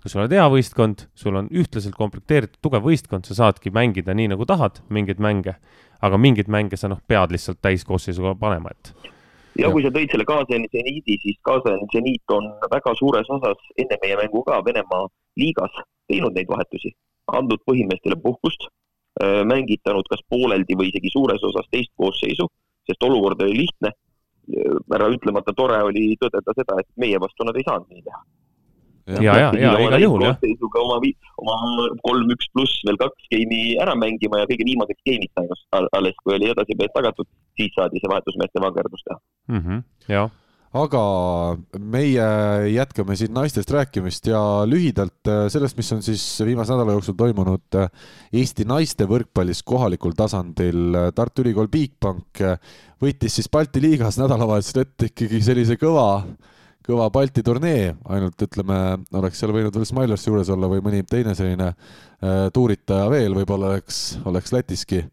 kui sa oled hea võistkond, sul on ühtlaselt komplekteeritud tugev võistkond, sa saadki mängida nii, nagu tahad, mingeid mänge, aga mingeid mänge sa noh, pead lihtsalt täiskoosseisuga panema, et ja, ja kui sa tõid selle Kaasani seniidi, siis Kaasani seniit on väga suures osas enne meie mängu ka Venemaa liigas teinud neid vahetusi, andnud põhimeestele puhkust, mängitanud kas pooleldi või isegi suures osas teist koosseisu, sest olukord oli lihtne. ära ütlemata tore oli tõdeda seda, et meie vastu nad ei saanud nii teha. Ja, ja, ja igal juhul jah. seisuga oma, oma kolm-üks pluss veel kaks geimi ära mängima ja kõige viimaseks geimiks ainult alles, kui oli edasipees tagatud, siis saadi see vahetusmeeste vangerdus teha mm. -hmm, jah aga meie jätkame siin naistest rääkimist ja lühidalt äh, sellest, mis on siis viimase nädala jooksul toimunud äh, Eesti naiste võrkpallis kohalikul tasandil. Tartu Ülikool Bigbank äh, võitis siis Balti liigas nädalavahetusel ette ikkagi sellise kõva, kõva Balti turnee, ainult ütleme, oleks seal võinud veel Smilers juures olla või mõni teine selline tuuritaja veel, võib-olla oleks, oleks Lätiski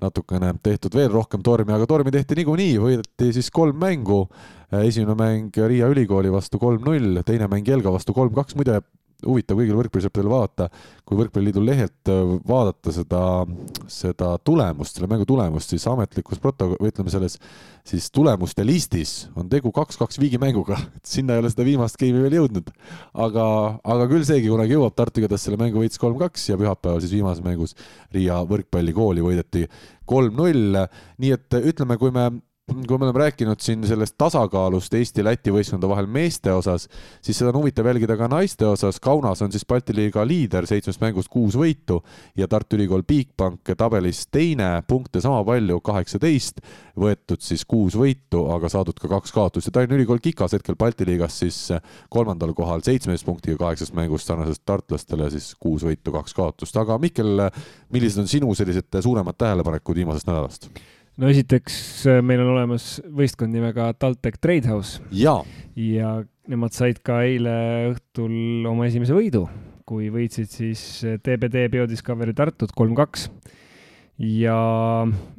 natukene tehtud veel rohkem tormi, aga tormi tehti niikuinii, võideti siis kolm mängu. esimene mäng Riia ülikooli vastu kolm-null, teine mäng Jelga vastu kolm-kaks, muide huvitav kõigil võrkpallisõpradel vaadata, kui Võrkpalliliidu lehelt vaadata seda, seda tulemust, selle mängu tulemust, siis ametlikus proto-, või ütleme selles siis tulemuste listis on tegu kaks-kaks viigimänguga, <laughs> et sinna ei ole seda viimast geimi veel jõudnud. aga, aga küll seegi kunagi jõuab, Tartu igatahes selle mängu võitis kolm-kaks ja pühapäeval siis viimases mängus Riia võrkpallikooli võideti kolm-null, nii et ütleme, kui me kui me oleme rääkinud siin sellest tasakaalust Eesti-Läti võistkondade vahel meeste osas, siis seda on huvitav jälgida ka naiste osas. Kaunas on siis Balti liiga liider seitsmest mängust kuus võitu ja Tartu Ülikool Bigbank tabelis teine, punkte sama palju, kaheksateist, võetud siis kuus võitu, aga saadud ka kaks kaotust ja Tallinna Ülikool Kikas hetkel Balti liigas siis kolmandal kohal seitsmeteist punktiga kaheksast mängust sarnaselt tartlastele siis kuus võitu, kaks kaotust. aga Mihkel, millised on sinu sellised suuremad tähelepanekud viimasest nädalast? No esiteks äh, meil on olemas võistkond nimega TalTech Tradehouse. ja nemad said ka eile õhtul oma esimese võidu, kui võitsid siis TBD äh, Biodiscovery Tartut kolm-kaks. ja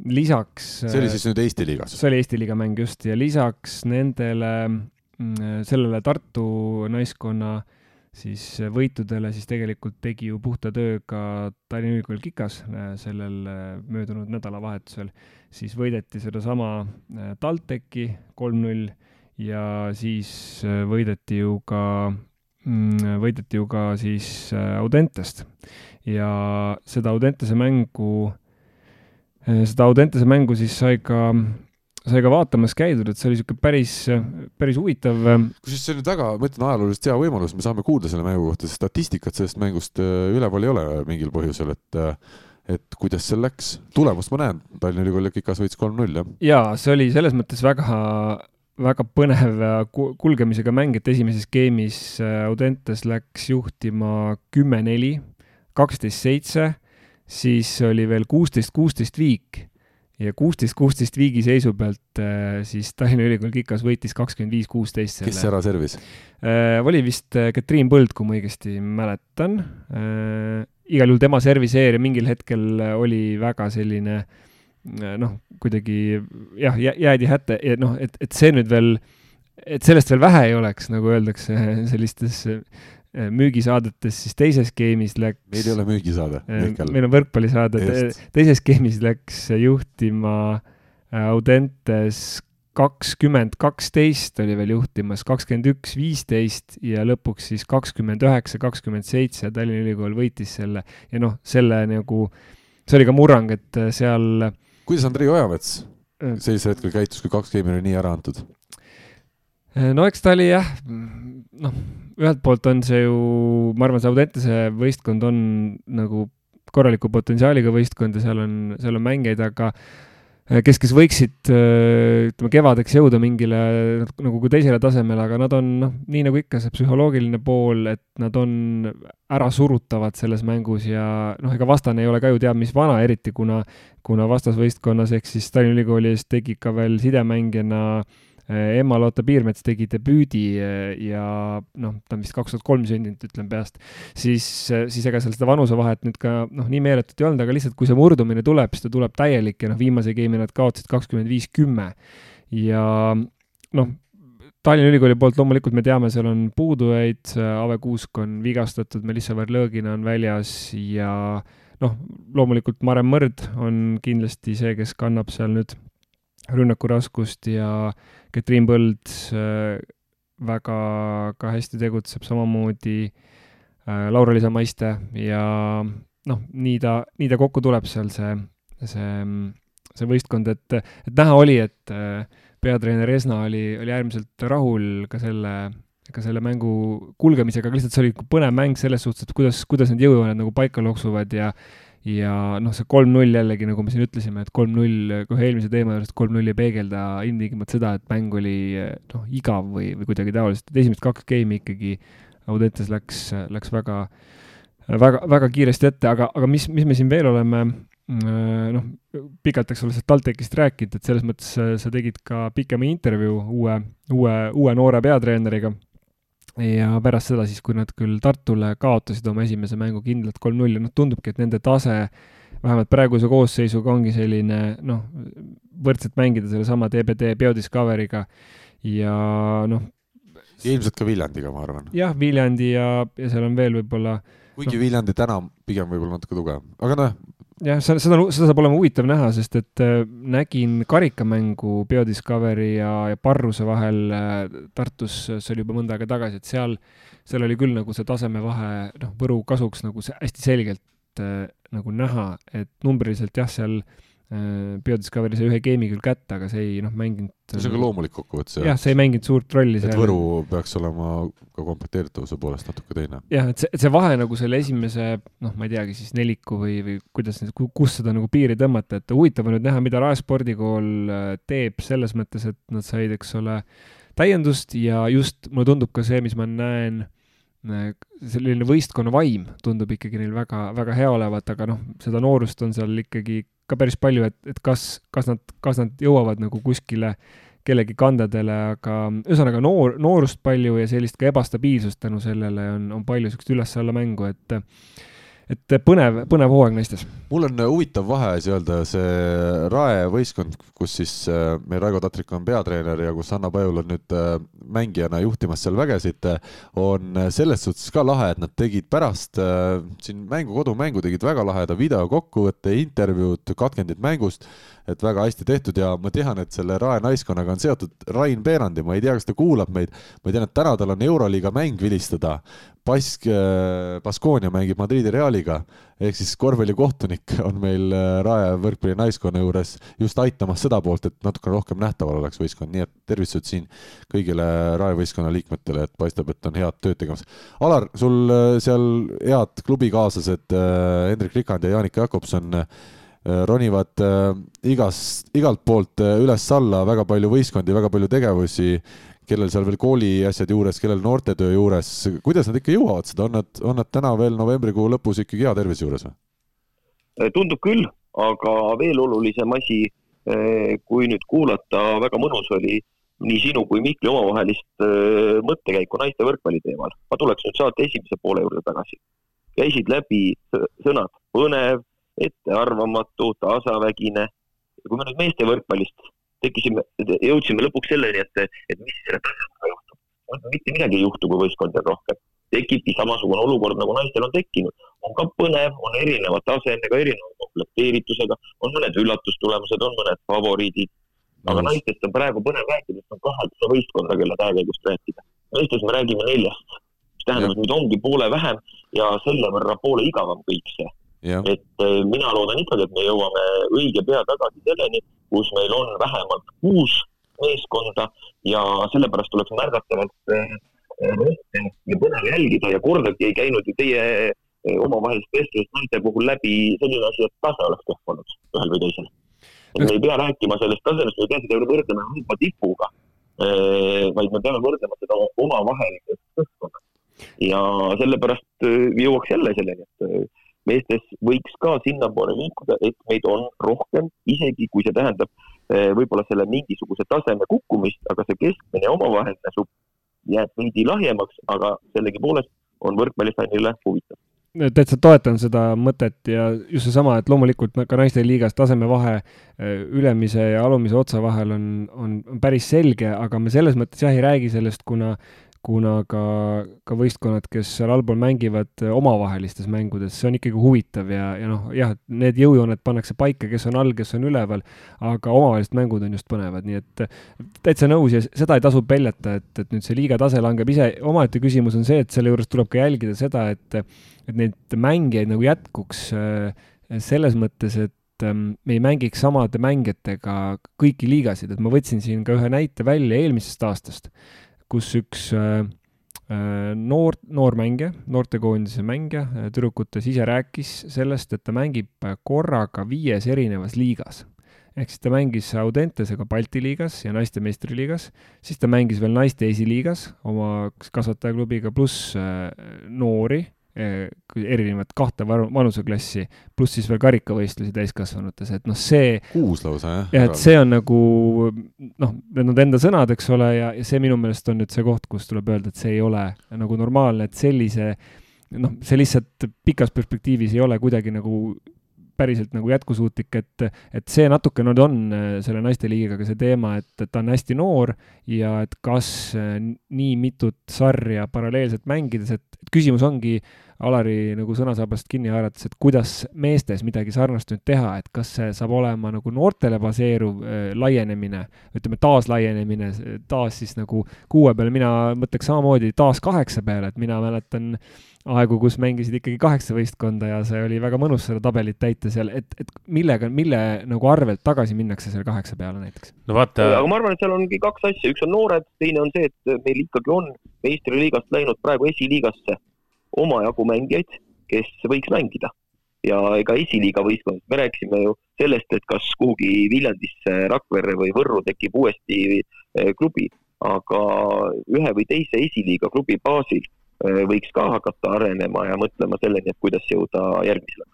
lisaks. see oli siis nüüd Eesti liigas? see oli Eesti liiga mäng just ja lisaks nendele, mm, sellele Tartu naiskonna siis võitudele siis tegelikult tegi ju puhta töö ka Tallinna Ülikool Kikas äh, sellel möödunud nädalavahetusel siis võideti sedasama äh, TalTechi kolm-null ja siis äh, võideti ju ka, mm, võideti ju ka siis äh, Audentest. ja seda Audentese mängu, seda Audentese mängu siis sai ka sai ka vaatamas käidud, et see oli niisugune päris, päris huvitav. kusjuures see on nüüd väga, ma ütlen, ajalooliselt hea võimalus, me saame kuulda selle mängu kohta, statistikat sellest mängust üleval ei ole mingil põhjusel, et et kuidas seal läks. tulemust ma näen, Tallinna Ülikool Kikas võitis kolm-null, jah. jaa, see oli selles mõttes väga, väga põnev kulgemisega mäng, et esimeses game'is äh, Audentes läks juhtima kümme-neli, kaksteist-seitse, siis oli veel kuusteist-kuusteist viik ja kuusteist, kuusteist viigi seisu pealt äh, siis Tallinna Ülikool Kikas võitis kakskümmend viis, kuusteist. kes ära servis? Äh, oli vist Katriin Põld, kui ma õigesti mäletan igal juhul tema serviseeria mingil hetkel oli väga selline noh, kuidagi jah, jäädi hätta ja noh, et, et see nüüd veel, et sellest veel vähe ei oleks, nagu öeldakse <laughs> sellistes äh, müügisaadetes, siis teises game'is läks. meil ei ole müügisaade. meil on võrkpallisaade, teises game'is läks juhtima Audentes kakskümmend kaksteist oli veel juhtimas, kakskümmend üks viisteist ja lõpuks siis kakskümmend üheksa, kakskümmend seitse Tallinna Ülikool võitis selle ja noh, selle nagu, see oli ka murrang, et seal. kuidas Andrei Ojamets äh. sellisel hetkel käitus, kui kaks geimi oli nii ära antud? Äh, no eks ta oli jah, noh, ühelt poolt on see ju, ma arvan, see Audentese võistkond on nagu korraliku potentsiaaliga võistkond ja seal on, seal on mängijaid, aga Äh, kes, kes võiksid äh, ütleme, kevadeks jõuda mingile nagu teisele tasemele, aga nad on noh, nii nagu ikka see psühholoogiline pool, et nad on ärasurutavad selles mängus ja noh, ega vastane ei ole ka ju teab mis vana, eriti kuna, kuna vastasvõistkonnas ehk siis Tallinna Ülikooli ees tegi ka veel sidemängijana äh, Eh, Emma-Lotta Piirmets tegi debüüdi eh, ja noh, ta on vist kaks tuhat kolm sündinud, ütlen peast, siis, eh, siis ega seal seda vanusevahet nüüd ka noh, nii meeletut ei olnud, aga lihtsalt kui see murdumine tuleb, siis ta tuleb täielik ja noh, viimase game'i nad kaotasid kakskümmend viis, kümme. ja noh, Tallinna Ülikooli poolt loomulikult me teame, seal on puudujaid, Ave Kuusk on vigastatud, Melissa Verlõgina on väljas ja noh, loomulikult Mare Mõrd on kindlasti see, kes kannab seal nüüd rünnaku raskust ja Katriin Põld äh, väga ka hästi tegutseb, samamoodi äh, Laura-Liisa Maiste ja noh, nii ta, nii ta kokku tuleb seal, see, see, see võistkond, et, et näha oli, et äh, peatreener Esna oli, oli äärmiselt rahul ka selle, ka selle mängu kulgemisega, aga lihtsalt see oli põnev mäng selles suhtes, et kuidas, kuidas need jõujooned nagu paika loksuvad ja ja noh, see kolm-null jällegi, nagu me siin ütlesime, et kolm-null, kohe eelmise teema juures, et kolm-null ei peegelda ilmtingimata seda, et mäng oli noh, igav või, või kuidagi taoliselt, et esimesed kaks game'i ikkagi Audentes läks, läks väga, väga, väga kiiresti ette, aga, aga mis, mis me siin veel oleme noh, pikalt, eks ole, sellest TalTechist rääkinud, et selles mõttes sa tegid ka pikema intervjuu uue, uue, uue noore peatreeneriga ja pärast seda siis, kui nad küll Tartule kaotasid oma esimese mängu kindlalt kolm-null ja noh, tundubki, et nende tase vähemalt praeguse koosseisuga ongi selline noh, võrdselt mängida sellesama DBD Biodiscoveriga ja noh. ilmselt ka Viljandiga, ma arvan. jah, Viljandi ja, ja seal on veel võib-olla kuigi no, Viljandi täna pigem võib-olla natuke tugevam, aga noh, jah, seda, seda, seda saab olema huvitav näha, sest et äh, nägin karikamängu Biodiscovery ja, ja Parruse vahel äh, Tartus, see oli juba mõnda aega tagasi, et seal, seal oli küll nagu see tasemevahe, noh, Võru kasuks nagu hästi selgelt äh, nagu näha, et numbriliselt jah, seal Äh, Biodiscovery sai ühe game'i küll kätte, aga see ei noh, mänginud. see on ka loomulik kokkuvõttes. jah, see ei mänginud suurt rolli. et Võru peaks olema ka komplekteeritavuse poolest natuke teine. jah, et see, see vahe nagu selle esimese, noh, ma ei teagi siis neliku või, või kuidas, kus seda nagu piiri tõmmata, et huvitav on nüüd näha, mida Rae spordikool äh, teeb selles mõttes, et nad said, eks ole, täiendust ja just mulle tundub ka see, mis ma näen äh, selline võistkonna vaim tundub ikkagi neil väga, väga hea olevat, aga noh, seda noorust on seal ikkagi ka päris palju, et, et kas, kas nad, kas nad jõuavad nagu kuskile kellegi kandadele, aga ühesõnaga noor, noorust palju ja sellist ka ebastabiilsust tänu sellele on, on palju niisugust üles-alla mängu, et et põnev, põnev hooaeg naistes. mul on huvitav vaheasi öelda, see Rae võistkond, kus siis äh, meil Raigo Tatrik on peatreener ja kus Anna Pajul on nüüd mängijana juhtimas seal vägesid, on selles suhtes ka lahe, et nad tegid pärast siin mängu, kodumängu tegid väga laheda videokokkuvõtte, intervjuud katkendid mängust et väga hästi tehtud ja ma tean, et selle Rae naiskonnaga on seotud Rain Peerandi, ma ei tea, kas ta kuulab meid, ma tean, et täna tal on Euroliiga mäng vilistada. Bask, äh, Baskonia mängib Madridi Realiga, ehk siis korvpallikohtunik on meil äh, Rae võrkpalli naiskonna juures just aitamas seda poolt, et natukene rohkem nähtaval oleks võistkond, nii et tervitused siin kõigile Rae võistkonna liikmetele, et paistab, et on head tööd tegemas. Alar, sul äh, seal head klubikaaslased Hendrik Rikand ja Jaanika Jakobson ronivad igast, igalt poolt üles-alla, väga palju võistkondi, väga palju tegevusi, kellel seal veel kooli asjad juures, kellel noortetöö juures, kuidas nad ikka jõuavad seda, on nad, on nad täna veel novembrikuu lõpus ikkagi hea tervise juures või? tundub küll, aga veel olulisem asi, kui nüüd kuulata, väga mõnus oli nii sinu kui Mihkli omavahelist mõttekäiku naiste võrkpalli teemal. ma tuleks nüüd saate esimese poole juurde tagasi. käisid läbi sõnad põnev, ettearvamatu, tasavägine. kui me nüüd meeste võrkpallist tekkisime, jõudsime lõpuks selleni, et, et mis selle tasemega juhtub. mitte midagi ei juhtu, kui võistkond on rohkem. tekibki samasugune olukord, nagu naistel on tekkinud. on ka põnev, on erineva tasemega, erineva komplekteeritusega, on mõned üllatustulemused, on mõned favoriidid. aga naistest on praegu põnev rääkida, sest on kaheksa võistkonda, kelle käekäigust rääkida. meestes me räägime neljast, mis tähendab, et nüüd ongi poole vähem ja selle võrra poole igavam kõik see et äh, mina loodan ikkagi, et me jõuame õige pea tagasi selleni, kus meil on vähemalt kuus meeskonda ja sellepärast tuleks märgatavalt rohkem ja põnev jälgida ja kordagi ei käinud ju teie äh, omavahelist vestlust naiste puhul läbi selline asi, et tase oleks kehv olnud ühel või teisel. et me ei pea rääkima sellest tasemest, me ei pea seda võrdlema Euroopa tipuga, vaid me peame võrdlema seda omavahelisest kõhkkonnast. ja sellepärast jõuaks jälle selleni, et meestes võiks ka sinnapoole liikuda, et meid on rohkem, isegi kui see tähendab eh, võib-olla selle mingisuguse taseme kukkumist, aga see keskmine omavaheline supp jääb veidi lahjemaks, aga sellegipoolest on võrkpallifännile huvitav. Täitsa toetan seda mõtet ja just seesama, et loomulikult ka naiste liigas tasemevahe eh, ülemise ja alumise otsa vahel on, on, on päris selge, aga me selles mõttes jah ei räägi sellest, kuna kuna ka, ka võistkonnad, kes seal allpool mängivad omavahelistes mängudes, see on ikkagi huvitav ja, ja noh, jah, need jõujooned pannakse paika, kes on all, kes on üleval, aga omavahelised mängud on just põnevad, nii et täitsa nõus ja seda ei tasu peljata, et, et nüüd see liiga tase langeb. Ise, omaette küsimus on see, et selle juures tuleb ka jälgida seda, et, et neid mängijaid nagu jätkuks äh, selles mõttes, et ähm, me ei mängiks samade mängijatega kõiki liigasid, et ma võtsin siin ka ühe näite välja eelmisest aastast kus üks äh, noor, noormängija, noortekoondise mängija, tüdrukutes ise rääkis sellest, et ta mängib korraga viies erinevas liigas. Ehk siis ta mängis Audentesega Balti liigas ja naiste meistriliigas, siis ta mängis veel naiste esiliigas oma kasvatajaklubiga, pluss noori erinevat kahte vanuseklassi, pluss siis veel karikavõistlusi täiskasvanutes, et noh, see. kuus lausa, jah? jah, et see on nagu noh, need on enda sõnad, eks ole, ja, ja see minu meelest on nüüd see koht, kus tuleb öelda, et see ei ole nagu normaalne, et sellise noh, see lihtsalt pikas perspektiivis ei ole kuidagi nagu päriselt nagu jätkusuutlik, et, et see natuke nüüd on äh, selle naisteliigiga ka see teema, et, et ta on hästi noor ja et kas äh, nii mitut sarja paralleelselt mängides, et küsimus ongi Alari nagu sõnasaabast kinni haarates, et kuidas meestes midagi sarnast nüüd teha, et kas see saab olema nagu noortele baseeruv äh, laienemine, ütleme taaslaienemine, taas siis nagu kuue peale, mina mõtleks samamoodi taas kaheksa peale, et mina mäletan aegu, kus mängisid ikkagi kaheksa võistkonda ja see oli väga mõnus seda tabelit täita seal, et, et millega, mille nagu arvelt tagasi minnakse selle kaheksa peale näiteks? no vaata. aga ma arvan, et seal ongi kaks asja, üks on noored, teine on see, et meil ikkagi on meistriliigast läinud praegu esiliigasse omajagu mängijaid, kes võiks mängida. ja ega esiliiga võistkond, me rääkisime ju sellest, et kas kuhugi Viljandisse, Rakverre või Võrru tekib uuesti eh, klubi, aga ühe või teise esiliiga klubi baasil Äh, võiks ka hakata arenema ja mõtlema selleni, et kuidas jõuda järgmisele.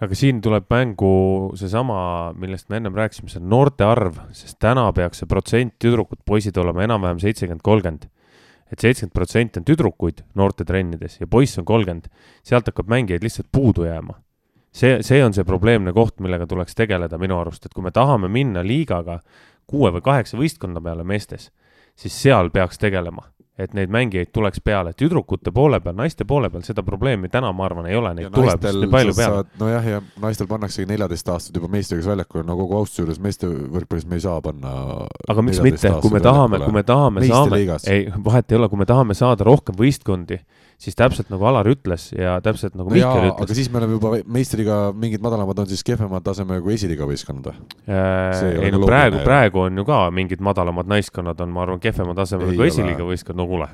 aga siin tuleb mängu seesama, millest me ennem rääkisime, see noorte arv, sest täna peaks see protsent tüdrukud, poisid olema enam-vähem seitsekümmend, kolmkümmend. Et seitsekümmend protsenti on tüdrukuid noortetrennides ja poisse on kolmkümmend, sealt hakkab mängijaid lihtsalt puudu jääma. see, see on see probleemne koht, millega tuleks tegeleda minu arust, et kui me tahame minna liigaga kuue või kaheksa võistkonna peale meestes, siis seal peaks tegelema et neid mängijaid tuleks peale, tüdrukute poole peal, naiste poole peal seda probleemi täna, ma arvan, ei ole, neid ja tuleb nii palju peale. nojah, ja naistel pannaksegi neljateist aastat juba meistriks väljakule, no kogu austuse juures meeste võrkpallis me ei saa panna. aga miks mitte, kui me tahame, kui me tahame, saame, ei, vahet ei ole, kui me tahame saada rohkem võistkondi siis täpselt nagu Alar ütles ja täpselt nagu Mihkel ütles. aga siis me oleme juba meistriga, mingid madalamad on siis kehvema tasemega kui esiliiga võistkond või? Äh, ei no praegu, praegu on ju ka mingid madalamad naiskonnad on, ma arvan, kehvema tasemega kui esiliiga võistkond, no kuule.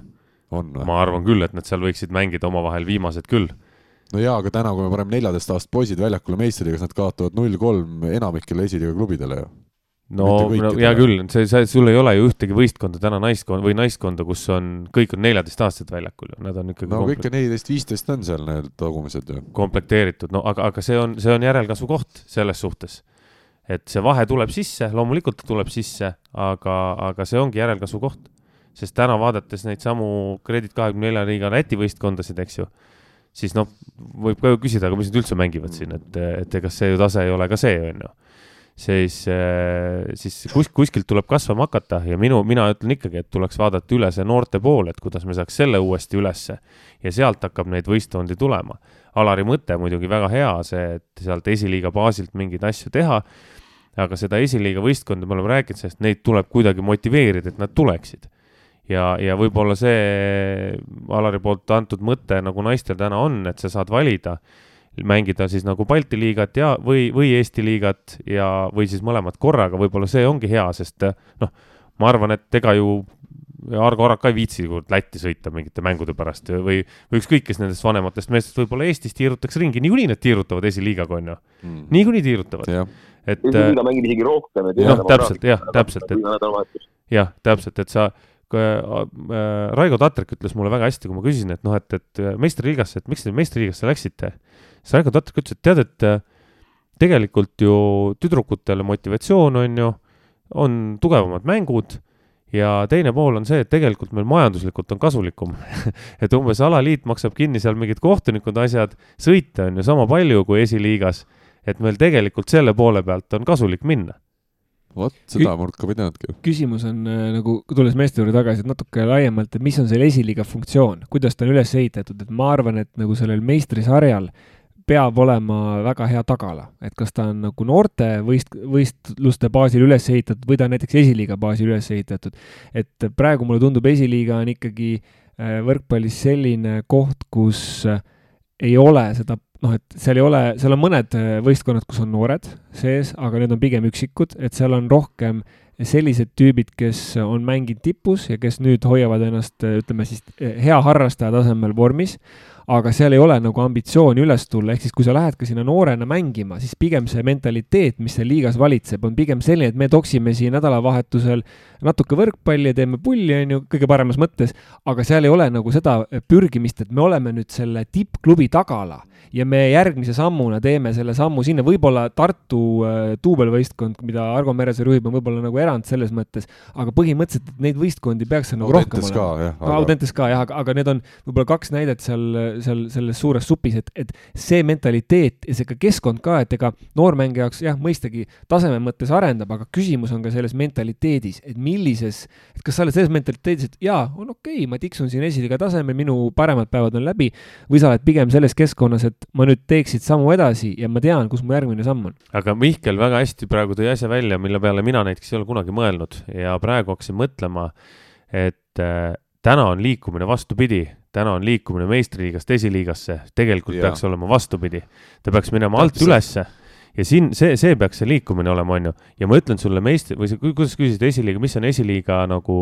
ma arvan küll, et nad seal võiksid mängida omavahel viimased küll no jaa, aga täna, kui me paneme neljateist aastast poisid väljakule meistriga, siis nad kaotavad null kolm enamikele esiliiga klubidele ju no, no hea küll, see, see, sul ei ole ju ühtegi võistkonda täna naiskond või naiskonda, kus on, kõik on neljateistaastased väljakul ju, nad on ikkagi. no kõik on neliteist, viisteist on seal need tagumised ju. komplekteeritud, no aga, aga see on, see on järelkasvu koht selles suhtes. et see vahe tuleb sisse, loomulikult ta tuleb sisse, aga, aga see ongi järelkasvu koht. sest täna vaadates neid samu Kredit kahekümne nelja liiga Läti võistkondasid, eks ju, siis noh, võib ka ju küsida, aga mis nad üldse mängivad siin, et, et ega see ju tase ei ole ka see, on ju siis, äh, siis kus, kuskilt tuleb kasvama hakata ja minu, mina ütlen ikkagi, et tuleks vaadata üle see noorte pool, et kuidas me saaks selle uuesti ülesse ja sealt hakkab neid võistkondi tulema. Alari mõte muidugi väga hea, see, et sealt esiliiga baasilt mingeid asju teha, aga seda esiliiga võistkonda me oleme rääkinud, sest neid tuleb kuidagi motiveerida, et nad tuleksid ja, ja võib-olla see Alari poolt antud mõte, nagu naistel täna on, et sa saad valida mängida siis nagu Balti liigat ja, või, või Eesti liigat ja, või siis mõlemad korraga, võib-olla see ongi hea, sest noh, ma arvan, et ega ju Argo Arak ka ei viitsi Lätti sõita mingite mängude pärast või, või ükskõik kes nendest vanematest meestest võib-olla Eestis tiirutaks ringi, niikuinii nad tiirutavad esiliigaga, on ju mm.. niikuinii tiirutavad. et. esiliiga mängib isegi rohkem. noh, täpselt, jah, täpselt, et. jah, täpselt, et sa äh, Raigo Tatrik ütles mulle väga hästi, kui ma küsisin, et noh, et, et meistriliigasse, et miks te meistriliigasse läksite Sargo Tatrik ütles, et tead, et äh, tegelikult ju tüdrukutele motivatsioon on ju, on tugevamad mängud ja teine pool on see, et tegelikult meil majanduslikult on kasulikum <laughs> et umbes alaliit maksab kinni seal mingid kohtunikud, asjad, sõite on ju sama palju kui esiliigas, et meil tegelikult selle poole pealt on kasulik minna vot, seda Kü murka ei teadnudki. küsimus on äh, nagu, tulles meeste juurde tagasi, et natuke laiemalt, et mis on selle esiliiga funktsioon, kuidas ta on üles ehitatud, et ma arvan, et nagu sellel meistrisarjal äh, peab olema väga hea tagala, et kas ta on nagu noorte võist-, võistluste baasil üles ehitatud või ta on näiteks esiliiga baasil üles ehitatud. et praegu mulle tundub, esiliiga on ikkagi äh, võrkpallis selline koht, kus äh, ei ole seda noh, et seal ei ole, seal on mõned äh, võistkonnad, kus on noored sees, aga need on pigem üksikud, et seal on rohkem sellised tüübid, kes on mänginud tipus ja kes nüüd hoiavad ennast, ütleme siis hea harrastaja tasemel vormis aga seal ei ole nagu ambitsiooni üles tulla, ehk siis kui sa lähed ka sinna noorena mängima, siis pigem see mentaliteet, mis seal liigas valitseb, on pigem selline, et me toksime siin nädalavahetusel natuke võrkpalli ja teeme pulli, on ju, kõige paremas mõttes, aga seal ei ole nagu seda pürgimist, et me oleme nüüd selle tippklubi tagala ja me järgmise sammuna teeme selle sammu sinna, võib-olla Tartu äh, duubelvõistkond, mida Argo Meresaar juhib, on võib-olla nagu erand selles mõttes, aga põhimõtteliselt neid võistkondi peaks nagu rohkem olema. Aga... Audentes ka jah, aga, aga need on võib-olla kaks näidet seal, seal selles suures supis, et, et see mentaliteet ja see ka keskkond ka, et ega noormängija jaoks jah, mõistagi taseme mõttes arendab, aga küsimus on ka selles mentaliteedis, et millises, et kas sa oled selles mentaliteedis, et jaa, on okei okay,, ma tiksun siin esiliiga tasemel, minu paremad päevad on läbi, või sa oled pigem selles keskkonnas, et ma nüüd teeksid sammu edasi ja ma tean, kus mu järgmine samm on. aga Mihkel väga hästi praegu tõi asja välja, mille peale mina näiteks ei ole kunagi mõelnud ja praegu hakkasin mõtlema, et äh, täna on liikumine vastupidi, täna on liikumine meistriliigast esiliigasse, tegelikult ja. peaks olema vastupidi. ta peaks minema alt ülesse ja siin see, see peaks see liikumine olema, on ju. ja ma ütlen sulle meistri, või kuidas küsisid esiliiga, mis on esiliiga nagu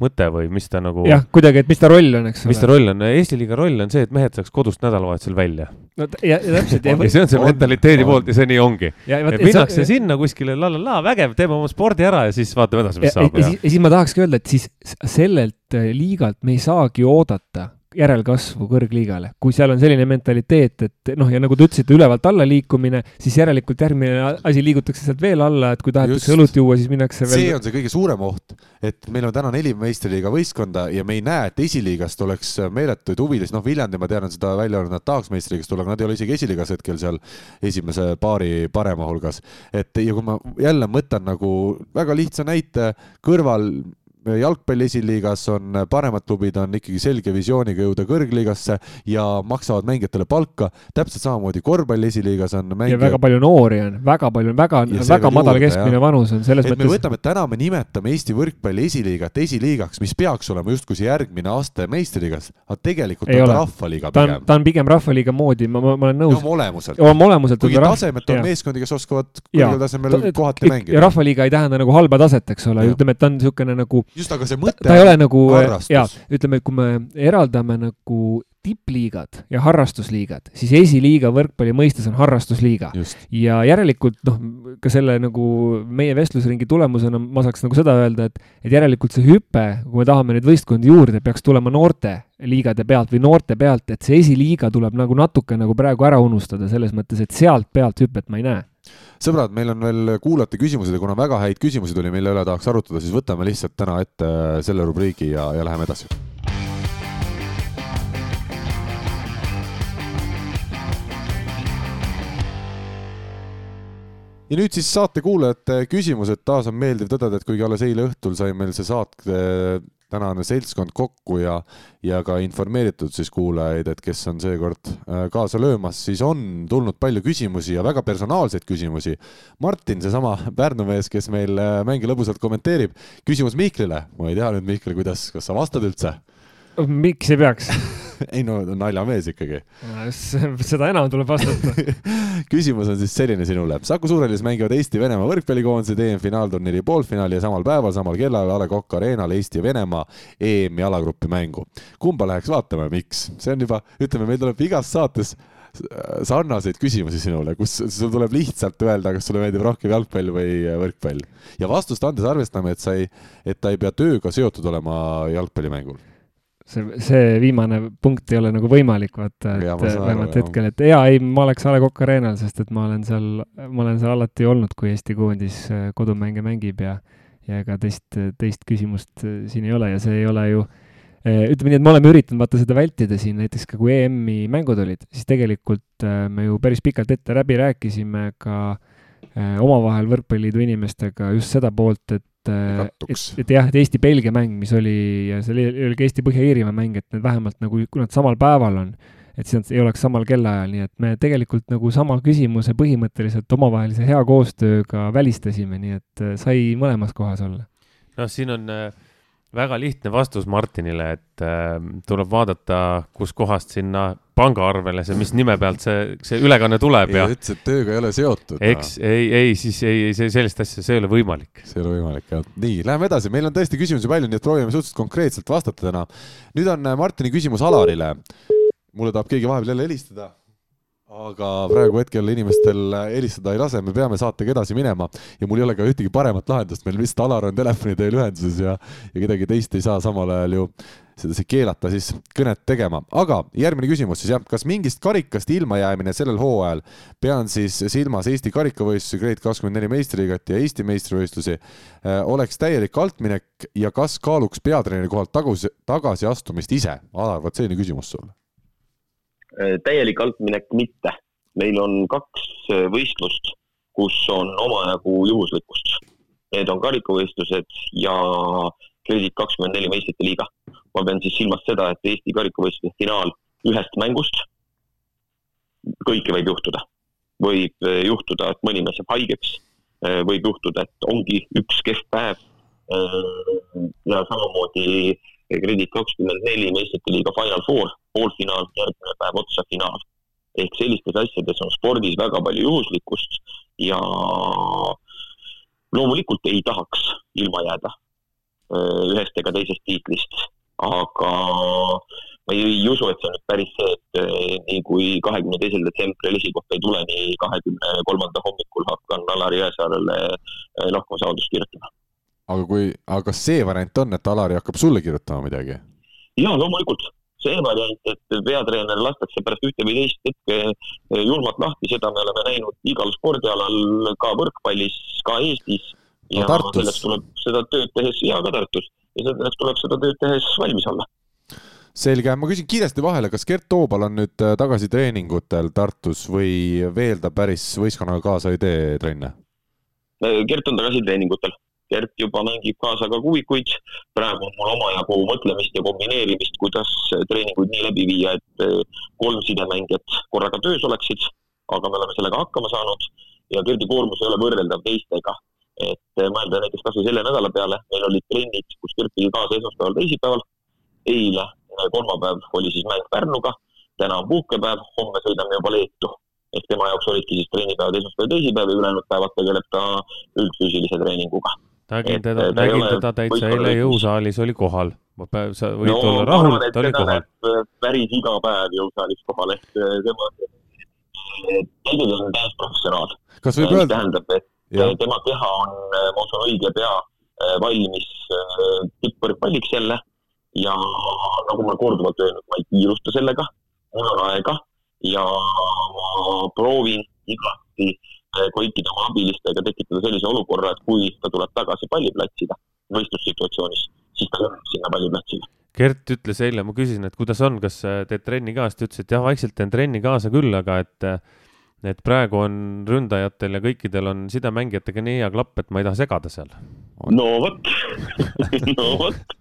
mõte või mis ta nagu. jah, kuidagi, et mis ta roll on, eks ole. mis ta roll on, Eesti liiga roll on see, et mehed saaks kodust nädalavahetusel välja. no ja, ja täpselt ja, ja see on see mentaliteedi poolt ja see nii ongi. minnakse see... sinna kuskile la la la, vägev, teeme oma spordi ära ja siis vaatame edasi, mis ja, saab. ja, ja siis ma tahakski öelda, et siis sellelt liigalt me ei saagi oodata järelkasvu kõrgliigale, kui seal on selline mentaliteet, et noh, ja nagu te ütlesite, ülevalt alla liikumine, siis järelikult järgmine asi liigutakse sealt veel alla, et kui tahetakse õlut juua, siis minnakse veel. see on see kõige suurem oht, et meil on täna neli meistriliiga võistkonda ja me ei näe, et esiliigast oleks meeletuid huvilisi, noh, Viljandi, ma tean, on seda välja öelnud, nad tahaks meistriliigast tulla, aga nad ei ole isegi esiliigas hetkel seal esimese paari parema hulgas. et ja kui ma jälle mõtlen nagu väga lihtsa näite kõrval jalgpalli esiliigas on paremad klubid on ikkagi selge visiooniga jõuda kõrgliigasse ja maksavad mängijatele palka. täpselt samamoodi korvpalli esiliigas on mängijad. ja väga palju noori on, väga palju, väga, väga madal juurde, keskmine jah. vanus on selles et mõttes. me võtame, täna me nimetame Eesti võrkpalli esiliigat esiliigaks, mis peaks olema justkui see järgmine aste meistriliigas, aga tegelikult ei on ta rahvaliiga pigem. ta on, pigem rahvaliiga moodi, ma, ma, ma olen nõus. oma olemuselt. oma olemuselt. kuigi tasemelt on meeskondi, kes oskavad kõrgel tasemel kohati mängida. ja rahvaliiga ei tähenda nagu halba taset, eks ole, ütleme, et ta on niisugune nagu. Just, aga see mõte ta ei ole nagu, jaa, ütleme, kui me eraldame nagu tippliigad ja harrastusliigad, siis esiliiga võrkpalli mõistes on harrastusliiga. ja järelikult noh, ka selle nagu meie vestlusringi tulemusena ma saaks nagu seda öelda, et, et järelikult see hüpe, kui me tahame neid võistkondi juurde, peaks tulema noorte liigade pealt või noorte pealt, et see esiliiga tuleb nagu natuke nagu praegu ära unustada, selles mõttes, et sealt pealt hüpet ma ei näe sõbrad, meil on veel kuulajate küsimused ja kuna väga häid küsimusi tuli, mille üle tahaks arutada, siis võtame lihtsalt täna ette selle rubriigi ja, ja läheme edasi. Ja nüüd siis saatekuulajate küsimused, taas on meeldiv tõdeda, et kuigi alles eile õhtul sai meil see saate tänane seltskond kokku ja, ja ka informeeritud siis kuulajaid, et kes on seekord äh, kaasa löömas, siis on tulnud palju küsimusi ja väga personaalseid küsimusi. Martin, seesama Pärnu mees, kes meil äh, mänge lõbusalt kommenteerib, küsimus Mihklile, ma ei tea nüüd, Mihkel, kuidas, kas sa vastad üldse? miks ei peaks <laughs> <laughs> ei no naljamees ikkagi. seda enam tuleb vastata <laughs> küsimus on siis selline sinule. Saku Suurhallis mängivad Eesti-Venemaa võrkpallikoondised EM-finaalturniiri poolfinaali ja samal päeval, samal kellal A Le Coq Arena'l Eesti ja Venemaa EM-i alagrupi mängu. kumba läheks vaatama ja miks? see on juba, ütleme, meil tuleb igas saates sarnaseid küsimusi sinule, kus sul tuleb lihtsalt öelda, kas sulle meeldib rohkem jalgpall või võrkpall. ja vastust andes arvestame, et sa ei, et ta ei pea tööga seotud olema jalgpallimängul see, see viimane punkt ei ole nagu võimalik, vaata, et vähemalt hetkel, et jaa, ei, ma oleks A Le Coq Arena'l, sest et ma olen seal, ma olen seal alati olnud, kui Eesti koondis äh, kodumänge mängib ja ja ega teist, teist küsimust äh, siin ei ole ja see ei ole ju äh, ütleme nii, et me oleme üritanud vaata seda vältida siin, näiteks ka kui EM-i mängud olid, siis tegelikult me ju päris pikalt ette läbi rääkisime ka omavahel Võrkpalliliidu inimestega just seda poolt, et et, et, et jah, et Eesti-Belgia mäng, mis oli, ja see oli, oli ka Eesti-Põhja-Iirimaa mäng, et need vähemalt nagu, kui nad samal päeval on, et siis nad ei oleks samal kellaajal, nii et me tegelikult nagu sama küsimuse põhimõtteliselt omavahelise hea koostööga välistasime, nii et äh, sai mõlemas kohas olla. noh, siin on äh, väga lihtne vastus Martinile, et äh, tuleb vaadata, kuskohast sinna pangaarvele see, mis nime pealt see, see ülekanne tuleb ja ütles, et tööga ei ole seotud. eks ei, ei, siis ei, ei, see sellist asja, see ei ole võimalik. see ei ole võimalik jah. nii, läheme edasi, meil on tõesti küsimusi palju, nii et proovime suhteliselt konkreetselt vastata täna. nüüd on äh, Martini küsimus Alarile. mulle tahab keegi vahepeal jälle helistada aga praegu hetkel inimestel helistada ei lase, me peame saatega edasi minema. Ja mul ei ole ka ühtegi paremat lahendust, meil lihtsalt Alar on telefoni teel ühenduses ja, ja kedagi teist ei saa samal ajal ju sedasi keelata siis kõnet tegema. aga järgmine küsimus siis jah, kas mingist karikast ilmajäämine sellel hooajal, pean siis silmas Eesti karikavõistlusi, Grade kakskümmend neli meistriliigat ja Eesti meistrivõistlusi, oleks täielik altminek ja kas kaaluks peatreeneri kohalt tagasi, tagasiastumist ise? Alar, vot selline küsimus sulle. Äh, täielik altminek mitte. meil on kaks äh, võistlust, kus on omajagu juhuslikkust. Need on karikavõistlused ja Kredit kakskümmend neli meistrite liiga. ma pean siis silmas seda, et Eesti karikavõistluste finaal ühest mängust. kõike võib juhtuda. võib äh, juhtuda, et mõni mees jääb haigeks. võib juhtuda, et ongi üks kehv päev. ja samamoodi Kredit kakskümmend neli meistrite liiga Final Four, poolfinaal, järgmine päev otsa finaal. ehk sellistes asjades on spordis väga palju juhuslikkust ja loomulikult ei tahaks ilma jääda ühest ega teisest tiitlist, aga ma ei, ei usu, et see on nüüd päris see, et nii kui kahekümne teisel detsembril esikohta ei tule, nii kahekümne kolmanda hommikul hakkan Alari Jõesaarele lahkumisavaldust kirjutama aga kui, aga kas see variant on, et Alari hakkab sulle kirjutama midagi? jaa, loomulikult. see variant, et peatreener lastakse pärast ühte või teist hetke eh, julmalt lahti, seda me oleme näinud igal spordialal, ka võrkpallis, ka Eestis. ja no, selleks tuleb seda tööd tehes, jaa, ka Tartus. ja selleks tuleb seda tööd tehes valmis olla selge, ma küsin kiiresti vahele, kas Gert Toobal on nüüd äh, tagasi treeningutel Tartus või veel ta päris võistkonnaga kaasa ei tee trenne? Gert on tagasi treeningutel Gert juba mängib kaasa ka kuvikuid. praegu on mul omajagu mõtlemist ja kombineerimist, kuidas treeninguid nii läbi viia, et eh, kolm sidemängijat korraga töös oleksid, aga me oleme sellega hakkama saanud ja Gerdi koormus ei ole võrreldav teistega. et eh, mõelda näiteks kas või selle nädala peale, meil olid trennid, kus Gert pidi kaasa esmaspäeval, teisipäeval. eile, eh, kolmapäev oli siis mäng Pärnuga, täna on puhkepäev, homme sõidame juba Leetu ehk tema jaoks olidki siis trennipäevad esmaspäev, teisipäev ja ülejäänud päevad tegeleb ta üldfüüsilise treeninguga nägin teda, nägin teda täitsa eile jõusaalis, oli kohal. sa võid no, olla rahul, ta oli kohal. Äh, päris iga päev jõusaalis kohal, ehk äh, tema, tegelikult on täisprofessionaal. kas võib öelda? tähendab, et ja. Äh, tema keha on, ma usun, õige pea valmis tippvõrkpalliks jälle ja nagu ma olen korduvalt öelnud, ma ei kiirusta sellega, mul on aega ja ma proovin igati kõikide oma abilistega tekitada sellise olukorra, et kui ta tuleb tagasi palliplatsile võistlussituatsioonis, siis ta läheb sinna palliplatsile. Gert ütles eile, ma küsisin, et kuidas on, kas teed trenni kaasa, ta ütles, et jah, vaikselt teen trenni kaasa küll, aga et et praegu on ründajatel ja kõikidel on sidemängijatega nii hea klapp, et ma ei taha segada seal. no vot <laughs> no vot.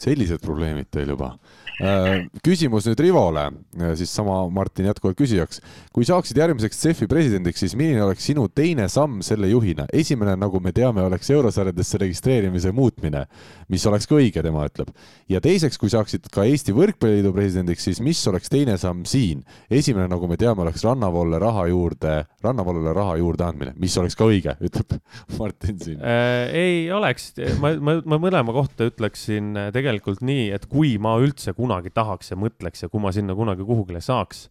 Sellised probleemid teil juba Äh, küsimus nüüd Rivole, äh, siis sama Martin jätkuvalt küsijaks. kui saaksid järgmiseks CEF-i presidendiks, siis milline oleks sinu teine samm selle juhina? esimene, nagu me teame, oleks eurosarjadesse registreerimise muutmine, mis oleks ka õige, tema ütleb. ja teiseks, kui saaksid ka Eesti Võrkpalliliidu presidendiks, siis mis oleks teine samm siin? esimene, nagu me teame, oleks rannavoole raha juurde, rannavoolele raha juurde andmine, mis oleks ka õige, ütleb <laughs> Martin siin äh,. ei oleks, ma, ma, ma mõlema kohta ütleksin äh, tegelikult nii, et kui ma üldse kunagi tahaks ja mõtleks ja kui ma sinna kunagi kuhugile saaks,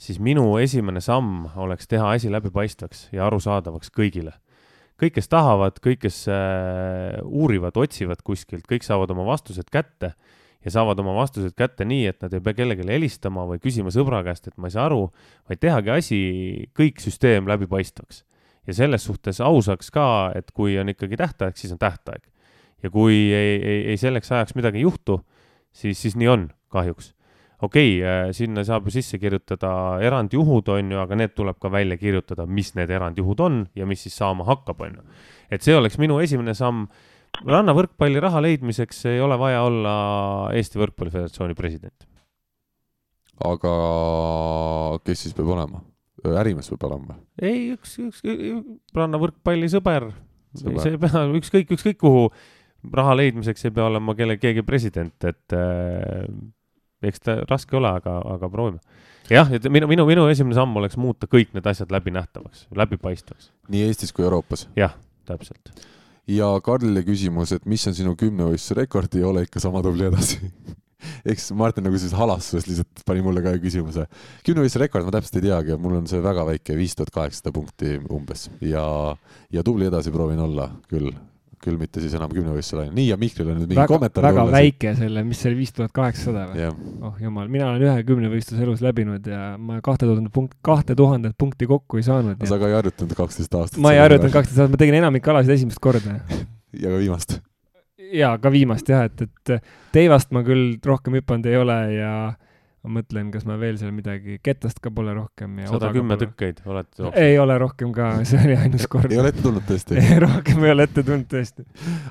siis minu esimene samm oleks teha asi läbipaistvaks ja arusaadavaks kõigile. kõik, kes tahavad, kõik, kes äh, uurivad, otsivad kuskilt, kõik saavad oma vastused kätte ja saavad oma vastused kätte nii, et nad ei pea kellelegi helistama või küsima sõbra käest, et ma ei saa aru, vaid tehagi asi, kõik süsteem läbipaistvaks. ja selles suhtes ausaks ka, et kui on ikkagi tähtaeg, siis on tähtaeg. Ja kui ei, ei, ei selleks ajaks midagi ei juhtu, siis, siis nii on, kahjuks. okei okay,, äh, sinna saab ju sisse kirjutada erandjuhud, on ju, aga need tuleb ka välja kirjutada, mis need erandjuhud on ja mis siis saama hakkab, on ju. et see oleks minu esimene samm. rannavõrkpalli raha leidmiseks ei ole vaja olla Eesti Võrkpalli Föderatsiooni president. aga kes siis peab olema? ärimees peab olema? ei, üks, üks rannavõrkpalli sõber, sõber., see ei pea, ükskõik, ükskõik kuhu raha leidmiseks ei pea olema kelle, keegi president, et äh, eks ta raske ole, aga, aga proovime. jah, et minu, minu, minu esimene samm oleks muuta kõik need asjad läbinähtavaks, läbipaistvaks. nii Eestis kui Euroopas? jah, täpselt. ja Karlile küsimus, et mis on sinu kümnevõistluse rekord ja ole ikka sama tubli edasi <laughs> eks Martin nagu siis halastusest lihtsalt pani mulle ka küsimuse. kümnevõistluse rekord ma täpselt ei teagi, mul on see väga väike, viis tuhat kaheksasada punkti umbes ja, ja tubli edasi proovin olla küll küll mitte siis enam kümnevõistlusel nii, ja Mihklil on nüüd mingi väga, kommentaar. väga tulla, väike selle, mis see oli, viis tuhat kaheksasada või yeah.? oh jumal, mina olen ühe kümnevõistluse elus läbinud ja ma kahte tuhandet punkti, kahte tuhandet punkti kokku ei saanud. sa ka ei harjutanud kaksteist aastat? ma ei harjutanud kaksteist aastat, ma tegin enamik alasid esimest korda <laughs> ja ka viimast? jaa, ka viimast jah, et, et teivast ma küll rohkem hüpanud ei ole ja ma mõtlen, kas ma veel seal midagi, ketast ka pole rohkem ja sada kümme tükkeid olete jooksnud? ei ole rohkem ka, see oli ainus kord. ei ole ette tulnud tõesti <laughs> rohkem ei ole ette tulnud tõesti.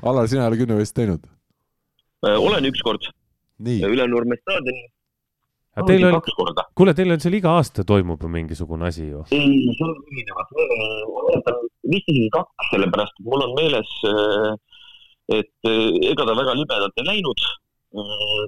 Alar, sina ei ole kümnevõistlust teinud? Äh, olen ükskord. Ülenurme staadionil. aga teil on, kuule, teil on seal iga aasta toimub ju mingisugune asi ju? ei, see on erinevad. mäletan vist isegi kaks, sellepärast mul on meeles, äh, et äh, ega ta väga libedalt ei läinud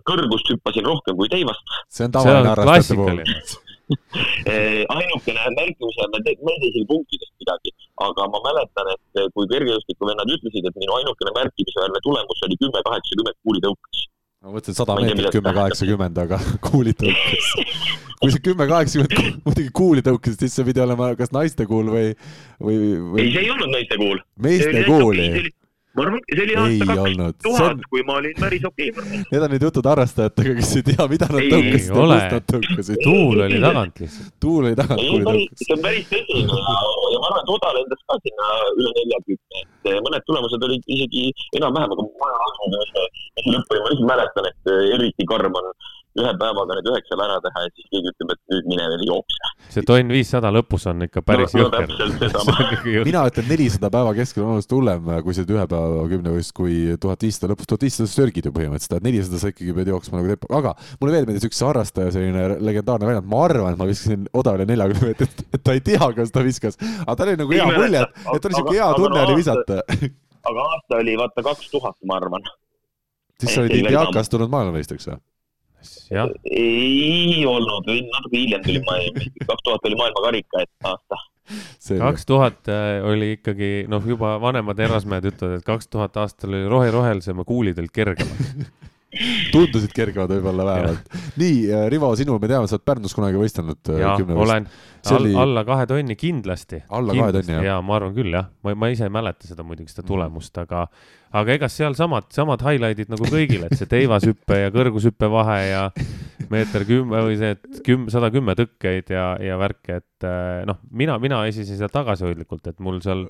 kõrgust hüppasin rohkem kui teivast. see on tavaline harrastajate puhul <laughs> eh, ainukene märkimisväärne, ma ei tea isegi punktidest midagi, aga ma mäletan, et eh, kui kergejõustikuvennad ütlesid, et minu ainukene märkimisväärne tulemus oli kümme kaheksakümmend kuulitõukes. ma mõtlesin sada meetrit kümme kaheksakümmend, aga <laughs> kuulitõukes. <laughs> kui see kümme kaheksakümmend muidugi kuuli tõukes, siis see pidi olema kas naiste kuul või, või, või...? ei, see ei olnud naiste kuul. meeste kuuli ma arvan, see oli aasta kaks tuhat, kui ma olin päris okei okay.. Need on nüüd jutud harrastajatega, kes ei tea, mida nad tõukasid ja kust nad tõukasid. tuul oli tagant lihtsalt. tuul oli tagant, kuuli tõukas. see on päris tõsine ja, ja ma arvan, et Oda lendas ka sinna üle neljakümne, et eh, mõned tulemused olid isegi enam-vähem, aga ma lihtsalt mäletan, et eh, eriti karm on ühe päevaga need üheksal ära teha ja siis keegi ütleb, et nüüd mine veel jookse. see tonn viissada lõpus on ikka päris no, jõhker <laughs> no,. mina ütlen nelisada päeva keskel on oluliselt hullem kui see ühe päeva kümnevõistlus kui tuhat viissada lõpus, tuhat viissada sörgid ju põhimõtteliselt, et nelisada sa ikkagi pead jooksma nagu teeb, aga mulle veel meeldis üks harrastaja, selline legendaarne väljend, ma arvan, et ma viskasin odavale neljakümne meetrit, et ta ei tea, kas ta viskas, aga tal oli nagu hea mulje, et, et oli siuke hea tunne oli visata. <laughs> aga aasta oli vaata kaks tuhat, ma arvan. siis sa olid Indiakas tulnud maailmameistriks või? Jah? ei olnud, natuke hiljem tuli maailma, <laughs> kaks tuhat oli maailmakarika, et aasta. kaks tuhat äh, oli ikkagi, noh, juba vanemad härrasmehed ütlevad, et kaks tuhat aastal oli rohe rohelisem ja kuulid olid kergemad <laughs> tundusid kergemad võib-olla vähemalt. nii, äh, Rivo, sinu, me teame, sa oled Pärnus kunagi võistelnud. Äh, jah, olen All, oli... alla kahe tonni kindlasti. alla kindlasti, kahe tonni, jah? jaa, ma arvan küll, jah. ma, ma ise ei mäleta seda muidugi, seda tulemust, aga aga ega seal samad, samad highlight'id nagu kõigil, et see teivashüppe ja kõrgushüppe vahe ja meeter kümme või see, et küm-, sada kümme tõkkeid ja, ja värke, et eh, noh, mina, mina esisin seda tagasihoidlikult, et mul seal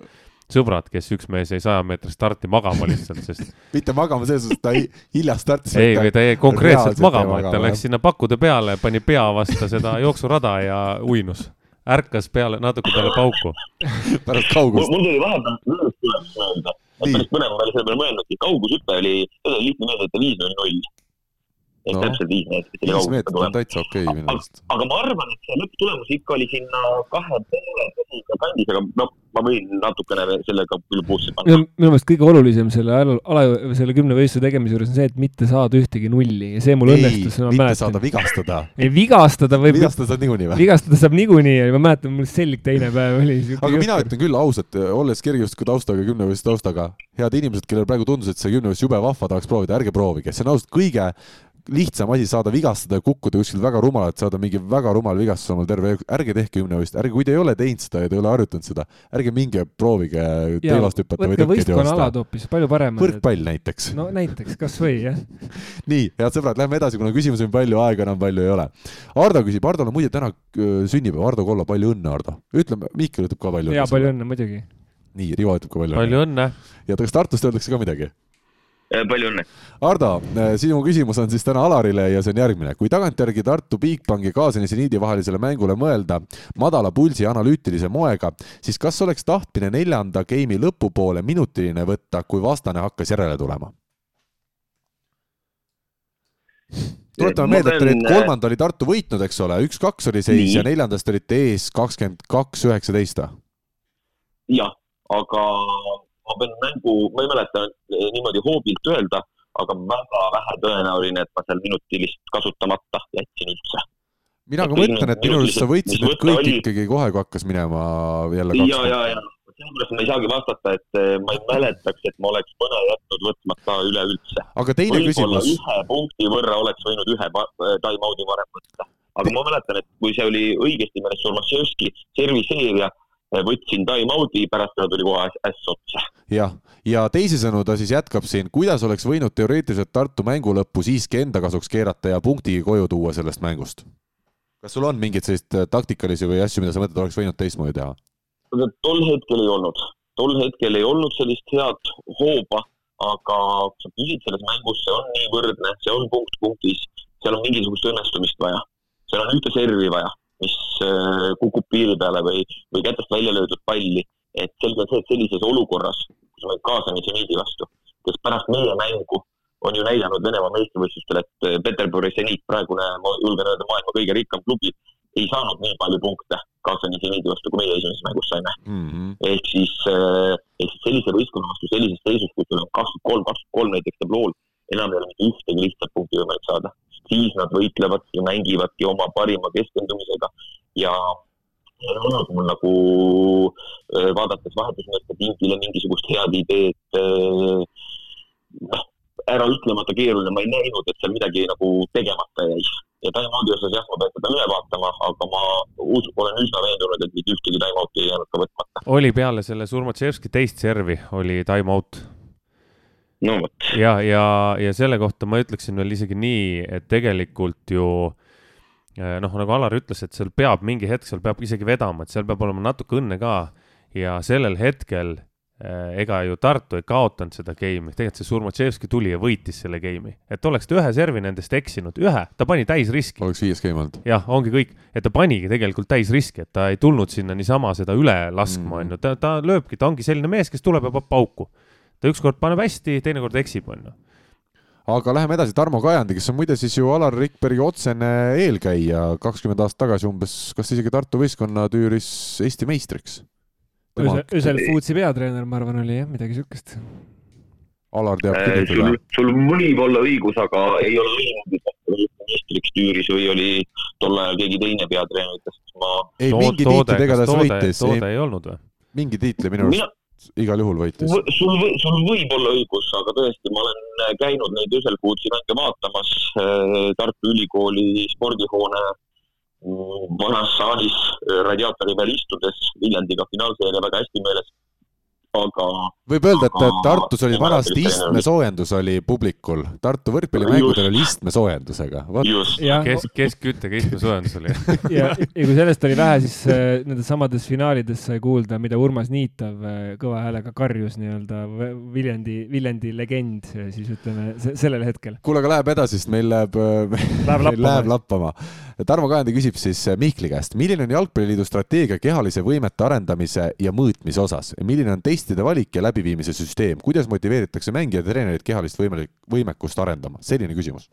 sõbrad, kes üks mees jäi saja meetri starti magama lihtsalt, sest <laughs> mitte magama selles suhtes, ta hilja startis. ei, või ta jäi konkreetselt magama, et ta läks sinna pakkude peale, pani pea vastu seda jooksurada ja uinus ärkas peale, natuke peale pauku. <laughs> pärast kaugust. mul tuli vahepeal meelde, päris põnev, ma ei ole selle peale mõelnudki, kaugushüpe oli, oli lihtne meelde, et viis null null. Ehk no, täpselt viis meetrit. viis meetrit on täitsa okei okay, minu meelest. aga ma arvan, et see lõpptulemus ikka oli sinna kahe poole kandis, aga noh ma võin natukene sellega küll puusse panna. minu meelest kõige olulisem selle ala, selle kümnevõistluse tegemise juures on see, et mitte saada ühtegi nulli ja see mul ei, õnnestus. mitte mäletan. saada vigastada. ei, vigastada võib. vigastada saab niikuinii või? vigastada saab niikuinii ja ma mäletan, mul selg teine päev oli. aga mina ütlen küll ausalt, olles kergejõustiku taustaga, kümnevõistluse taustaga, head inimesed, kellel praegu tundus, et see kümnevõistlus jube vahva, tahaks proovida, ärge proovige, see on ausalt kõige lihtsam asi saada vigastada ja kukkuda kuskil väga rumalalt, saada mingi väga rumal vigastus omal terve, ärge tehke kümnevõistlust, ärge, kui te ei ole teinud seda ja te ei ole harjutanud seda, ärge minge proovige teivast hüpata või tõkkeid joosta. alad hoopis, palju parem. võrkpall näiteks. no näiteks, kasvõi jah. <laughs> nii, head sõbrad, lähme edasi, kuna küsimusi on palju, aega enam palju ei ole. Ardo küsib, Hardol on muide täna äh, sünnipäev, Ardo Kollo, palju õnne, Ardo. ütleme, Mihkel ütleb ka palju õnne. jaa, palju õnne muidugi. nii, Rivo ütleb ka palju õnne. palju õnne. ja kas Tartust öeldakse ka midagi? Äh, palju õnne! Ardo, äh, sinu küsimus on siis täna Alarile ja see on järgmine. kui tagantjärgi Tartu Bigbanki Kaasani seniidi vahelisele mängule mõelda madala pulsi analüütilise moega, siis kas oleks tahtmine neljanda geimi lõpupoole minutiline võtta, kui vastane hakkas järele tulema? tuletame meelde, et olid, äh, kolmanda oli Tartu võitnud, eks ole, üks-kaks oli seis Nii. ja neljandast olite ees kakskümmend kaks, üheksateist jah, aga ma pean mängu, ma ei mäleta niimoodi hoobilt öelda, aga väga vähe tõenäoline, et ma seal minutilist kasutamata jätsin üldse. mina ka mõtlen, et minu arust sa võtsid need kõik oli... ikkagi kohe, kui hakkas minema jälle kaks. ja, ja, ja sellepärast ma ei saagi vastata, et eh, ma ei <laughs> mäletaks, et ma oleks mõne jätnud võtmata üleüldse. aga teine küsimus. ühe punkti võrra oleks võinud ühe eh, time-out'i varem võtta. aga ma mäletan, et kui see oli õigesti meeles Surmaševski serviseerija, eh, võtsin time-out'i, pärast seda tuli kohe äss otsa. jah, ja teisisõnu ta siis jätkab siin, kuidas oleks võinud teoreetiliselt Tartu mängu lõppu siiski enda kasuks keerata ja punkti koju tuua sellest mängust? kas sul on mingeid selliseid taktikalisi või asju, mida sa mõtled, oleks võinud teistmoodi teha? tol hetkel ei olnud, tol hetkel ei olnud sellist head hooba, aga sa püsid selles mängus, see on nii võrdne, see on punkt punktis, seal on mingisugust õnnestumist vaja. seal on ühte servi vaja, mis äh, kukub piiri peale või, või kätest välja löödud palli. et selge on see, et sellises olukorras, kus me kaasame seniidi vastu, kes pärast meie mängu on ju näidanud Venemaa meistrivõistlustel, et äh, Peterburi seniit, praegune, ma julgen öelda, maailma kõige rikkam klubi, ei saanud nii palju punkte Kaasani seniidi vastu, kui meie esimeses mängus saime mm. -hmm. ehk siis, eh, ehk siis sellise võistkonna vastu sellises seisus, kus sul on kakskümmend kolm, kakskümmend kolm näiteks tablool, enam ei ole ühtegi lihtsat punkti võimalik saada. siis nad võitlevad ja mängivadki oma parima keskendumisega ja ei olnud mul nagu eh, vaadates vahetusmeeste pingile mingisugust head ideed, eh, noh, ära ütlemata keeruline, ma ei näinud, et seal midagi nagu tegemata jäi ja time-out'i osas jah, ma pean seda üle vaatama, aga ma us, olen üsna veendunud, et mitte ühtegi time-out'i ei jäänud ka võtmata. oli peale selle Surmatševski teist servi, oli time-out? No vot. ja, ja, ja selle kohta ma ütleksin veel isegi nii, et tegelikult ju eh, noh, nagu Alar ütles, et seal peab mingi hetk, seal peab isegi vedama, et seal peab olema natuke õnne ka ja sellel hetkel Äh, ega ju Tartu ei kaotanud seda game'i, tegelikult see Surmatševski tuli ja võitis selle game'i. et oleks ta ühe servi nendest eksinud, ühe, ta pani täisriski. oleks viies game olnud. jah, ongi kõik, et ta panigi tegelikult täisriski, et ta ei tulnud sinna niisama seda üle laskma, mm. on ju, ta, ta lööbki, ta ongi selline mees, kes tuleb ja paneb pauku. Ta ükskord paneb hästi, teinekord eksib, on ju aga läheme edasi, Tarmo Kajandi, kes on muide siis ju Alar Rikbergi otsene eelkäija, kakskümmend aastat tagasi umbes, kas isegi Tartu võistkonna tüüris Eesti meistriks Ösel Foodsi peatreener, ma arvan, oli jah, midagi siukest. Alar teab äh, sul, sul võib olla õigus, aga ei ole õigus, ministriks tüüris või oli tol ajal keegi teine peatreeneritest, ma. ei, mingi tiitli igatahes võitis. toode ei olnud või? mingi tiitli minu arust. Igal juhul võitis. sul, sul võib olla õigus, aga tõesti, ma olen käinud neid Ösel Foodsi mänge vaatamas äh, Tartu Ülikooli spordihoone vanas saalis äh, radiaatori peal istudes Viljandiga finaalseeria väga hästi meeles aga. võib öelda, et Tartus oli vanasti istmesoojendus oli publikul, Tartu võrkpallimängudel oli istmesoojendusega. kes, keskküttega istmesoojendus oli <laughs> ja, ja kui sellest oli vähe, siis äh, nendes samades finaalides sai kuulda, mida Urmas Niitav äh, kõva häälega karjus nii-öelda Viljandi, Viljandi legend siis ütleme sellel hetkel. kuule, aga läheb edasi, sest meil läheb, äh, läheb lappama. Läheb lappama. Tarmo Kajandi küsib siis Mihkli käest, milline on Jalgpalliliidu strateegia kehalise võimete arendamise ja mõõtmise osas, milline on testide valik ja läbiviimise süsteem, kuidas motiveeritakse mängijaid ja treenereid kehalist võimalik, võimekust arendama, selline küsimus.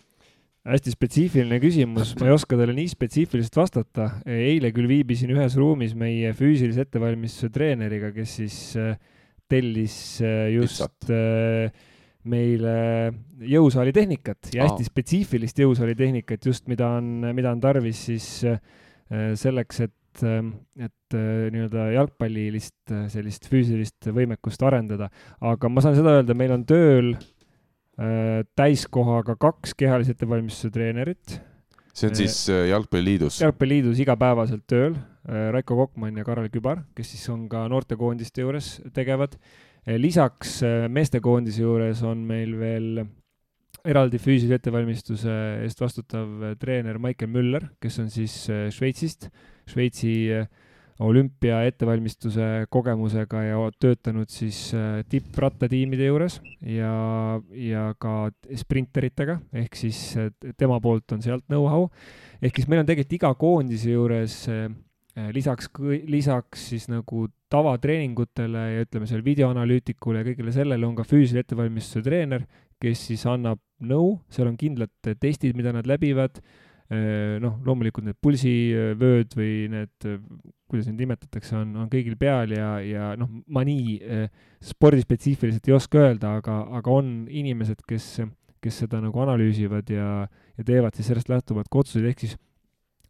Hästi spetsiifiline küsimus, ma ei oska talle nii spetsiifiliselt vastata. eile küll viibisin ühes ruumis meie füüsilise ettevalmistuse treeneriga, kes siis äh, tellis äh, just Lihtsalt. Äh, meile jõusaali tehnikat ja hästi Aa. spetsiifilist jõusaali tehnikat just, mida on, mida on tarvis siis selleks, et et, ähm, et äh, nii-öelda jalgpallilist äh, sellist füüsilist võimekust arendada. aga ma saan seda öelda, meil on tööl äh, täiskohaga kaks kehalise ettevalmistuse treenerit. see on siis Jalgpalliliidus? jalgpalliliidus igapäevaselt tööl, Raiko Kokmann ja Karel Kübar, kes siis on ka noortekoondiste juures tegevad. Lisaks meestekoondise juures on meil veel eraldi füüsilise ettevalmistuse eest vastutav treener Maicel Müller, kes on siis Šveitsist Šveitsi olümpia ettevalmistuse kogemusega ja töötanud siis tipprattatiimide juures ja, ja ka sprinteritega, ehk siis tema poolt on sealt know-how. ehk siis meil on tegelikult iga koondise juures lisaks, lisaks siis nagu tavatreeningutele ja ütleme seal videoanalüütikule ja kõigele sellele on ka füüsilise ettevalmistuse treener, kes siis annab nõu, seal on kindlad testid, mida nad läbivad. Noh, loomulikult need pulsivööd või need, kuidas neid nimetatakse, on, on kõigil peal ja, ja noh, ma nii spordispetsiifiliselt ei oska öelda, aga, aga on inimesed, kes, kes seda nagu analüüsivad ja, ja teevad siis sellest lähtuvalt ka otsuseid, ehk siis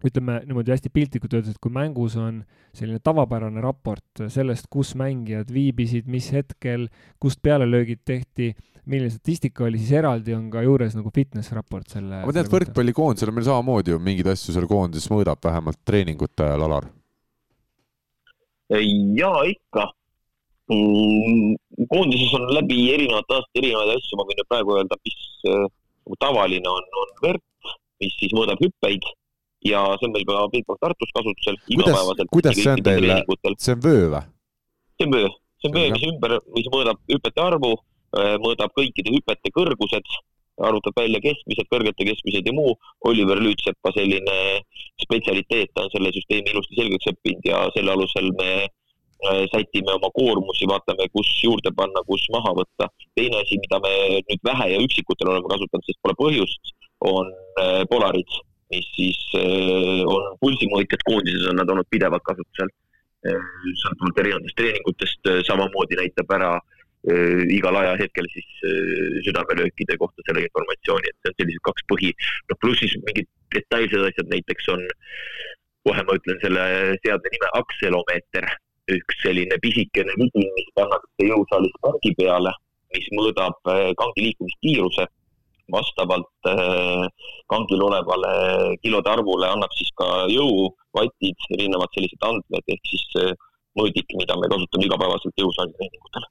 ütleme niimoodi hästi piltlikult öeldes, et kui mängus on selline tavapärane raport sellest, kus mängijad viibisid, mis hetkel, kust pealelöögid tehti, milline statistika oli, siis eraldi on ka juures nagu fitness raport selle. ma tean, et võrkpallikoondisel on meil samamoodi ju mingeid asju seal koondises mõõdab vähemalt treeningute ajal, Alar. jaa, ikka mm,. koondises on läbi erinevate aastate erinevaid asju, ma võin praegu öelda, mis äh, tavaline on, on VERP, mis siis mõõdab hüppeid ja see on meil ka Bigbank Tartus kasutusel igapäevaselt. kuidas see on teil, see on vöö või? see on vöö, see on vöö, mis ümber, mis mõõdab hüpete arvu, äh, mõõdab kõikide hüpete kõrgused, arvutab välja keskmised, kõrgete keskmised ja muu. Oliver Lüütsepa selline spetsialiteet, ta on selle süsteemi ilusti selgeks õppinud ja selle alusel me äh, sätime oma koormusi, vaatame, kus juurde panna, kus maha võtta. teine asi, mida me nüüd vähe ja üksikutel oleme kasutanud, sest pole põhjust, on äh, Polarid mis siis äh, on pulsimõõtjad koondises on nad olnud pidevalt kasutusel. Äh, sõltuvalt erinevatest treeningutest äh, samamoodi näitab ära igal ajahetkel siis südamelöökide kohta selle informatsiooni, et see on sellised kaks põhi, noh pluss siis mingid detailsed asjad, näiteks on, kohe ma ütlen selle seadme nime, akselomeeter, üks selline pisikene vidin, mis pannakse jõusaalis pargi peale, mis mõõdab kangi liikumiskiiruse vastavalt äh, kangil olevale kilode arvule annab siis ka jõu, vatid, erinevad sellised andmed, ehk siis mõõdik, mida me kasutame igapäevaselt jõusaali treeningutel.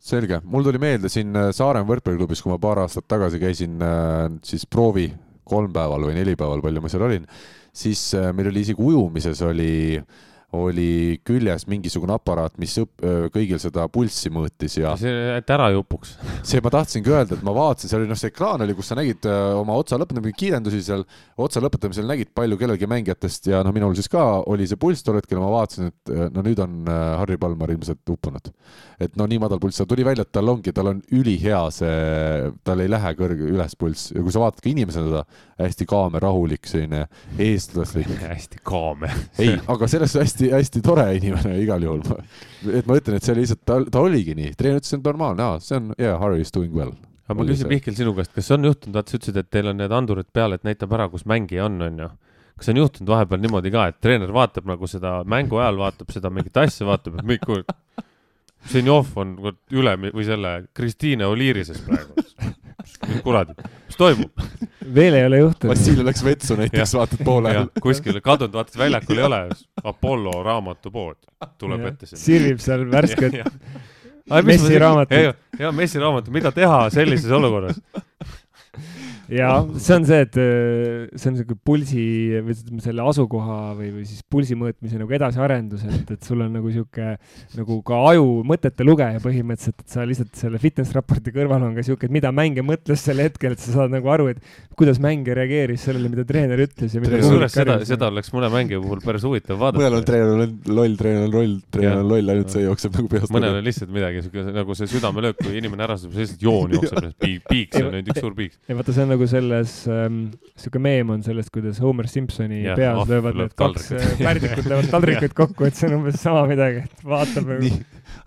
selge, mul tuli meelde siin äh, Saaremaa võrkpalliklubis, kui ma paar aastat tagasi käisin äh, siis proovi kolmpäeval või nelipäeval, palju ma seal olin, siis meil oli isegi ujumises oli äh, oli küljes mingisugune aparaat, mis õp-, kõigil seda pulssi mõõtis ja. see, et ära ei upuks. see ma tahtsingi öelda, et ma vaatasin, seal oli noh, see ekraan oli, kus sa nägid oma otsa lõpetamise kiirendusi seal, otsa lõpetamisel nägid palju kellelgi mängijatest ja noh, minul siis ka oli see pulss tol hetkel ma vaatasin, et no nüüd on Harri Palmar ilmselt uppunud. et no nii madal pulss, tuli välja, et tal ongi, tal on ülihea see, tal ei lähe kõrge üles pulss ja kui sa vaatad ka inimesena teda, hästi kaame, rahulik, selline eestlaslik <laughs> hästi kaame ei, aga selles hästi hästi-hästi tore inimene igal juhul. et ma ütlen, et see oli lihtsalt, ta, ta oligi nii, treener ütles, et normaalne, aa, see on, yeah, Harry is doing well. aga ma küsin, Mihkel, sinu käest, kas on juhtunud, vaata, sa ütlesid, et teil on need andurid peal, et näitab ära, kus mängija on, on ju kas on juhtunud vahepeal niimoodi ka, et treener vaatab nagu seda mängu ajal, vaatab seda mingit asja, vaatab, et Mikko, Ženjov on üle või selle Kristiine Oliirises praegu. kurat, mis toimub? veel ei ole juhtunud. Vassiljev läks vetsu näiteks, vaatad poole ajal. kuskil kadunud, vaatad väljakul ei ole, Apollo raamatupood tuleb ja, ette. sirvib seal värsket Messi raamatut. ja Messi raamatut, mida teha sellises olukorras ja see on see, et äh, see on siuke pulsi või ütleme selle asukoha või, või siis pulsi mõõtmise nagu edasiarendus, et, et sul on nagu sihuke nagu ka aju mõtete lugeja põhimõtteliselt, et sa lihtsalt selle fitness raporti kõrval on ka sihuke, et mida mängija mõtles sel hetkel, et sa saad nagu aru, et kuidas mängija reageeris sellele, mida treener ütles ja mida kusjuures seda, seda oleks mõne mängija puhul päris huvitav vaadata. mõnel on treener on loll, treener on loll, treener on loll, ainult see jookseb nagu peast. mõnel on lihtsalt midagi siuke nagu see südamelöök, kui inimene ärastab, siis lihtsalt joon jookseb, <laughs> piiks on nüüd üks suur piiks. ja vaata, see on nagu nagu selles ähm,, sihuke meem on sellest, kuidas Homer Simpsoni ja, peas oh, löövad need kaks äh, pärdikut <laughs> löövad taldrikuid kokku, et see on umbes sama midagi, et vaatab nii,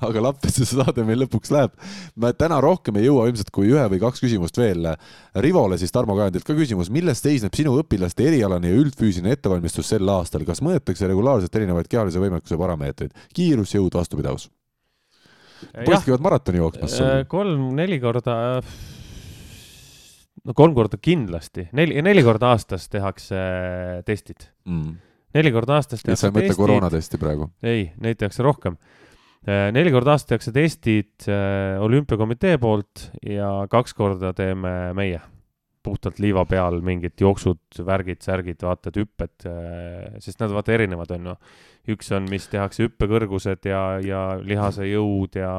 aga lappes see saade meil lõpuks läheb. me täna rohkem ei jõua ilmselt kui ühe või kaks küsimust veel. Rivole siis Tarmo Kajandilt ka küsimus, milles seisneb sinu õpilaste erialane ja üldfüüsiline ettevalmistus sel aastal, kas mõõdetakse regulaarselt erinevaid kehalise võimekuse parameetreid, kiirus, jõud, vastupidavus? poisid käivad maratoni jooksmas. kolm-neli korda no kolm korda kindlasti, neli, neli korda aastas tehakse testid mm.. neli korda aastas tehakse testid. sa ei mõtle koroonatesti praegu? ei, neid tehakse rohkem. Äh, neli korda aastas tehakse testid äh, olümpiakomitee poolt ja kaks korda teeme meie puhtalt liiva peal mingid jooksud, värgid, särgid, vaatad, hüpped, äh, sest nad vaata erinevad on ju. üks on, mis tehakse hüppekõrgused ja, ja lihase jõud ja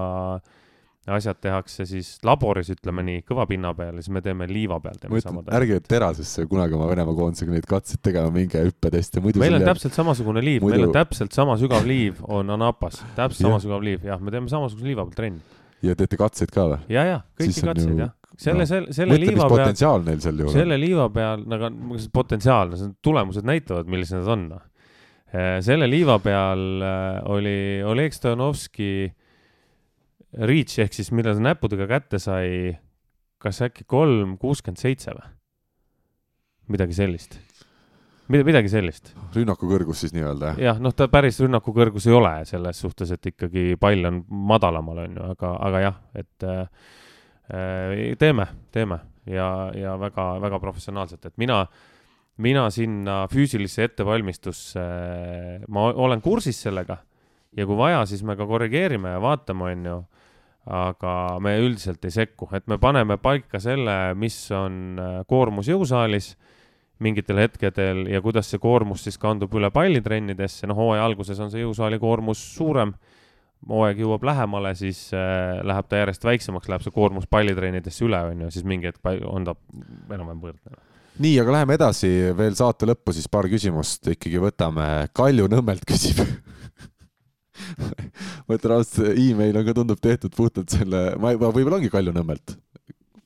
asjad tehakse siis laboris, ütleme nii, kõva pinna peal ja siis me teeme liiva peal. ma ütlen, ärge terasesse kunagi oma Venemaa koondisega neid katseid tegema, minge hüppeteste, muidu meil on jääb... täpselt samasugune liiv muidu..., meil on täpselt sama sügav liiv on Anapas, täpselt sama sügav liiv, jah, me teeme samasuguse liiva peal trenni. ja teete katseid ka või? ja, ja, kõiki katseid, jah selle, selle, selle mis liiva peal, on. selle liiva peal, nagu see potentsiaal, see tulemused näitavad, millised nad on. selle liiva peal äh, oli Oleg Stojanovski reach ehk siis mille ta näppudega kätte sai, kas äkki kolm kuuskümmend seitse või? midagi sellist. mida, midagi sellist. rünnaku kõrgus siis nii-öelda, jah? jah, noh, ta päris rünnaku kõrgus ei ole selles suhtes, et ikkagi pall on madalamal, on ju, aga, aga jah, et äh, äh, teeme, teeme ja, ja väga-väga professionaalselt, et mina, mina sinna füüsilisse ettevalmistusse, ma olen kursis sellega ja kui vaja, siis me ka korrigeerime ja vaatame, on ju aga me üldiselt ei sekku, et me paneme paika selle, mis on äh, koormus jõusaalis mingitel hetkedel ja kuidas see koormus siis kandub üle pallitrennidesse, noh, hooaja alguses on see jõusaali koormus suurem, hooaeg jõuab lähemale, siis äh, läheb ta järjest väiksemaks, läheb see koormus pallitrennidesse üle, on ju, siis mingi hetk on ta enam-vähem võrdne. nii, aga läheme edasi veel saate lõppu, siis paar küsimust ikkagi võtame. Kalju Nõmmelt küsib. <laughs> ma ütlen ausalt, see email on ka, tundub tehtud puhtalt selle, ma juba, võib-olla ongi Kalju Nõmmelt.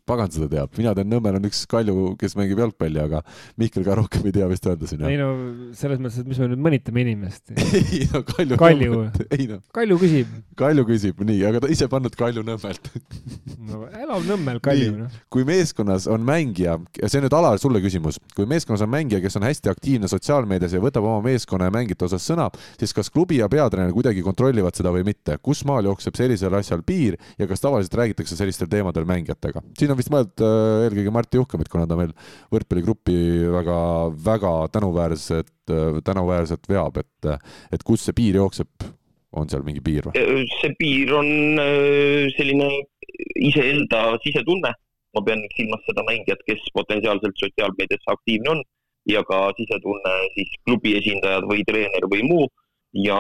Pagan seda teab, mina tean, Nõmmel on üks Kalju, kes mängib jalgpalli, aga Mihkel ka rohkem ei tea vist öelda siin ei no selles mõttes, et mis me nüüd mõnitame inimest. <laughs> ei no Kalju. Kalju. noh, Kalju küsib. Kalju küsib nii, aga ta ise pannud Kalju Nõmmelt. no elav Nõmmel Kalju, noh. kui meeskonnas on mängija, see nüüd Alar sulle küsimus, kui meeskonnas on mängija, kes on hästi aktiivne sotsiaalmeedias ja võtab oma meeskonna ja mängijate osas sõna, siis kas klubi ja peatreener kuidagi kontrollivad seda või mitte? kus maal jookseb sellisel asjal piir ja kas tavaliselt räägitakse sellistel teemadel mängijatega? siin on vist mõeldud äh, eelkõige Martti Juhkamit, kuna ta meil võrkpalligrupi väga, väga tänuväärset, tänuväärselt veab, et, et kus see piir jookseb, on seal mingi piir või? see piir on äh, selline iseenda sisetunne. ma pean silmas seda mängijat, kes potentsiaalselt sotsiaalmeedias aktiivne on ja ka sisetunne siis klubi esindajad või treener või muu ja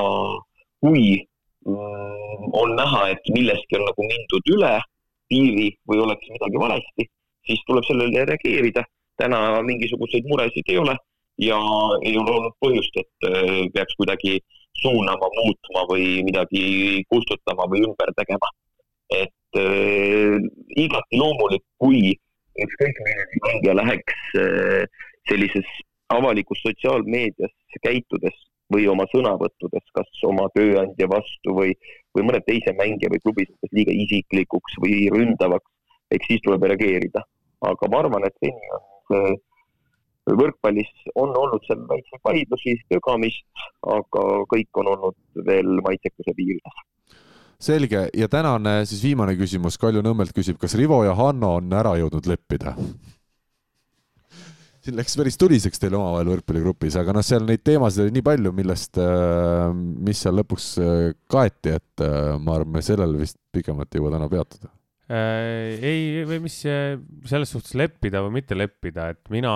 kui mm, on näha, et millestki on nagu mindud üle piiri või oleks midagi valesti, siis tuleb sellele reageerida. täna mingisuguseid muresid ei ole ja ei ole olnud põhjust, et äh, peaks kuidagi suunama, muutma või midagi kustutama või ümber tegema. et äh, igati loomulik, kui ükskõik milline mängija läheks äh, sellises avalikus sotsiaalmeedias käitudes või oma sõnavõttudes, kas oma tööandja vastu või, või mõne teise mängija või klubi suhtes liiga isiklikuks või ründavaks, eks siis tuleb reageerida. aga ma arvan, et seni on see võrkpallis on olnud seal väikseid vaidlusi, tögamist, aga kõik on olnud veel maitsekuse piirides. selge ja tänane siis viimane küsimus Kalju Nõmmelt küsib, kas Rivo ja Hanno on ära jõudnud leppida? Siin läks päris tuliseks teil omavahel võrkpalligrupis, aga noh, seal neid teemasid oli nii palju, millest, mis seal lõpuks äh, kaeti, et äh, ma arvan, me sellel vist pikemalt ei jõua täna peatuda. Äh, ei, või mis äh, selles suhtes leppida või mitte leppida, et mina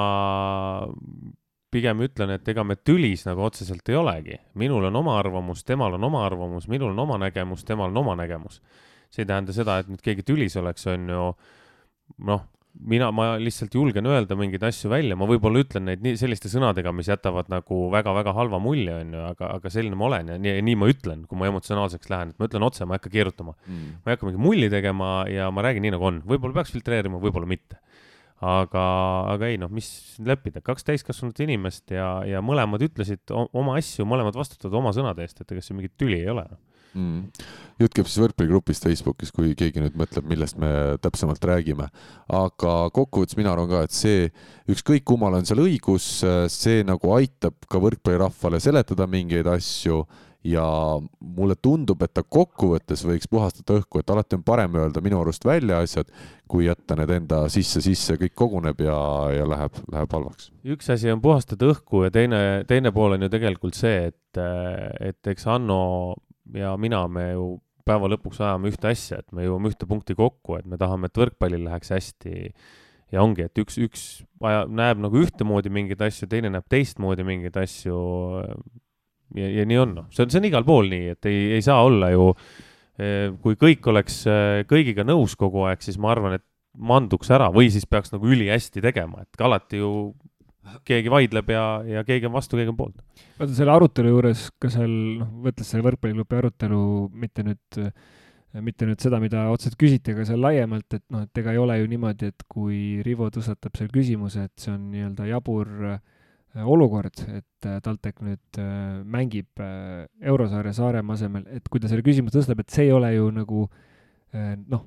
pigem ütlen, et ega me tülis nagu otseselt ei olegi. minul on oma arvamus, temal on oma arvamus, minul on oma nägemus, temal on oma nägemus. see ei tähenda seda, et nüüd keegi tülis oleks, on ju, noh, mina, ma lihtsalt julgen öelda mingeid asju välja, ma võib-olla ütlen neid nii selliste sõnadega, mis jätavad nagu väga-väga halva mulje, on ju, aga, aga selline ma olen ja nii, nii ma ütlen, kui ma emotsionaalseks lähen, et ma ütlen otse, ma ei hakka keerutama. ma ei hakka mingit mulli tegema ja ma räägin nii, nagu on, võib-olla peaks filtreerima, võib-olla mitte. aga, aga ei noh, mis leppida, kaks täiskasvanut inimest ja, ja mõlemad ütlesid oma asju, mõlemad vastutavad oma sõnade eest, et ega siin mingit tüli ei ole. mm.. jutt käib siis võrkpalligrupist Facebookis, kui keegi nüüd mõtleb, millest me täpsemalt räägime. aga kokkuvõttes mina arvan ka, et see, ükskõik kummal on seal õigus, see nagu aitab ka võrkpallirahvale seletada mingeid asju ja mulle tundub, et ta kokkuvõttes võiks puhastada õhku, et alati on parem öelda minu arust välja asjad, kui jätta need enda sisse-sisse, kõik koguneb ja, ja läheb, läheb halvaks. üks asi on puhastada õhku ja teine, teine pool on ju tegelikult see, et, et eks Hanno ja mina, me ju päeva lõpuks ajame ühte asja, et me jõuame ühte punkti kokku, et me tahame, et võrkpallil läheks hästi. ja ongi, et üks, üks aja, näeb nagu ühtemoodi mingeid asju, teine näeb teistmoodi mingeid asju. ja, ja nii on, noh, see on, see on igal pool nii, et ei, ei saa olla ju, kui kõik oleks eh, kõigiga nõus kogu aeg, siis ma arvan, et manduks ära või siis peaks nagu ülihästi tegema, et alati ju keegi vaidleb ja, ja keegi on vastu, keegi on poolt. vaata selle arutelu juures ka seal, noh, võttes selle võrkpalliklubi arutelu mitte nüüd äh, mitte nüüd seda, mida otseselt küsiti, aga seal laiemalt, et noh, et ega ei ole ju niimoodi, et kui Rivo tõstatab seal küsimuse, et see on nii-öelda jabur äh, olukord, et äh, TalTech nüüd äh, mängib eurosarja Saaremaa asemel, et kui ta selle küsimuse tõstab, et see ei ole ju nagu noh,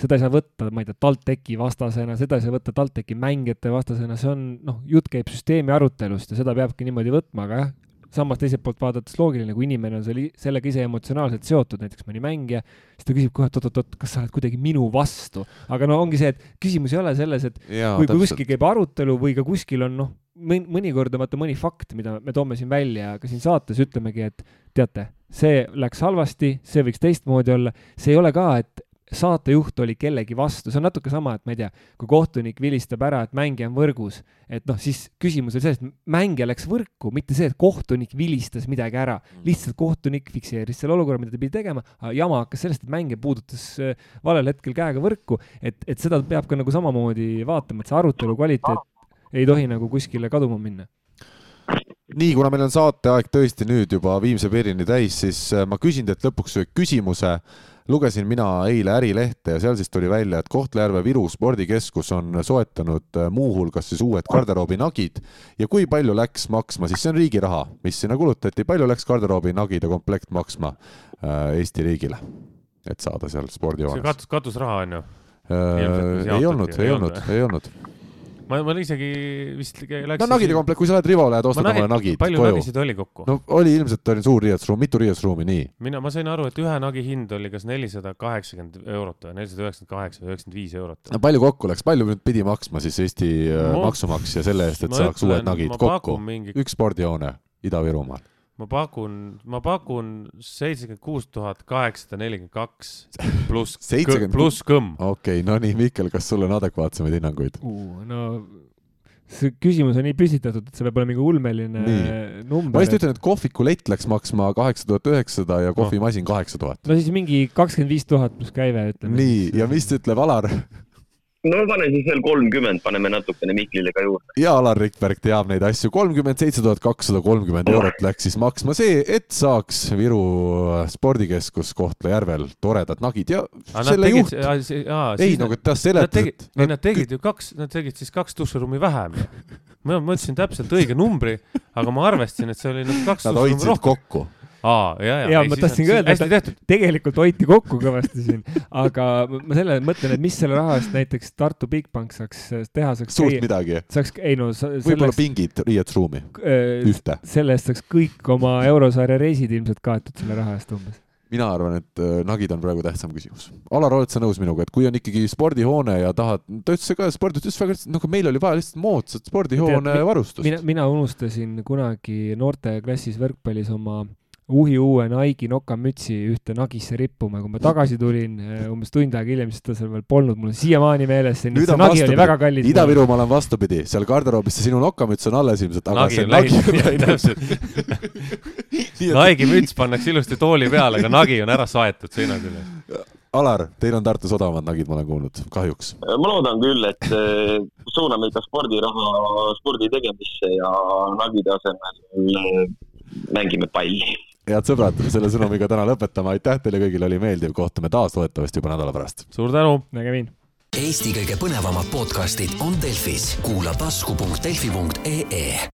seda ei saa võtta, ma ei tea, TalTechi vastasena, seda ei saa võtta TalTechi mängijate vastasena, see on noh, jutt käib süsteemi arutelust ja seda peabki niimoodi võtma, aga jah, samas teiselt poolt vaadates loogiline, kui inimene on selle, sellega ise emotsionaalselt seotud, näiteks mõni mängija, siis ta küsib kohe, et oot-oot-oot, kas sa oled kuidagi minu vastu. aga no ongi see, et küsimus ei ole selles, et Jaa, kui, kui kuskil käib arutelu või ka kuskil on noh, mõnikord on vaata mõni fakt, mida me toome siin välja, ka siin saates ütlemegi, et teate, see läks halvasti, see võiks teistmoodi olla, see ei ole ka, et saatejuht oli kellegi vastu, see on natuke sama, et ma ei tea, kui kohtunik vilistab ära, et mängija on võrgus, et noh, siis küsimus oli selles, et mängija läks võrku, mitte see, et kohtunik vilistas midagi ära. Mm. lihtsalt kohtunik fikseeris selle olukorra, mida ta pidi tegema, aga jama hakkas sellest, et mängija puudutas äh, valel hetkel käega võrku, et, et seda peab ka nagu samamoodi vaatama, et see arutelu kvaliteet ei tohi nagu kuskile kaduma minna nii, kuna meil on saateaeg tõesti nüüd juba viimse piirini täis, siis äh, ma küsin teilt lõpuks ühe küsimuse. Lugesin mina eile Ärilehte ja seal siis tuli välja, et Kohtla-Järve Viru spordikeskus on soetanud äh, muuhulgas siis uued garderoobinagid. Ja kui palju läks maksma, siis see on riigi raha, mis sinna kulutati, palju läks garderoobinagide komplekt maksma äh, Eesti riigile, et saada seal spordihoones? see katus, katusraha on ju? Ei olnud, ei olnud, ei olnud ma, ma isegi vist läksin. no nagide komplekt, kui sa lähed Rivo, lähed ostad omale nagid koju. palju nagisid oli kokku? no oli ilmselt oli suur riietusruum, mitu riietusruumi, nii. mina, ma sain aru, et ühe nagi hind oli kas nelisada kaheksakümmend eurot või nelisada üheksakümmend kaheksa või üheksakümmend viis eurot. no palju kokku läks, palju nüüd pidi maksma siis Eesti äh, ma, maksumaksja selle eest, et saaks uued nagid kokku? Üks spordihoone Ida-Virumaal ma pakun, ma pakun seitsekümmend kuus tuhat kaheksasada nelikümmend kaks pluss, pluss kõmm. okei okay,, no nii, Mihkel, kas sul on adekvaatsemaid hinnanguid uh,? no see küsimus on nii püstitatud, et see peab olema mingi ulmeline nii. number. ma lihtsalt ütlen, et kohvikulett läks maksma kaheksa tuhat üheksasada ja kohvimasin kaheksa tuhat. no siis mingi kakskümmend viis tuhat pluss käive, ütleme. nii, ja mis ütleb Alar? No ma panen siis veel kolmkümmend, paneme natukene Miklile ka juurde. ja Alar Rikberg teab neid asju, kolmkümmend seitse tuhat kakssada kolmkümmend eurot läks siis maksma see, et saaks Viru spordikeskus Kohtla-Järvel toredad nagid ja aga selle juht. ei, no aga ta seletas, et. ei, nad tegid ju kaks, nad tegid siis kaks duširuumi vähem ma mõtlesin täpselt õige numbri, aga ma arvestasin, et see oli nagu kaks Nad hoidsid kokku aa, ja, ja. ja ma tahtsin ka öelda, et tegelikult hoiti kokku kõvasti siin, aga ma selle mõtlen, et mis selle raha eest näiteks Tartu Bigbank saaks teha, saaks suurt käia, midagi. saaks, ei no võib-olla pingid riietusruumi äh,, ühte. selle eest saaks kõik oma eurosarja reisid ilmselt kaetud selle raha eest umbes mina arvan, et äh, nagid on praegu tähtsam küsimus. Alar, oled sa nõus minuga, et kui on ikkagi spordihoone ja tahad, ta ütles ka, sport ütles väga lihtsalt, nagu meil oli vaja lihtsalt moodsat spordihoone varustust. mina, mina unustasin kunagi noorteklassis võrkpallis oma uhi uue Nike'i nokamütsi ühte nagisse rippuma, kui ma tagasi tulin eh, umbes tund aega hiljem, siis ta seal veel polnud, mul on siiamaani meeles, see, see nagi oli väga kallis. Ida-Virumaal on vastupidi, seal garderoobis see sinu nokamüts on alles ilmselt, aga nagi see nagi on läinud. <laughs> Nike'i müts pannakse ilusti tooli peale, aga nagi on ära saetud seina küljes. Alar, teil on Tartus odavamad nagid, ma olen kuulnud, kahjuks. ma loodan küll, et eh, suuname ikka spordiraha spordi tegemisse ja nagide asemel eh, mängime palli head sõbrad, selle sõnumiga täna lõpetame, aitäh teile kõigile, oli meeldiv, kohtume taas loodetavasti juba nädala pärast. suur tänu. nägemini. Eesti kõige põnevamad podcastid on Delfis, kuula tasku.delfi.ee